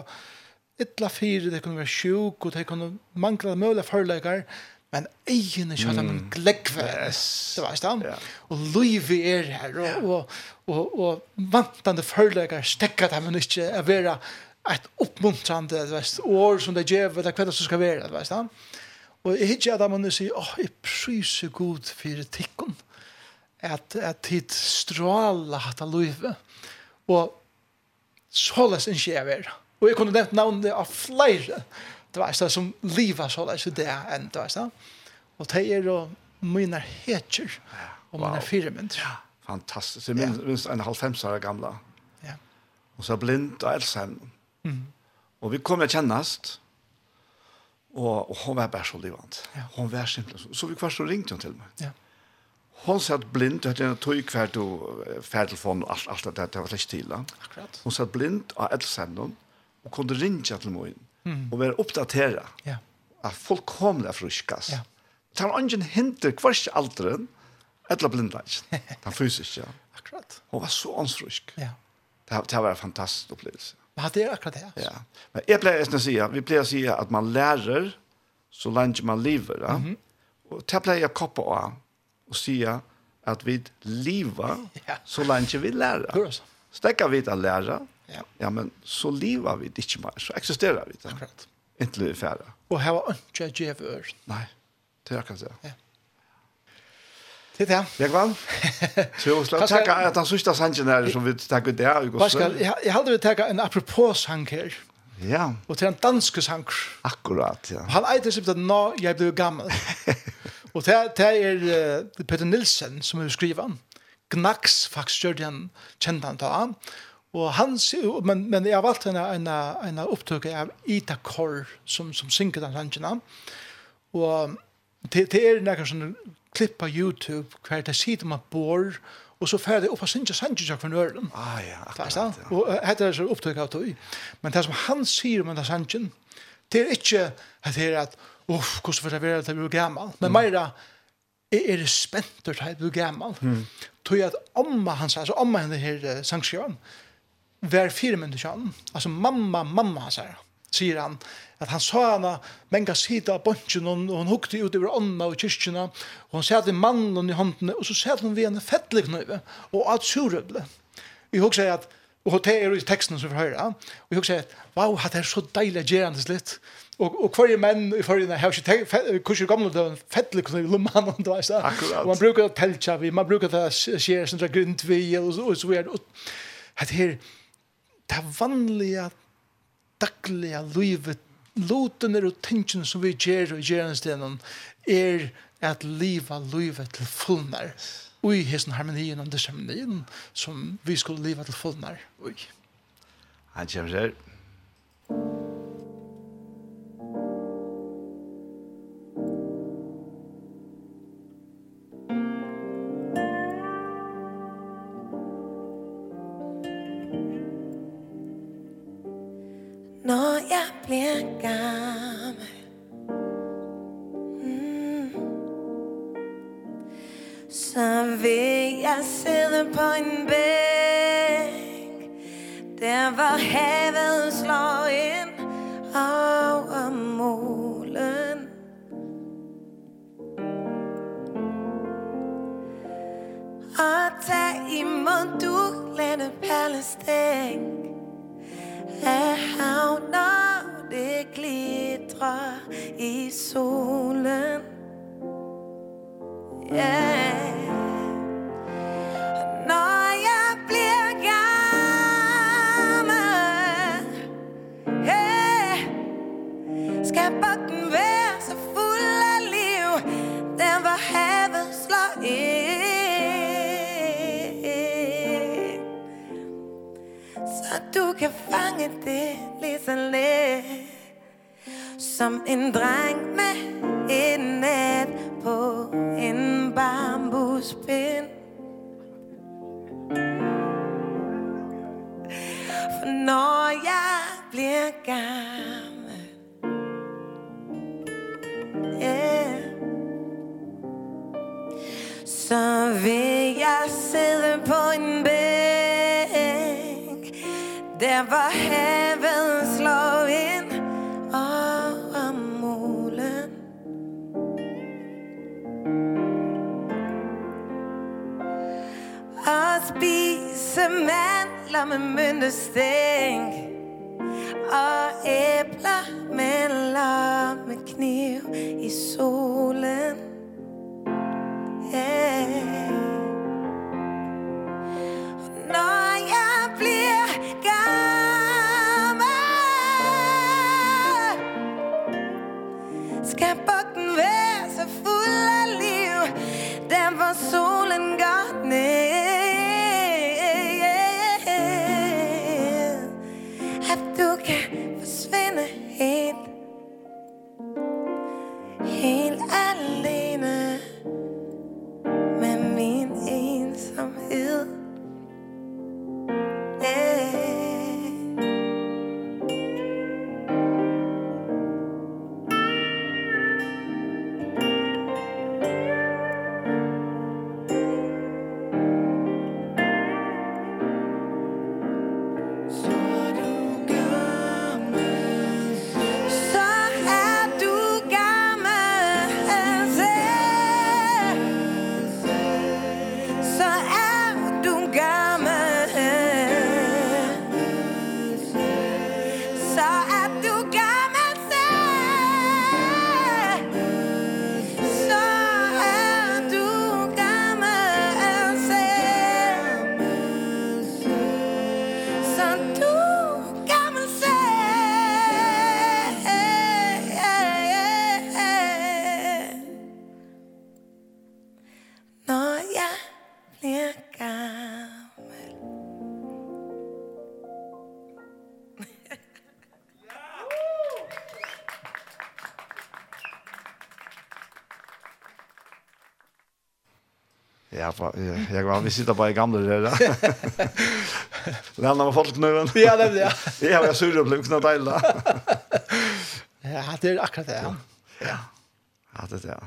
etla fire, det kunne være sjuk, og det kunne mangla mulig forleikere, men egen er sånn en glekve, det var stand, og løyve er her, og, og, og, og vantande førleger stekker dem ikke, å være et oppmuntrande vet, år som det gjør, det er hva som skal være, det vet stand. Og jeg hittir at man sier, åh, jeg pryser god for tikkun, at, at hit stråla hatt av løyve, og såles ikke jeg vera. Og jeg kunne nevnt navnet av flere, det var det som livet så det er det enn det var det og det er jo mine heter og mine Wow. firemynd ja fantastisk jeg minns, minns en halvfems år gamla ja og så blind og elsen mm. og vi kom jeg kjennast og, og hun var bare så livant ja. hun var simpelthen så vi kvar så ringte hun til meg ja Hon satt blind, hade en tog kvar då färdtelefon og alt, alt det det var släkt till. Akkurat. Hon satt blind av ett og kunne ringe til till mig. Mm. Og være oppdateret. Ja. At folk kommer der fruskas. Ja. Det var ingen hinter kvart alderen, eller blindleis. Det er [laughs] fysisk, ja. Akkurat. Hun var så ansfrusk. Ja. Det, det var en fantastisk opplevelse. Men det er akkurat det. Altså. Ja. Men jeg pleier å si, vi pleier å si at man lærer så lenge man lever. Ja? Mm -hmm. Og det pleier jeg å koppe av og si at vi lever [laughs] så lenge vi lærer. Stekker vi til å lære, Ja. ja, men så lever vi ikke mer, så eksisterer vi det. Akkurat. Inntil vi er ferdig. Og her var ikke djev ør. Nei, det er akkurat det. Ja. Det er det. Jeg vann. Så skal takke at han sørste sangen her som vi takker det Pascal, Jeg hadde vi takket en apropos sang her. Ja. Og til en dansk sang. Akkurat, ja. Han eiter simpelthen «Nå, jeg ble gammel». og det, det [laughs] er uh, Peter Nilsen som er skriven. Gnax faktisk gjør den kjent han da. Og han men men jeg har valgt en en en opptøk av Ita Kor som som synker den sangen. Og det det er noen sånne klipp på Youtube hver det sitter man bor og så fer färdig upp på synja synja från ölen. Ah ja, akkurat. Ja. Och hade er så upptag av det. Men det som han sier om den sangen, det er ikke at det er at, uff, hur ska det at jeg blir gammel? Men meira, jeg er spent til at jeg blir gammel. Mm. Tror jag att omma hans altså omma henne här sangskrivaren var fyra människan, Altså mamma, mamma så här, Sier han, at han sa henne, mänga sida av bunchen, og hun hukte ut over ånda og kyrkjorna, og hun satt i mannen i hånden, og så satt hun ved henne fettelig knøyve, og allt surøble. Vi husker at, og det är i teksten som vi hör, og vi husker at, wow, det er så deilig gerandes litt. og og hver menn i forrige, forna hevur ikki kussu gamla døn fettlig kunnu lumman og det tað så. Og man brúkar telja við, man brúkar tað skera sindra grund við og so og so er at her det vanlige, daglige livet, lotene og tingene som vi gjør og gjør en er at liva livet til fullnar. Ui, hesten harmonien og disharmonien som vi skulle liva til fullnar. Ui. Han kommer her. Så vil jeg sidde på en bæk. Der var havet slår ind over molen. Og tag imod du lette perlestik Af hav når det glitrer i solen. Yeah væsentlig Som en dreng med en net på en bambuspind. For når jeg bliver gammel Yeah Så vil jeg sidde på en bænk Der var her mandler med myndestænk Og æbler med med kniv i solen. Yeah. Når jeg bliver gammel Skal bugten være så fuld af liv. Der hvor solen går ned. jag var vi sitter bara i gamla där. Lämna mig folk nu. Ja, det ja. Det Ja, [laughs] jag sur och blev knappt illa. Ja, det är akkurat det. Ja. Ja, ja det är det.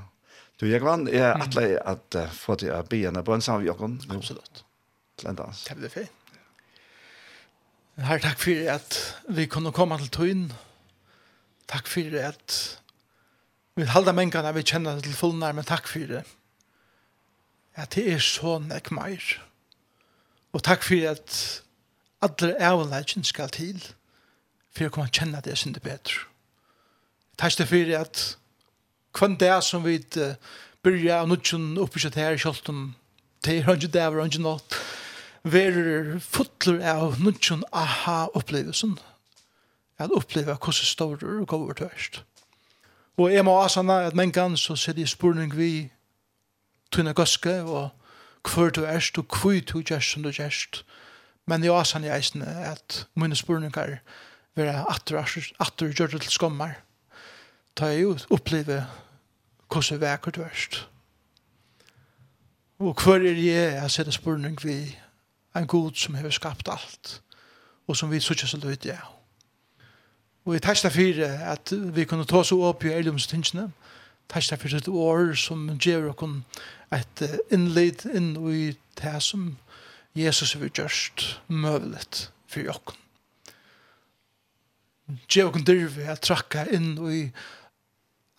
Du, jag vann är att lägga att få till att be en bönsam Absolutt. också. Absolut. Ländans. Det blir fint. Herre, takk for at vi kunne komme til tøyen. Takk for at vi halda mengene vi kjenner til fullnær, men takk for det at det er så nek meir. Og takk for at alle avleggen skal til for å kunne kjenne det sin det bedre. Takk for at kvann det som vi uh, byrja av nudgen oppbyrset her, i kjolten det er ikke det, det ikke nått, verer fotler av nudgen aha-opplevelsen. At oppleva hvordan stårer og går over tørst. Og jeg må asana at menn gans så sier jeg spurning vi tunne goske og hver du erst, og hvor du gjerst som du gjerst. Men jeg også han i eisen at mine spørninger være atter, atter gjør det til skommar ta jeg jo opplever hvordan vekker du erst. Og hver er jeg, jeg ser det vi en god som har skapt alt, og som vi sutja så løyt jeg. Og vi tæsta fyrir at vi kunne ta oss opp i eilumstingsene, tæsta fyrir et år som gjør okkur et innleid inn i det som Jesus har gjort møvelet for jokken. Gje okken dyrve er trakka inn i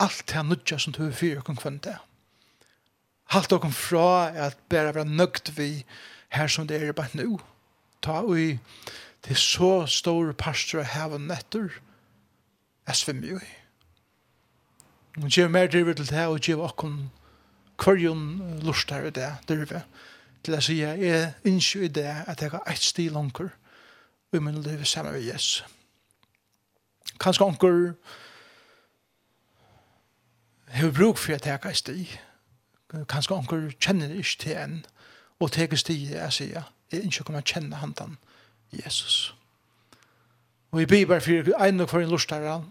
alt det nudja som du er fyrir okken kvann det. Halt okken fra at bæra vera nøgt vi her som det er bare nu. Ta ui til så store pastor av heaven etter er svimmer jo i. Og gjev mer dyrve til det og gjev okken Korjon lustar i det, dyrve, til å si at jeg innskyr i det at jeg har eit stil onker i min liv sammen med Jesus. Kanskje onker har bruk for at jeg har eit stil. Kanskje onker kjenner ikke til en og teker stil jeg sier jeg innskyr kommer å kjenne hantan Jesus. Og i Bibelen for en og for en lustar han,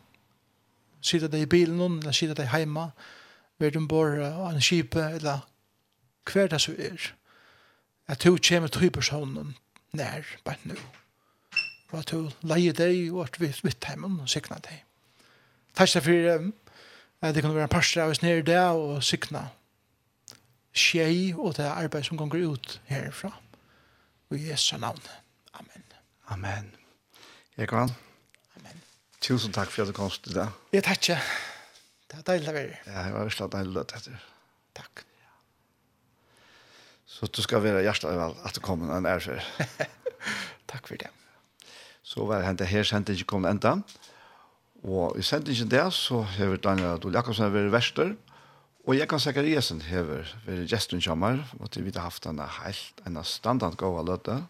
sier det i bilen, eller sier det heima, og ved en bor av en kjipe, eller hver det så er. At du kommer til personen nær, bare nå. Og at du leier deg, og at vi vitt hjemme og sikner deg. Takk for at det kunne være en parster av oss nere der og sikna skjei og det arbeid som kommer ut herfra. Og i Jesu navn. Amen. Amen. Jeg kan. Amen. Tusen takk for at du kom til deg. Jeg takker. Det er deilig å være. Ja, jeg var virkelig deilig å være. Takk. Så du skal være hjertelig vel at du kommer en ærfer. [laughs] Takk for det. Så var det hentet her, sendte ikke kommet enda. Og i sendte ikke det, så har Daniel Adol Jakobsen vært verster, og jeg kan sikkert gjesen har vært gesten kommer, og til vi har haft en helt en standard gode løte,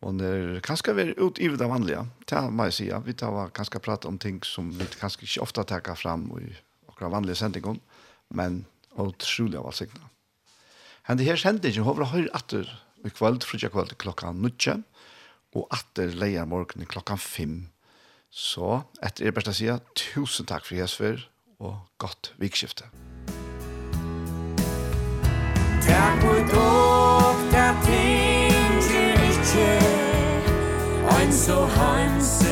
og det er kanskje vært ut i det vanlige, det må jeg si, vi tar kanskje prate om ting som vi kanskje ikke ofte tar fram i okra vanlige sendingen, men utrolig av alt alsikna. Hende her sendingen hovra høyre atter i kvöld, frutja kvöld klokka nutje, og atter leia morgen klokka fem. Så etter er best å si tusen takk for Jesper, og godt vikskifte. Takk for dokta ting til ikkje, ein so hansen,